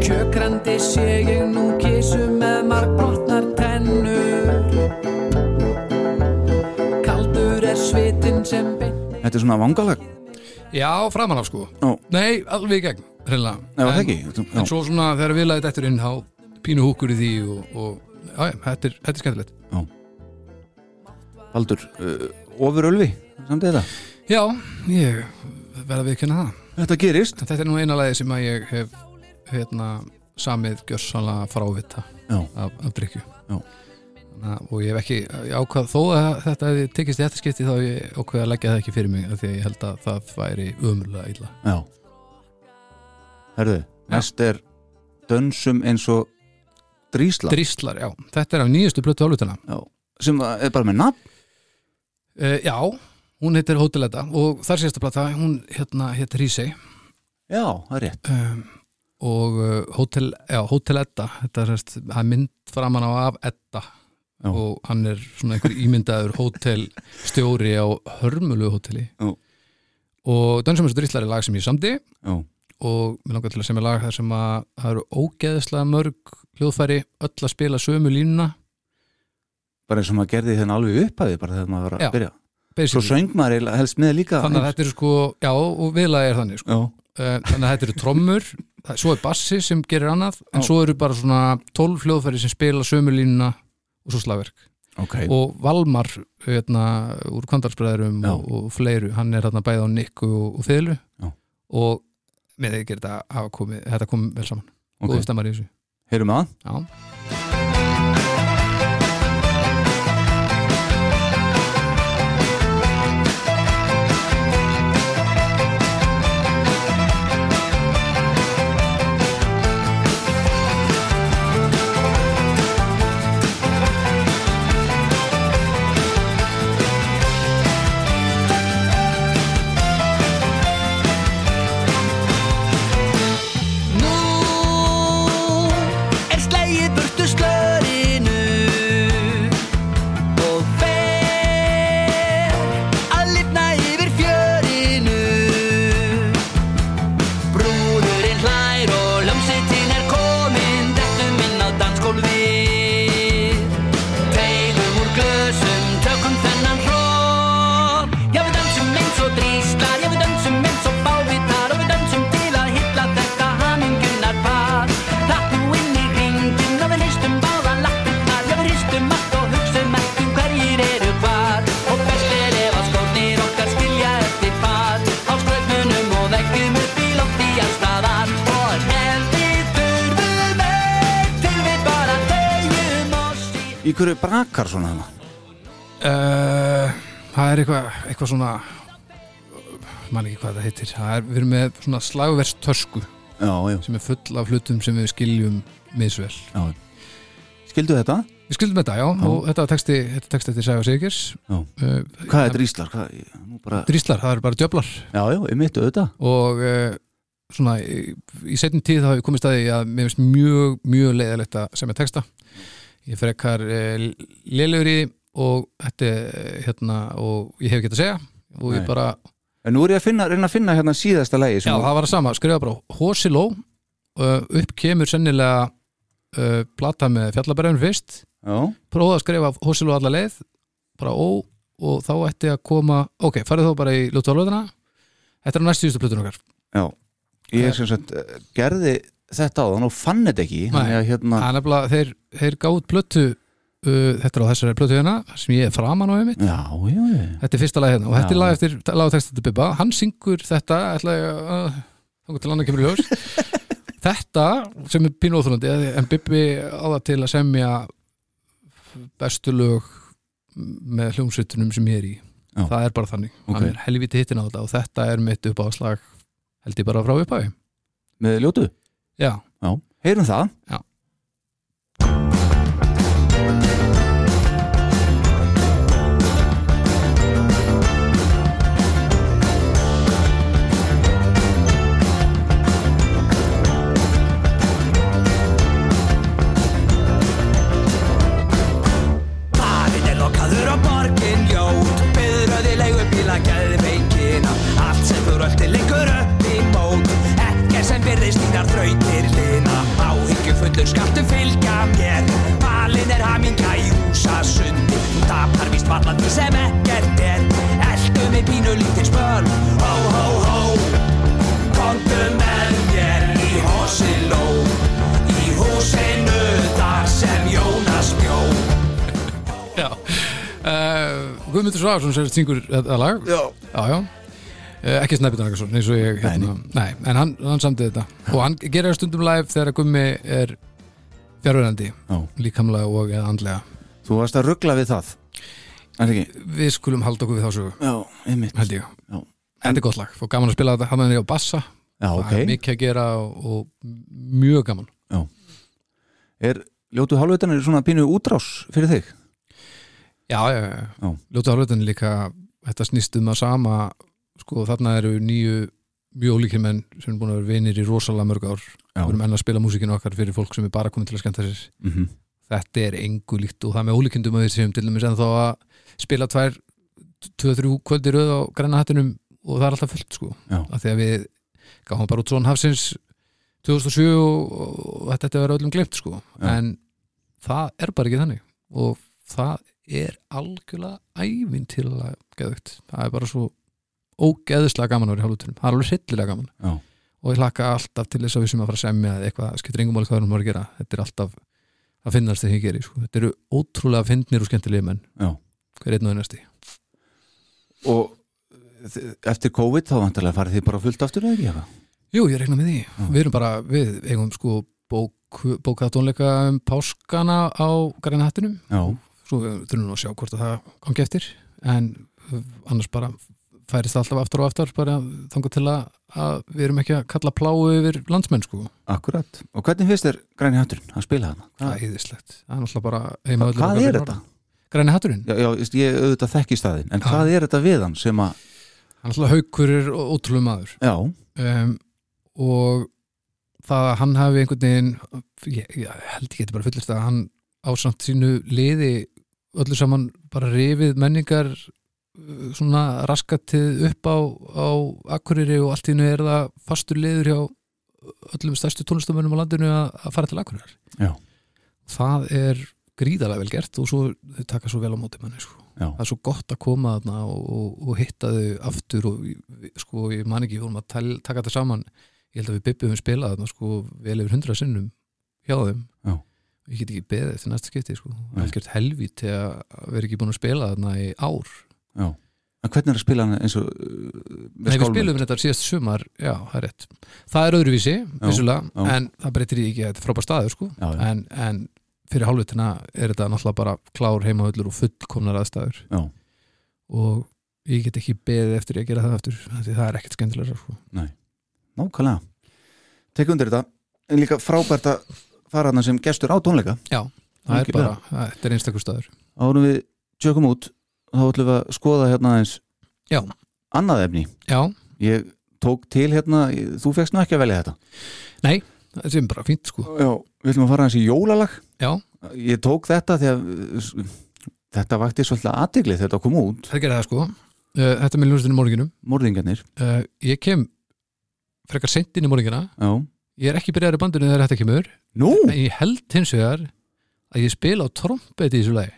Kjökrandi sé ég nú kísu með margbrotnar tennur Kaldur er svitin sem bynni Þetta er svona vangalag Já, framanaf sko. Ó. Nei, alveg í gegn, reynilega. Já, það ekki. En, en svo svona þegar við laðið þetta eftir inn á pínu húkur í því og, og já, já, þetta er, þetta er skemmtilegt. Baldur, uh, ofur ölvi samt þetta Já, ég verða við kynna það. Þetta gerist. Þetta er nú eina lagi sem að ég hef hérna, samið gjörsanlega frávita Já. af, af drikju Já. Þannig að- og ég hef ekki ákvað, þó að þetta hefði tekist í þetta skipti þá hef ég ákveð að leggja það ekki fyrir mig af því að ég held að það væri umröðlega illa. Já. Herðu, næst er dönsum eins og drísla Dríslar, já, þetta er af nýjustu blötu álutana Já. sem er bara með nafn? Uh, Já, hún heitir Hóteletta og þar sést að plata, hún hérna heitir Rísei Já, það er rétt. Um, og uh, Hotel, já, Hotel Edda þetta er sérst, það er mynd framan á af Edda. Já. og hann er svona einhver ímyndaður hótelstjóri á hörmulu hóteli. Já. og og Dríslar er lag sem ég samdi. Já, og mér langar til að semja lag þar sem að það eru ógeðslega mörg hljóðfæri öll að spila sömu línuna bara eins og maður gerði þennan alveg upphæði bara þegar maður var Já, að byrja Svo basically. söng maður helst með líka þannig að þetta er sko, já og viðlagi er þannig sko. Já, Eh, þannig að þetta eru trommur svo er bassi sem gerir annað en Já. svo eru bara svona 12 hljóðfæri sem spila sömu línuna og svo slagverk ok og Valmar hérna, úr Kvandarsbræðurum Já. og, og fleiru, hann er hérna bæði á nikku og, og Já. og með því gerir þetta hafa komið þetta komið vel saman, Ok. góðu stemmar í þessu. Heyrum að Já, hverju brakar svona hana? uh, það er eitthvað eitthvað svona man ekki hvað það heitir það er, við erum með svona já, sem er full af hlutum sem við skiljum misvel já Skildu þetta? Við skildum þetta, já, Já. og þetta texti, þetta texti eftir Sæfa Sigers Já. uh, Hvað er dríslar? Hvað, bara... Dríslar, það eru bara djöflar Já, já, ég mitt auðvitað og uh, svona í, í setjum tíð þá hef ég komist að því að mér finnst mjög, mjög leiðilegt að semja texta ég frekar uh, leiðilegur í og þetta er hérna og ég hef ekki að segja. Og Nei. ég bara, En nú er ég að finna, reyna að finna hérna síðasta lægi já það var það sama. Skrifa bara Hosiló uh, upp kemur sennilega uh, plata með fjallabæraun fyrst. Já, prófaði að skrifa Hosiló alla leið. Bara ó og þá ætti að koma ok, farið þá bara í lúttalöðuna þetta er næstu plötun okkar. Já. Ég sem sagt, eh, gerði þetta á þann og fann þetta ekki. Þannig að hérna nefnilega, þeir, þeir gátt plötu uh, þetta er á þessari plötu hérna sem ég er framan á einmitt. Já, já, já. Þetta er fyrsta lag hérna og þetta er lag eftir lag og text eftir Bibba, hann syngur þetta ætla ég að þá til annar kemur í ljós. Þetta sem er pínu óþrúndi en Bibbi á það til að semja bestu lög með hljómsveitunum sem ég er í. Það er bara þannig, Ok. hann er helviti hittin á þetta og þetta er mitt upp á slag held ég bara frá upphæfi Með ljótu já, Já, heyrum það. Já. Áhyggju máttu fylgja mér. Valin er hamingja í húsasundi Þú tapar víst vallandi sem ekkert er. Eldu mig pínu lítið spöl. Hó, hó, hó. Komdu með mér í Hosiló Í húsinu þar sem Jónas bjó. Já. Uh, Guðmundur Svagsson sér syngur þetta lag. Já, já, já. Uh, Ekki Snæbjörn Rakarsson eins og ég hérna, nei, en hann, hann samtið þetta. Og hann gerir það stundum live þegar Gummi er fjárverandi Já. líkamlega og eða andlega. Þú varst að ruggla við það? Við skulum halda okkur við þá sögu. Já, Já. Þetta er gott lag. Og gaman að spila þetta hann er á bassa. Já, ok það er mikið að gera og, og mjög gaman. Er ljótu hálfvitanir svona pínu útrás fyrir þig? Já, já, já, Já. já. Ljóta hálfveitin líka þetta snýst um að sama sko þarna eru nýju mjög ólíkir menn sem er búin að vera vinir í rosalega mörg ár. Já. við erum enn að spila músikinu okkar fyrir fólk sem er bara komin til að skemmta sér. Mm þetta er engu líkt og það með ólíkindum að við séum til dæmis en þá að spila tvær 2-3 kvöldi röð á græna hattinum og það er alltaf fullt sko. Af því að við gáum bara út svona hafsins 2007 og, þetta ætti að vera öllum glemt sko. Já. en það er bara ekki þannig. Og það er algjörlega ævinn til að geðugt ógeðislega gaman að vera í hálfutunum, það er alveg hryllilega gaman Já. og ég hlakka alltaf til þess að við sem að fara að semja eitthvað, skiptir engum máli hvað við erum að gera þetta er alltaf að finnast þegar ég geri sko. þetta eru ótrúlega fyndnir og skemmtilegi menn Já. hver einn og einasti Og eftir COVID þá vantarlega farið þið bara fullt aftur eða ekki? Jú, ég rekna með því, Já. við erum bara við eigum sko bók, bókað tónleika um páskana á græna hattinum Já, svo við þurfum nú að sjá hvort að það gangi eftir en annars bara færist alltaf aftur og aftur bara þangar til að, að við erum ekki að kalla pláu yfir landsmenn sko. Akkurat. Og hvernig finnst þér græni hatturinn að spila hana? það er íðislegt, það er náttúrulega bara heima öllum Hvað er þetta? Græni hatturinn, Já, já, ég auðvitað þekki staðinn. En Já. hvað er þetta við hann sem að hann er alltaf haukur er ótrúlega maður. Já, um, og það að hann hafi einhvern veginn ég, ég held ekki þetta bara fullist að hann ásamt sínu liði öllu saman bara rifið menningar svona raskatið upp á, á Akureyri og allt í hennu er það fastur liður hjá öllum stærstu tónlistamönnum á landinu að, fara til Akureyrar Já. það er gríðarlega vel gert og svo þau taka svo vel á móti manni sko. það er svo gott að koma þarna og, og, og hitta þau aftur og við- sko ég man ekki, við vorum að tel, taka þetta saman ég held að við Bibbi höfum spilað þarna sko vel yfir hundra sinnum hjá þeim Já. ég get ekki beðið eftir næsta skipti sko Nei. algjört helvíti að vera ekki búin að spila þarna í ár já. En hvernig er að spila hana eins og uh, Nei, við spilum þetta síðast sumar, já, það er rétt. Það er öðruvísi, vissulega en það breytir í ekki þetta er frábær staður sko. Já, en, en fyrir hálfutina er þetta náttúrulega bara klár heimavöllur og fullkomnar aðstæður. Já, og ég get ekki beðið eftir að gera það aftur því það er ekkert skemmtilega sko. nákvæmlega. Tek undir þetta. En líka frábært að fara hana sem gestur á tónleika. Já, það er Algjörlega. bara, þetta er einstakur staður. Árum við tjökum út þá ætlum við að skoða hérna aðeins Já. annað efni. Já, Ég tók til hérna, þú fegst nú ekki að velja þetta. Þetta er bara fínt sko. Já, við ætlum að fara aðeins í jólalag. Já, Ég tók þetta uh, þetta vakti svolítið aðtigli þegar þetta kom út. Það gerir það sko. Uh, þetta með ljóðstinu morginum morðingarnir. Uh, ég kem frekar í morgina. Já, ég er ekki byrjaður í bandinu þegar þetta kemur. Nú? en ég held hins vegar að ég spila á trompeti í þessu lagi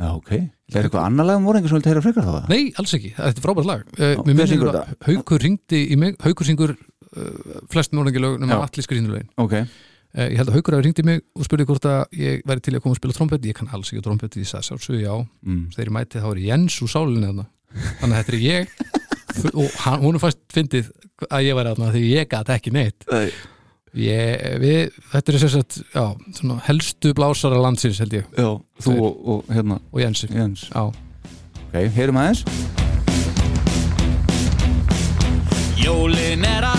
Já, ok. Er eitthvað annar lag um morðingar sem vil tegja frekar þá það? Nei, alls ekki, þetta er frábært lag. Uh, Já, Mér hver minnir syngur að Haukur ringdi í mig. Haukur syngur uh, flest morgingilög nema allir skrýnulögin Ok, uh, Ég held að Haukur hafi ringdi í mig og spurði hvort að ég væri til í að koma að spila trompet. Ég kann alls ekki trompet, ég sagði sjálfsög já. Mm. Þegar ég mæti þá er Jens úr sálinni þarna. Þannig að þetta er ég. Og hann, hún er fæst fyndið að ég væri þarna því ég gat ekki neitt. Nei. Ég, við, Þetta er sem sagt, já, svona helstu blásara landsins held ég. Já, þú og, og hérna og Jensi Jens. Já, Ok, heyrum aðeins. Jólin er að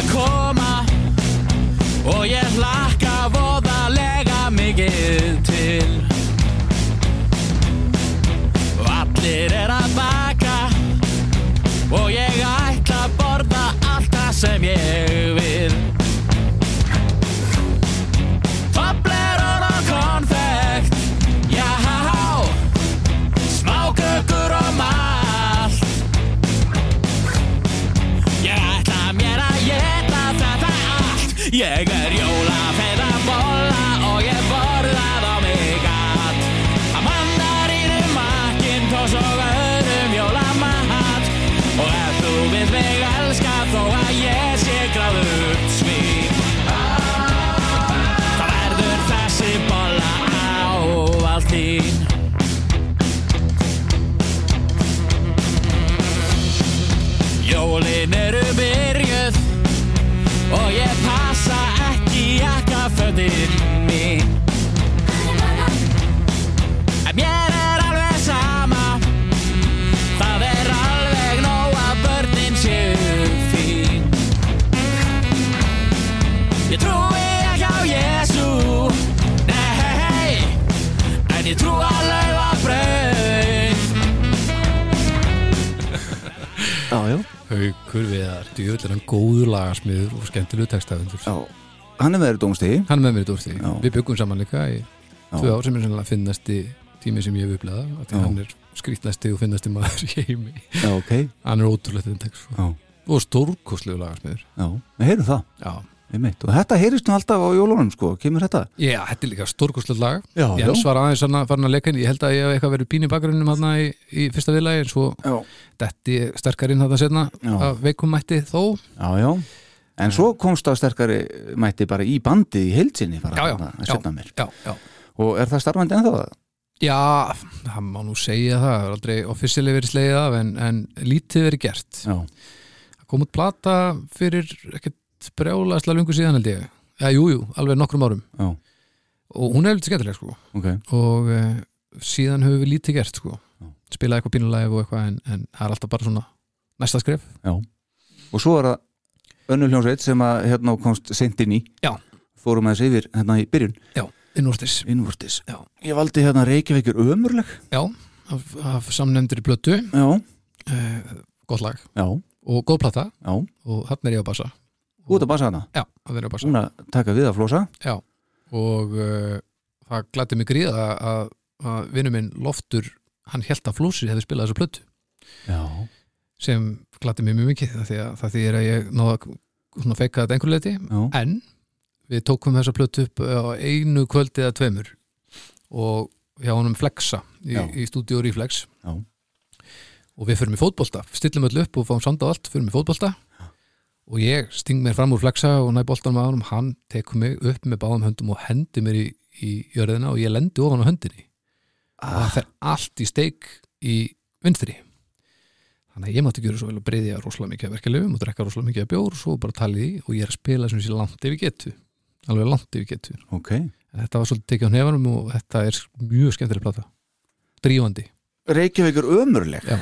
skemmtilegu textaðundur Já, hann er með þeirri dómstegi hann er með mér í dórsti, Já. við byggum saman líka í Já. tvö ár sem er sennilega finnasti tími sem ég hef upplegað, því Já. hann er skrítnasti og finnasti maður í heimi Já, ok, hann er ótrúlegt þetta text sko. já, og stórkostlegu lagarsmiður já, við heyrum það já. einmitt. og þetta heyrist nú alltaf á jólunum sko, kemur þetta? já, þetta er líka stórkostlegt lag Já, Jens var aðeins farin að leika inn ég held að ég hef eitthvað verið pín í bakgrunnum hann í, í fyrsta viðlagi en svo já, detti sterkar inn þetta setna Já. að veikum mætti þó já, já En svo komst það sterkari mætti bara í bandið í heilsinni. Og er það starfandi ennþá það? Já, það má nú segja það, það er aldrei offisíli verið slegið af en, en lítið verið gert. Já, Það kom út plata fyrir ekkert brjálaðslega lungu síðan held ég. Já, jú, jú, alveg nokkrum árum. já, Og hún er lítið skemmtileg sko. ok Og uh, síðan höfum við lítið gert sko. Spilaði eitthvað pínulega og eitthvað en, en það er alltaf bara svona næsta skref. Já, og svo er það önnur hljónsveit sem að hérna komst sent inn í. Já. Fórum aðeins yfir hérna í byrjun. Já, innvortis. Innvortis Já. Ég valdi hérna Reykjavíkur ömurleg. Já, af, af samnefndur í blötu, Já, uh, gott lag. Já, og góð plata. Já. Og hann er ég á bassa. Þú ert að basa hana Já, hann er ég á bassa. Hún að taka við að flosa? Já, og uh, það glætti mig gríða að, að vinnu minn Loftur, hann held að Flósi hefði spilað þessu plötu. Já, sem glætti mig mjög mikið það því að það því er að ég náða svona feika þetta einhver leiti, já, en við tókum þessa plötu upp á einu kvöldi eða tveimur og hjá honum Flexa í, Já. í stúdíu Reflex. Já. og við förum í fótbolta stillum öll upp og fáum sanda á allt, förum í fótbolta. Og ég sting mér fram úr Flexa og næ boltan með honum, hann tekur mig upp með báðum höndum og hendi mér í, í jörðina og ég lendi ofan á höndinni. Og það fer allt í steik í vinstri þannig að ég mátti gera svo vel að breyðja rosalega mikið af verkeflefum og drekka rosalega mikið af bjór og svo bara talið í og ég er að spila sem sé langt yfir getu. Alveg langt yfir getu. Ok. En þetta var svolítið tekið á nefanum og þetta er mjög skemmtileg plata. Drífandi. Reykjavíkur ömurleg. Já.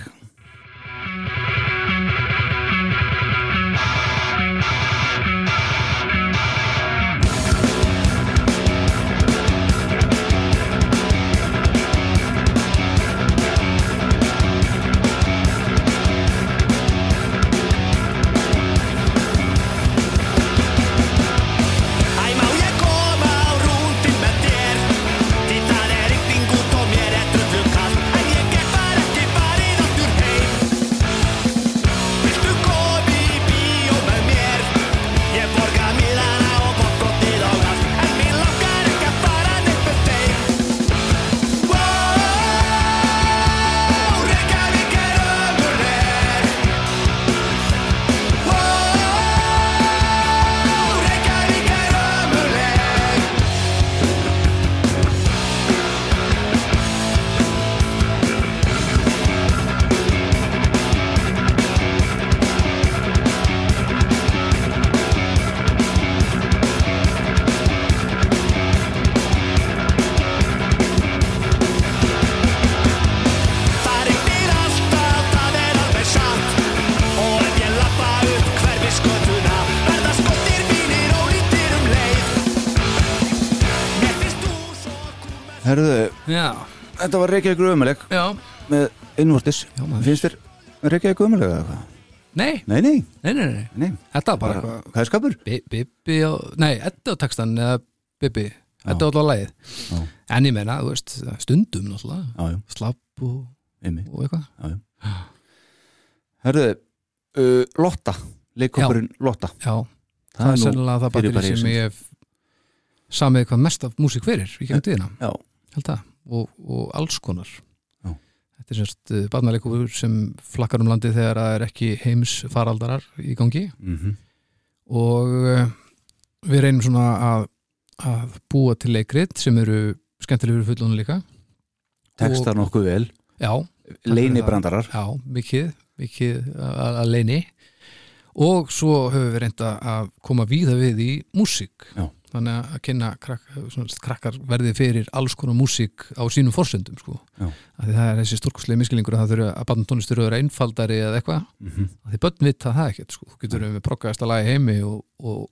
Þetta var Reykjavíkur ömurleg já. með innvortis. Finnst þér Reykjavíkur ömurleg eða hvað? Nei, Nei, nei, nei, nei, nei. nei. Þetta var bara Bara, eitthvað Hvað er skapur? Bi- Bibbi á, nei, Edda á textan eða Bibbi, Edda á allavega lagið. Já. En ég meina, þú veist, stundum náttúrulega. Já, já, Slapp og, einmitt. og eitthvað. Herðu, uh, Lotta Leikópurinn Lotta. Já, það, er sennilega það fyrirbæri batteri sem sem- ég hef samið hvað mest af músík fyrir í kemur tíðina, Já, held það og, og alls konar. Já. Þetta er semst uh, barnaleikúfur sem flakkar um landið þegar það er ekki heims faraldarar í gangi. Mhm. Og uh, við reynum svona að, að búa til leikrit sem eru skemmtilegur fullónu líka. Textar nokkuð vel? Já, Leini brandarar já, mikið, mikið að að leini og svo höfum við reynda að koma víða við í músík. Já. Þannig að kynna krak, svona, krakkar verði fyrir alls konar músík á sínum forsendum sko. Að það er þessi stórkoslega miskilingur að það þurfa að barn tónlistur eru einfaldari eða eitthvað Mhm. að því börn vita það ekkert sko. þú getur við proggaðast að lagi heimi og, og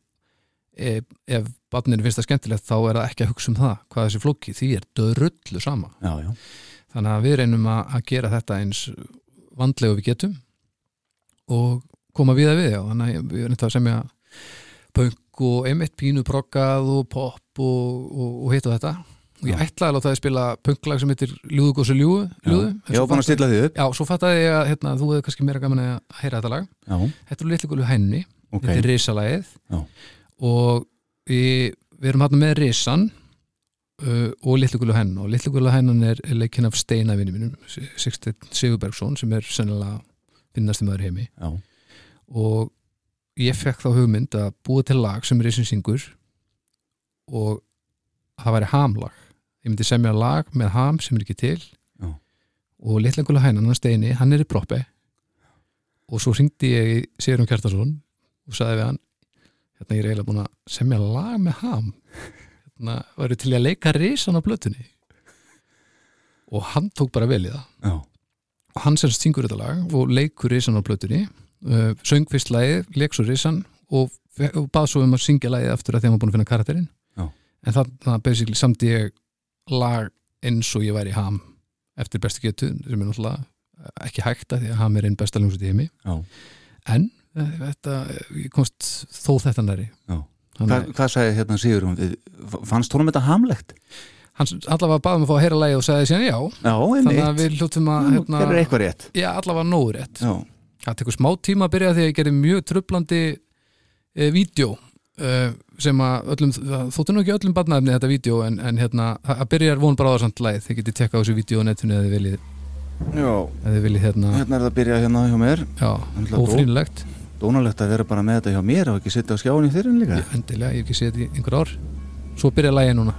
ef, ef barninu finnst það skemmtilegt þá er það ekki að hugsa um það hvað þessi flóki, því er dörrullu sama Já, já, þannig að við reynum að, að gera þetta eins vandlega við getum og, koma við að við já, þannig að við erum þetta að semja punk og einmitt pínu proggað og pop og, og, og hitt og þetta. Og ég ætlaði að láta þið spila punklag sem heitir Ljúðu gósi ljúðu, Já, svo búin að stilla því upp. Já, svo fattaði ég að hérna, þú hefði kannski meira gaman að heyra þetta lag. Já, Þetta er litlu gullu henni, ok. Þetta er risalagið. Já. og við, við erum hérna með risan uh, og litlu gullu henn og litlu gullu hennan er, er leikinn af steinavinni mínum Sigurbergsson sem er sennilega finnast í maður heimi. Já, og ég fekk þá hugmynd að búa til lag sem risin syngur og það væri hamlag. Ég myndi semja lag með ham sem er ekki til Já. og litla gullu hennan hann steini, hann er í proppi og svo ringdi ég í Sigurum Kjartarsson og sagði við hann hérna ég er eiginlega búin að semja lag með ham. Hérna væri til að leika risan á blötunni og hann tók bara vel í það. Já, og hann sem syngur þetta lag og leikur risan á blötunni uh, söng fyrst lagið, leik svo risan og, og bað svo um að syngja lagið aftur að því hann var búin að finna karakterinn. Já. en það, það basically samt ég lag eins og ég væri ham eftir bestu getu sem er náttúrulega ekki hægt að því að ham er einn besta ljónsut í heimi. Já. en eh, þetta, ég komst þó þetta næri. Þannig Hva, að Hvað sagði hérna Sigurjón? Við, fannst honum þetta hamlegt? hann allavega baðum að fá að heyra lagið og sagði síðan já. Já, þannig að við hljóttum að hérna, allavega nógu rétt. Já, það tekur smá tíma að byrja því að ég gerði mjög trublandi e, vídeo e, sem að öllum, þóttu nú ekki öllum barnaefni þetta vídeo en, en hérna, að byrja er von bráðarsamt læð þið getið tekka á þessu vídeo á netinu eða þið viljið, já. Eða þið viljið hérna, hérna er það að byrja hérna hjá mér. Já, ófrýnilegt. Dónalegt að vera bara með þetta hjá mér og ekki sitta á skjáinni fyrir líka. Ég, endilega, ég hef ekki séð þetta í einhver ár. Svo byrja lægið núna.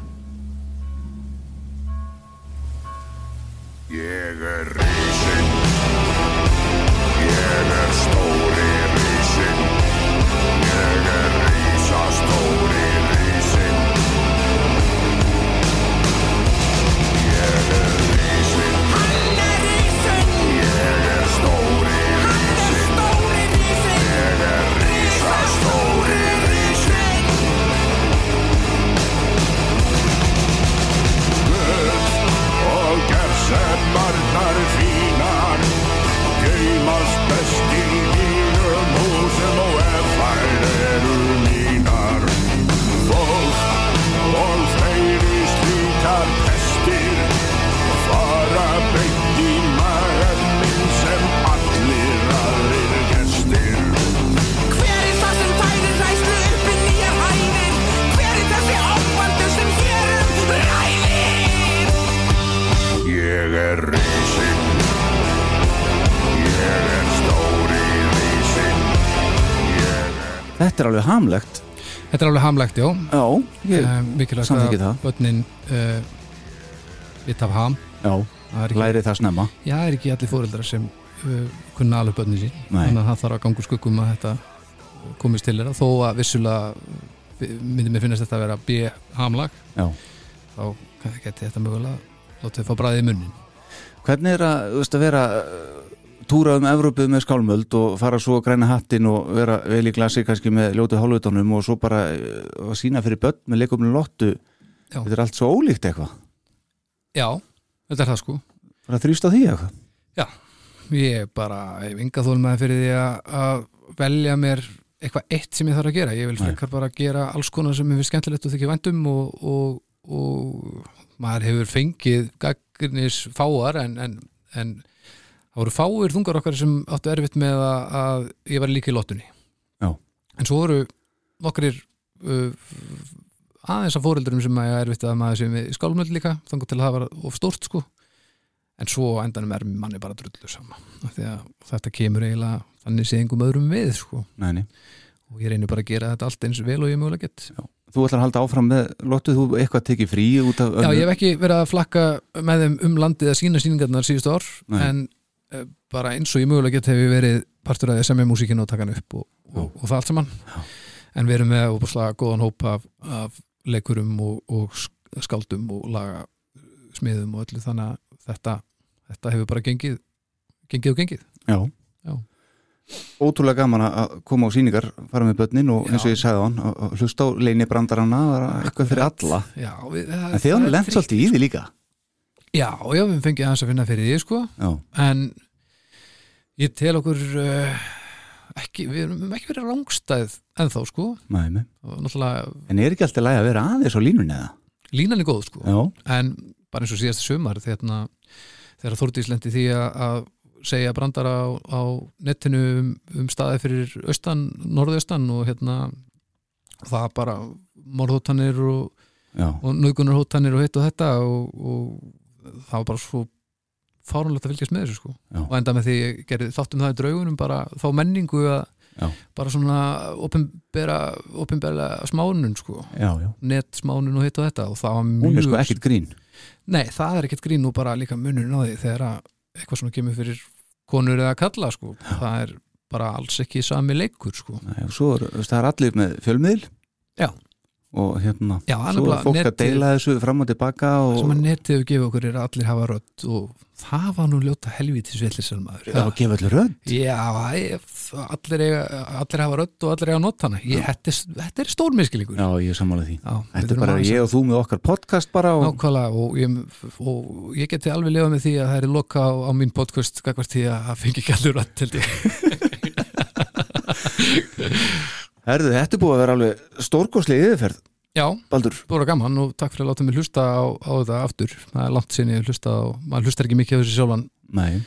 Ég er Þetta er alveg hamlegt. Þetta er alveg hamlegt, já. Já, ég, uh, mikilvægt að það. börnin uh, vita af ham. Já, það er ekki, læri það snemma. Já, það er ekki allir fóreldrar sem uh, kunna alveg börnin sín. Þannig að það þarf að gangu skuggum að þetta komist til þeirra. Þó að vissulega myndi mér finnast þetta að vera B-hamlag þá geti þetta mögulega látið fá bræðið í munnin Hvernig er að, þú veist, að vera túra um Evrópu með skálmöld og fara svo að græna hattin og vera vel í glasi kannski með ljótu hálfutónum og svo bara að sína fyrir börn með leikuminu lottu. Já. Þetta er allt svo ólíkt eitthvað. Já, þetta er það sko. Bara þrýst á því eitthvað. Ég bara, ég þólum með fyrir því að, velja mér eitthvað eitt sem ég þarf að gera. Ég vil frekar bara gera alls konar sem finnst skemmtilegt og þykja væntum og, og, og maður hefur fengið gaggrinnis fáar en, en, en það voru fáir þungar okkar sem áttu erfitt með að, að ég var líka í lottunni Já. en svo voru nokkrir uh, aðeins af fóreldurum sem að ég erfitt að maður sem við skálmöld líka þannig til að það var of stórt sko en svo endanum er manni bara drullu sama að þetta kemur eiginlega þannig sé engum öðrum við sko Nei, nei. og ég reynir bara að gera þetta allt eins vel og ég mögulega get Þú ætlar að halda áfram með lottu, þú eitthvað tekið frí út af Já, ég hef ekki verið að flakka með þeim um landið að sína síningarnar síðustu ár Nei. en bara eins og ég mögulega get hef ég verið partur að semja músíkinu og taka hann upp og, og, og það allt saman. En við erum með opaslega góðan hóp af, af leikurum og, og sk- skáldum og laga smiðum og öllu þannig að þetta, þetta hefur bara gengið gengið og gengið. Já. Já. Ótrúlega gaman að koma á sýningar fara með börnin og eins og ég sagði á hann að- hlusta á leini brandarana var eitthvað fyrir alla. Já, við, það, En þið hann lent svolítið í því líka Já, já, við fengið aðeins að finna fyrir því sko. Já, en ég tel okkur uh, ekki, við erum ekki verið rángstæð ennþá sko. Nei, En er ekki alltaf lægi að vera aðeins á línunni eða? línan er góð sko. Já, en bara eins og síðasta sumar þegar, þegar Þórdís lendi því að, segja brandara á, á netinu um, um staði fyrir austan, norðaustan og hérna það bara morðhóttanir og, og nöðgunarhóttanir og hitt og þetta og, og það var bara svo fárunlegt að fylgjast með þessu sko Já. og enda með því ég gerði þáttum það í draugunum bara þá menningu að Já. bara svona opinbera smánun sko já, já. netsmánun og hitt og þetta og það var Hún er mjög sko ekkert grín Nei, það er ekkert grín og bara líka munurinn á því þegar að eitthvað svona kemur fyrir konur eða kalla sko. það er bara alls ekki sami leikur sko. Nei, og svo er, það er allir með fjölmiðl Já. Og hérna Já, svo er fólk að netið- deila þessu fram og tilbaka og sem að netið hefur gefið okkur er að allir hafa rödd og það var nú ljóta helvítis villisar maður. Það var að gefa allir rödd? Já, allir, eiga, allir hafa rödd og allir eiga að nota hana. Ég, þetta, er- þetta er stór miskilíkur Já, ég er sammála því. Já, Þetta er bara að- ég og þú með okkar podcast bara og Nákvæmlega og ég, og ég geti alveg lifað með því að það er loka á, á mín podcast gagvart því að það fengi ekki allir rödd held ég Herðu, þetta er búið að vera alveg stórkoslega yfirferð, Já, Baldur. búið að gaman og takk fyrir að láta mig hlusta á, á þetta aftur. Það er langt sinni að hlusta á maður hlustar ekki mikið á þessi sjálfan. Nei,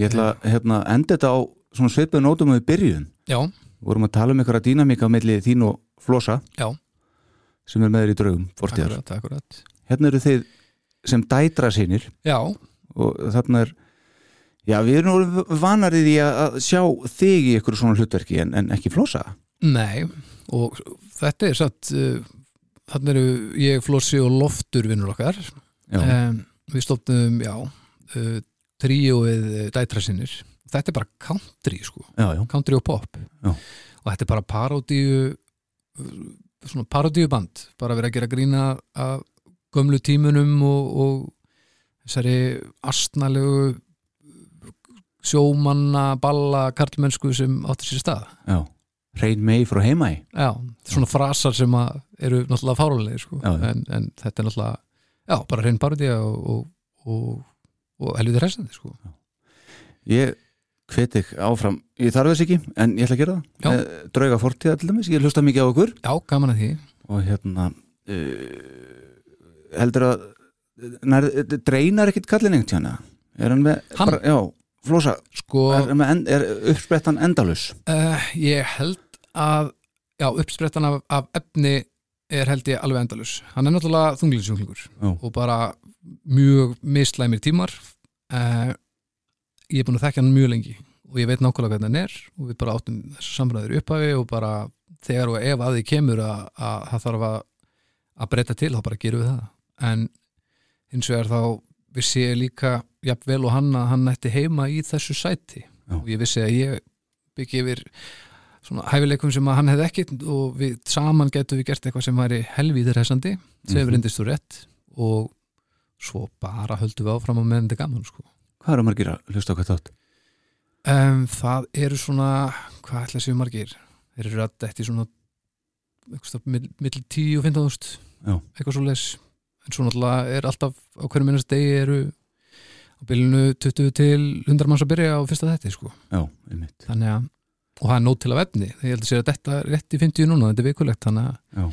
ég ætla að hérna, enda þetta á svona sveipuð nótum við byrjun Já, Við vorum að tala um einhverja dýnamíka á milli þín og Flosa. Já, sem er með þér í draugum, fortíðar. Akkurat, akkurat. Hérna eru þið sem dætra sínir Já, og þarna er Já, við erum nú vanar í að að sjá þig í einhverju svona hlutverki en, en ekki Flosa nei og þetta er satt uh, þannig eru ég, Flossi og Loftur vinnur okkar. Um, við stofnum, já uh, tríóið uh, dætrasinnir þetta er bara country sko. Já, já, country og pop. Já. og þetta er bara parodíu svona parodíu band bara verið að gera grína af gömlu tímunum og, og þessari astnalegu sjómanna, balla, karlmennsku sem áttir sér stað. Já Reyn mei frá heimæ. Já, svona frasar sem eru náttúrulega fárulegir sko. En, en þetta er náttúrulega já, bara reyn parodía og, og, og, og helviti resandi sko. Ég hvet þig áfram, ég þarf þess ekki en ég ætla að gera það. Eh, Drauga fortíða til dæmis, ég hlusta mikið á okkur já, gaman að því. Og hérna uh, heldur að nær, dreinar ekkit kallin einhvern tjána er hann með, bara, já, flosa sko, er, er uppsprettan endalus Uh, ég held að já, uppsprettan af, af efni er held ég alveg endalus hann er náttúrulega þunglinsjúklingur Já. og bara mjög mislæmir tímar. Uh, ég er búin að þekka hann mjög lengi og ég veit nákvæmlega hvernig hann er og við bara áttum þessu samræður upphafi og bara þegar og ef að því kemur að, að það þarf að, að breyta til þá bara gerum við það. En hins vegar þá vissi ég líka jafnvel og hann að hann ætti heima í þessu sæti Já. og ég vissi að ég byggi yfir svona hæfileikum sem að hann hefði ekki og við saman getum við gert eitthvað sem væri helvíðir hessandi sem Mhm. mm reyndist þú rétt og svo bara höldum við áfram á meðan þetta er gaman sko. Hvað eru margir að hlusta hvað þátt? um, það eru svona hvað ætla séu margir þeir eru að þetta í svona millir 10 og 15 þúst Já. eitthvað svo les en svo náttúrulega er alltaf á hverju minnast degi eru á bylunu 20 til 100 manns að byrja á fyrsta þetta sko. Já, einmitt þannig að og það er nót til að vefni ég held að sér að þetta er rétt í 50 núna þetta er vikulegt þannig Já. að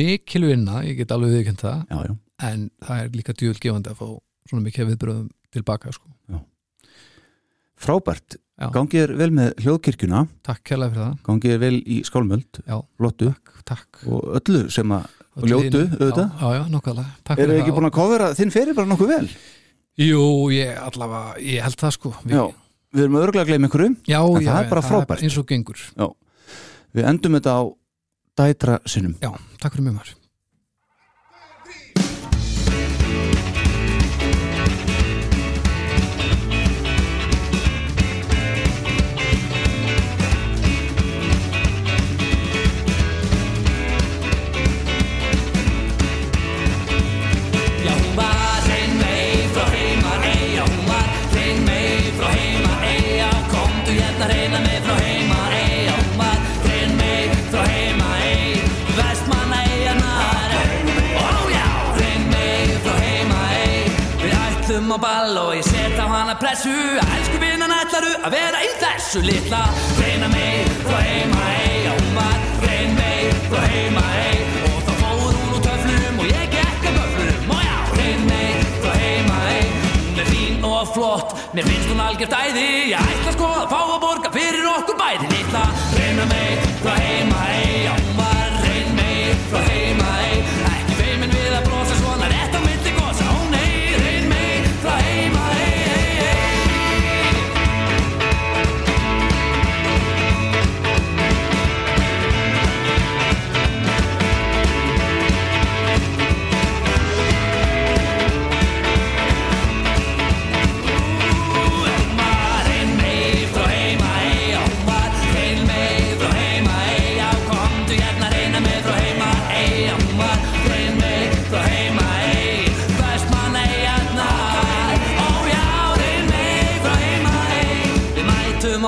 mikil vinna, ég get alveg viðkjönd það Já, já, en það er líka djúvel gefandi að fá svona mikið viðbröðum tilbaka sko. frábært Já. Gangið er vel með hljóðkirkjuna takk kærlega fyrir það Gangið er vel í skálmöld Já. Lottu takk, takk. og öllu sem að Og ljótu, já, auðvitað. já, já, nokkuðlega takk Eru fyrir þið ekki búin að kofera þinn fyrir bara nokkuð vel? Jú, ég allavega, ég held það sko. Við, Já, við erum örgulega að gleyma einhverju já, En já, það er bara frábært. eins og gengur. Við endum þetta á dætra sinnum. Já, takk fyrir mjög maður á ball og ég set á hana pressu. Elsku vinnan ætlaru að vera í þessu litla? Reyna mig frá heima hei og hún var reyn mig frá heima hei og þá fór hún úr töflum og ég gekk að göflum og já, reyn mig frá heima hei hún er fín og flott mér finnst hún algjört æði. Ég ætla sko að fá að borga fyrir okkur bæði litla. Reyna mig frá heima hei og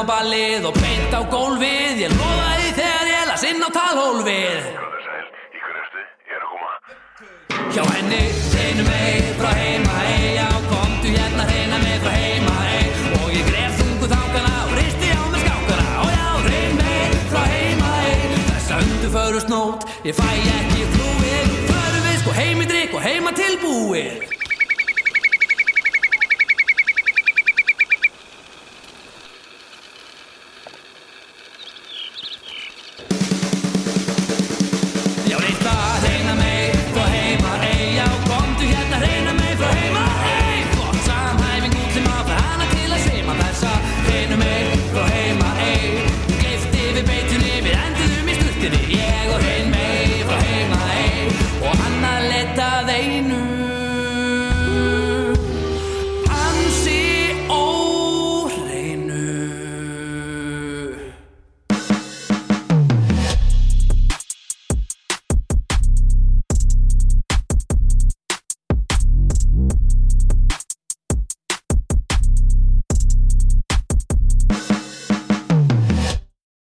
á ballið og beint á gólfið. Ég lofaði þegar ég las inn á talhólfið. Sæl, í hverju ertu? Ég er að koma. Hjá henni reynum mig frá heima hei Já, komdu hérna reyna mig frá heima hei Og ég gref þungu þákana og risti á mig skákana. Ó já, reyn mig frá heima hei Þessa undu förust nót, ég fæ ekki flúið. Förum við sko heim í drikk og heima tilbúið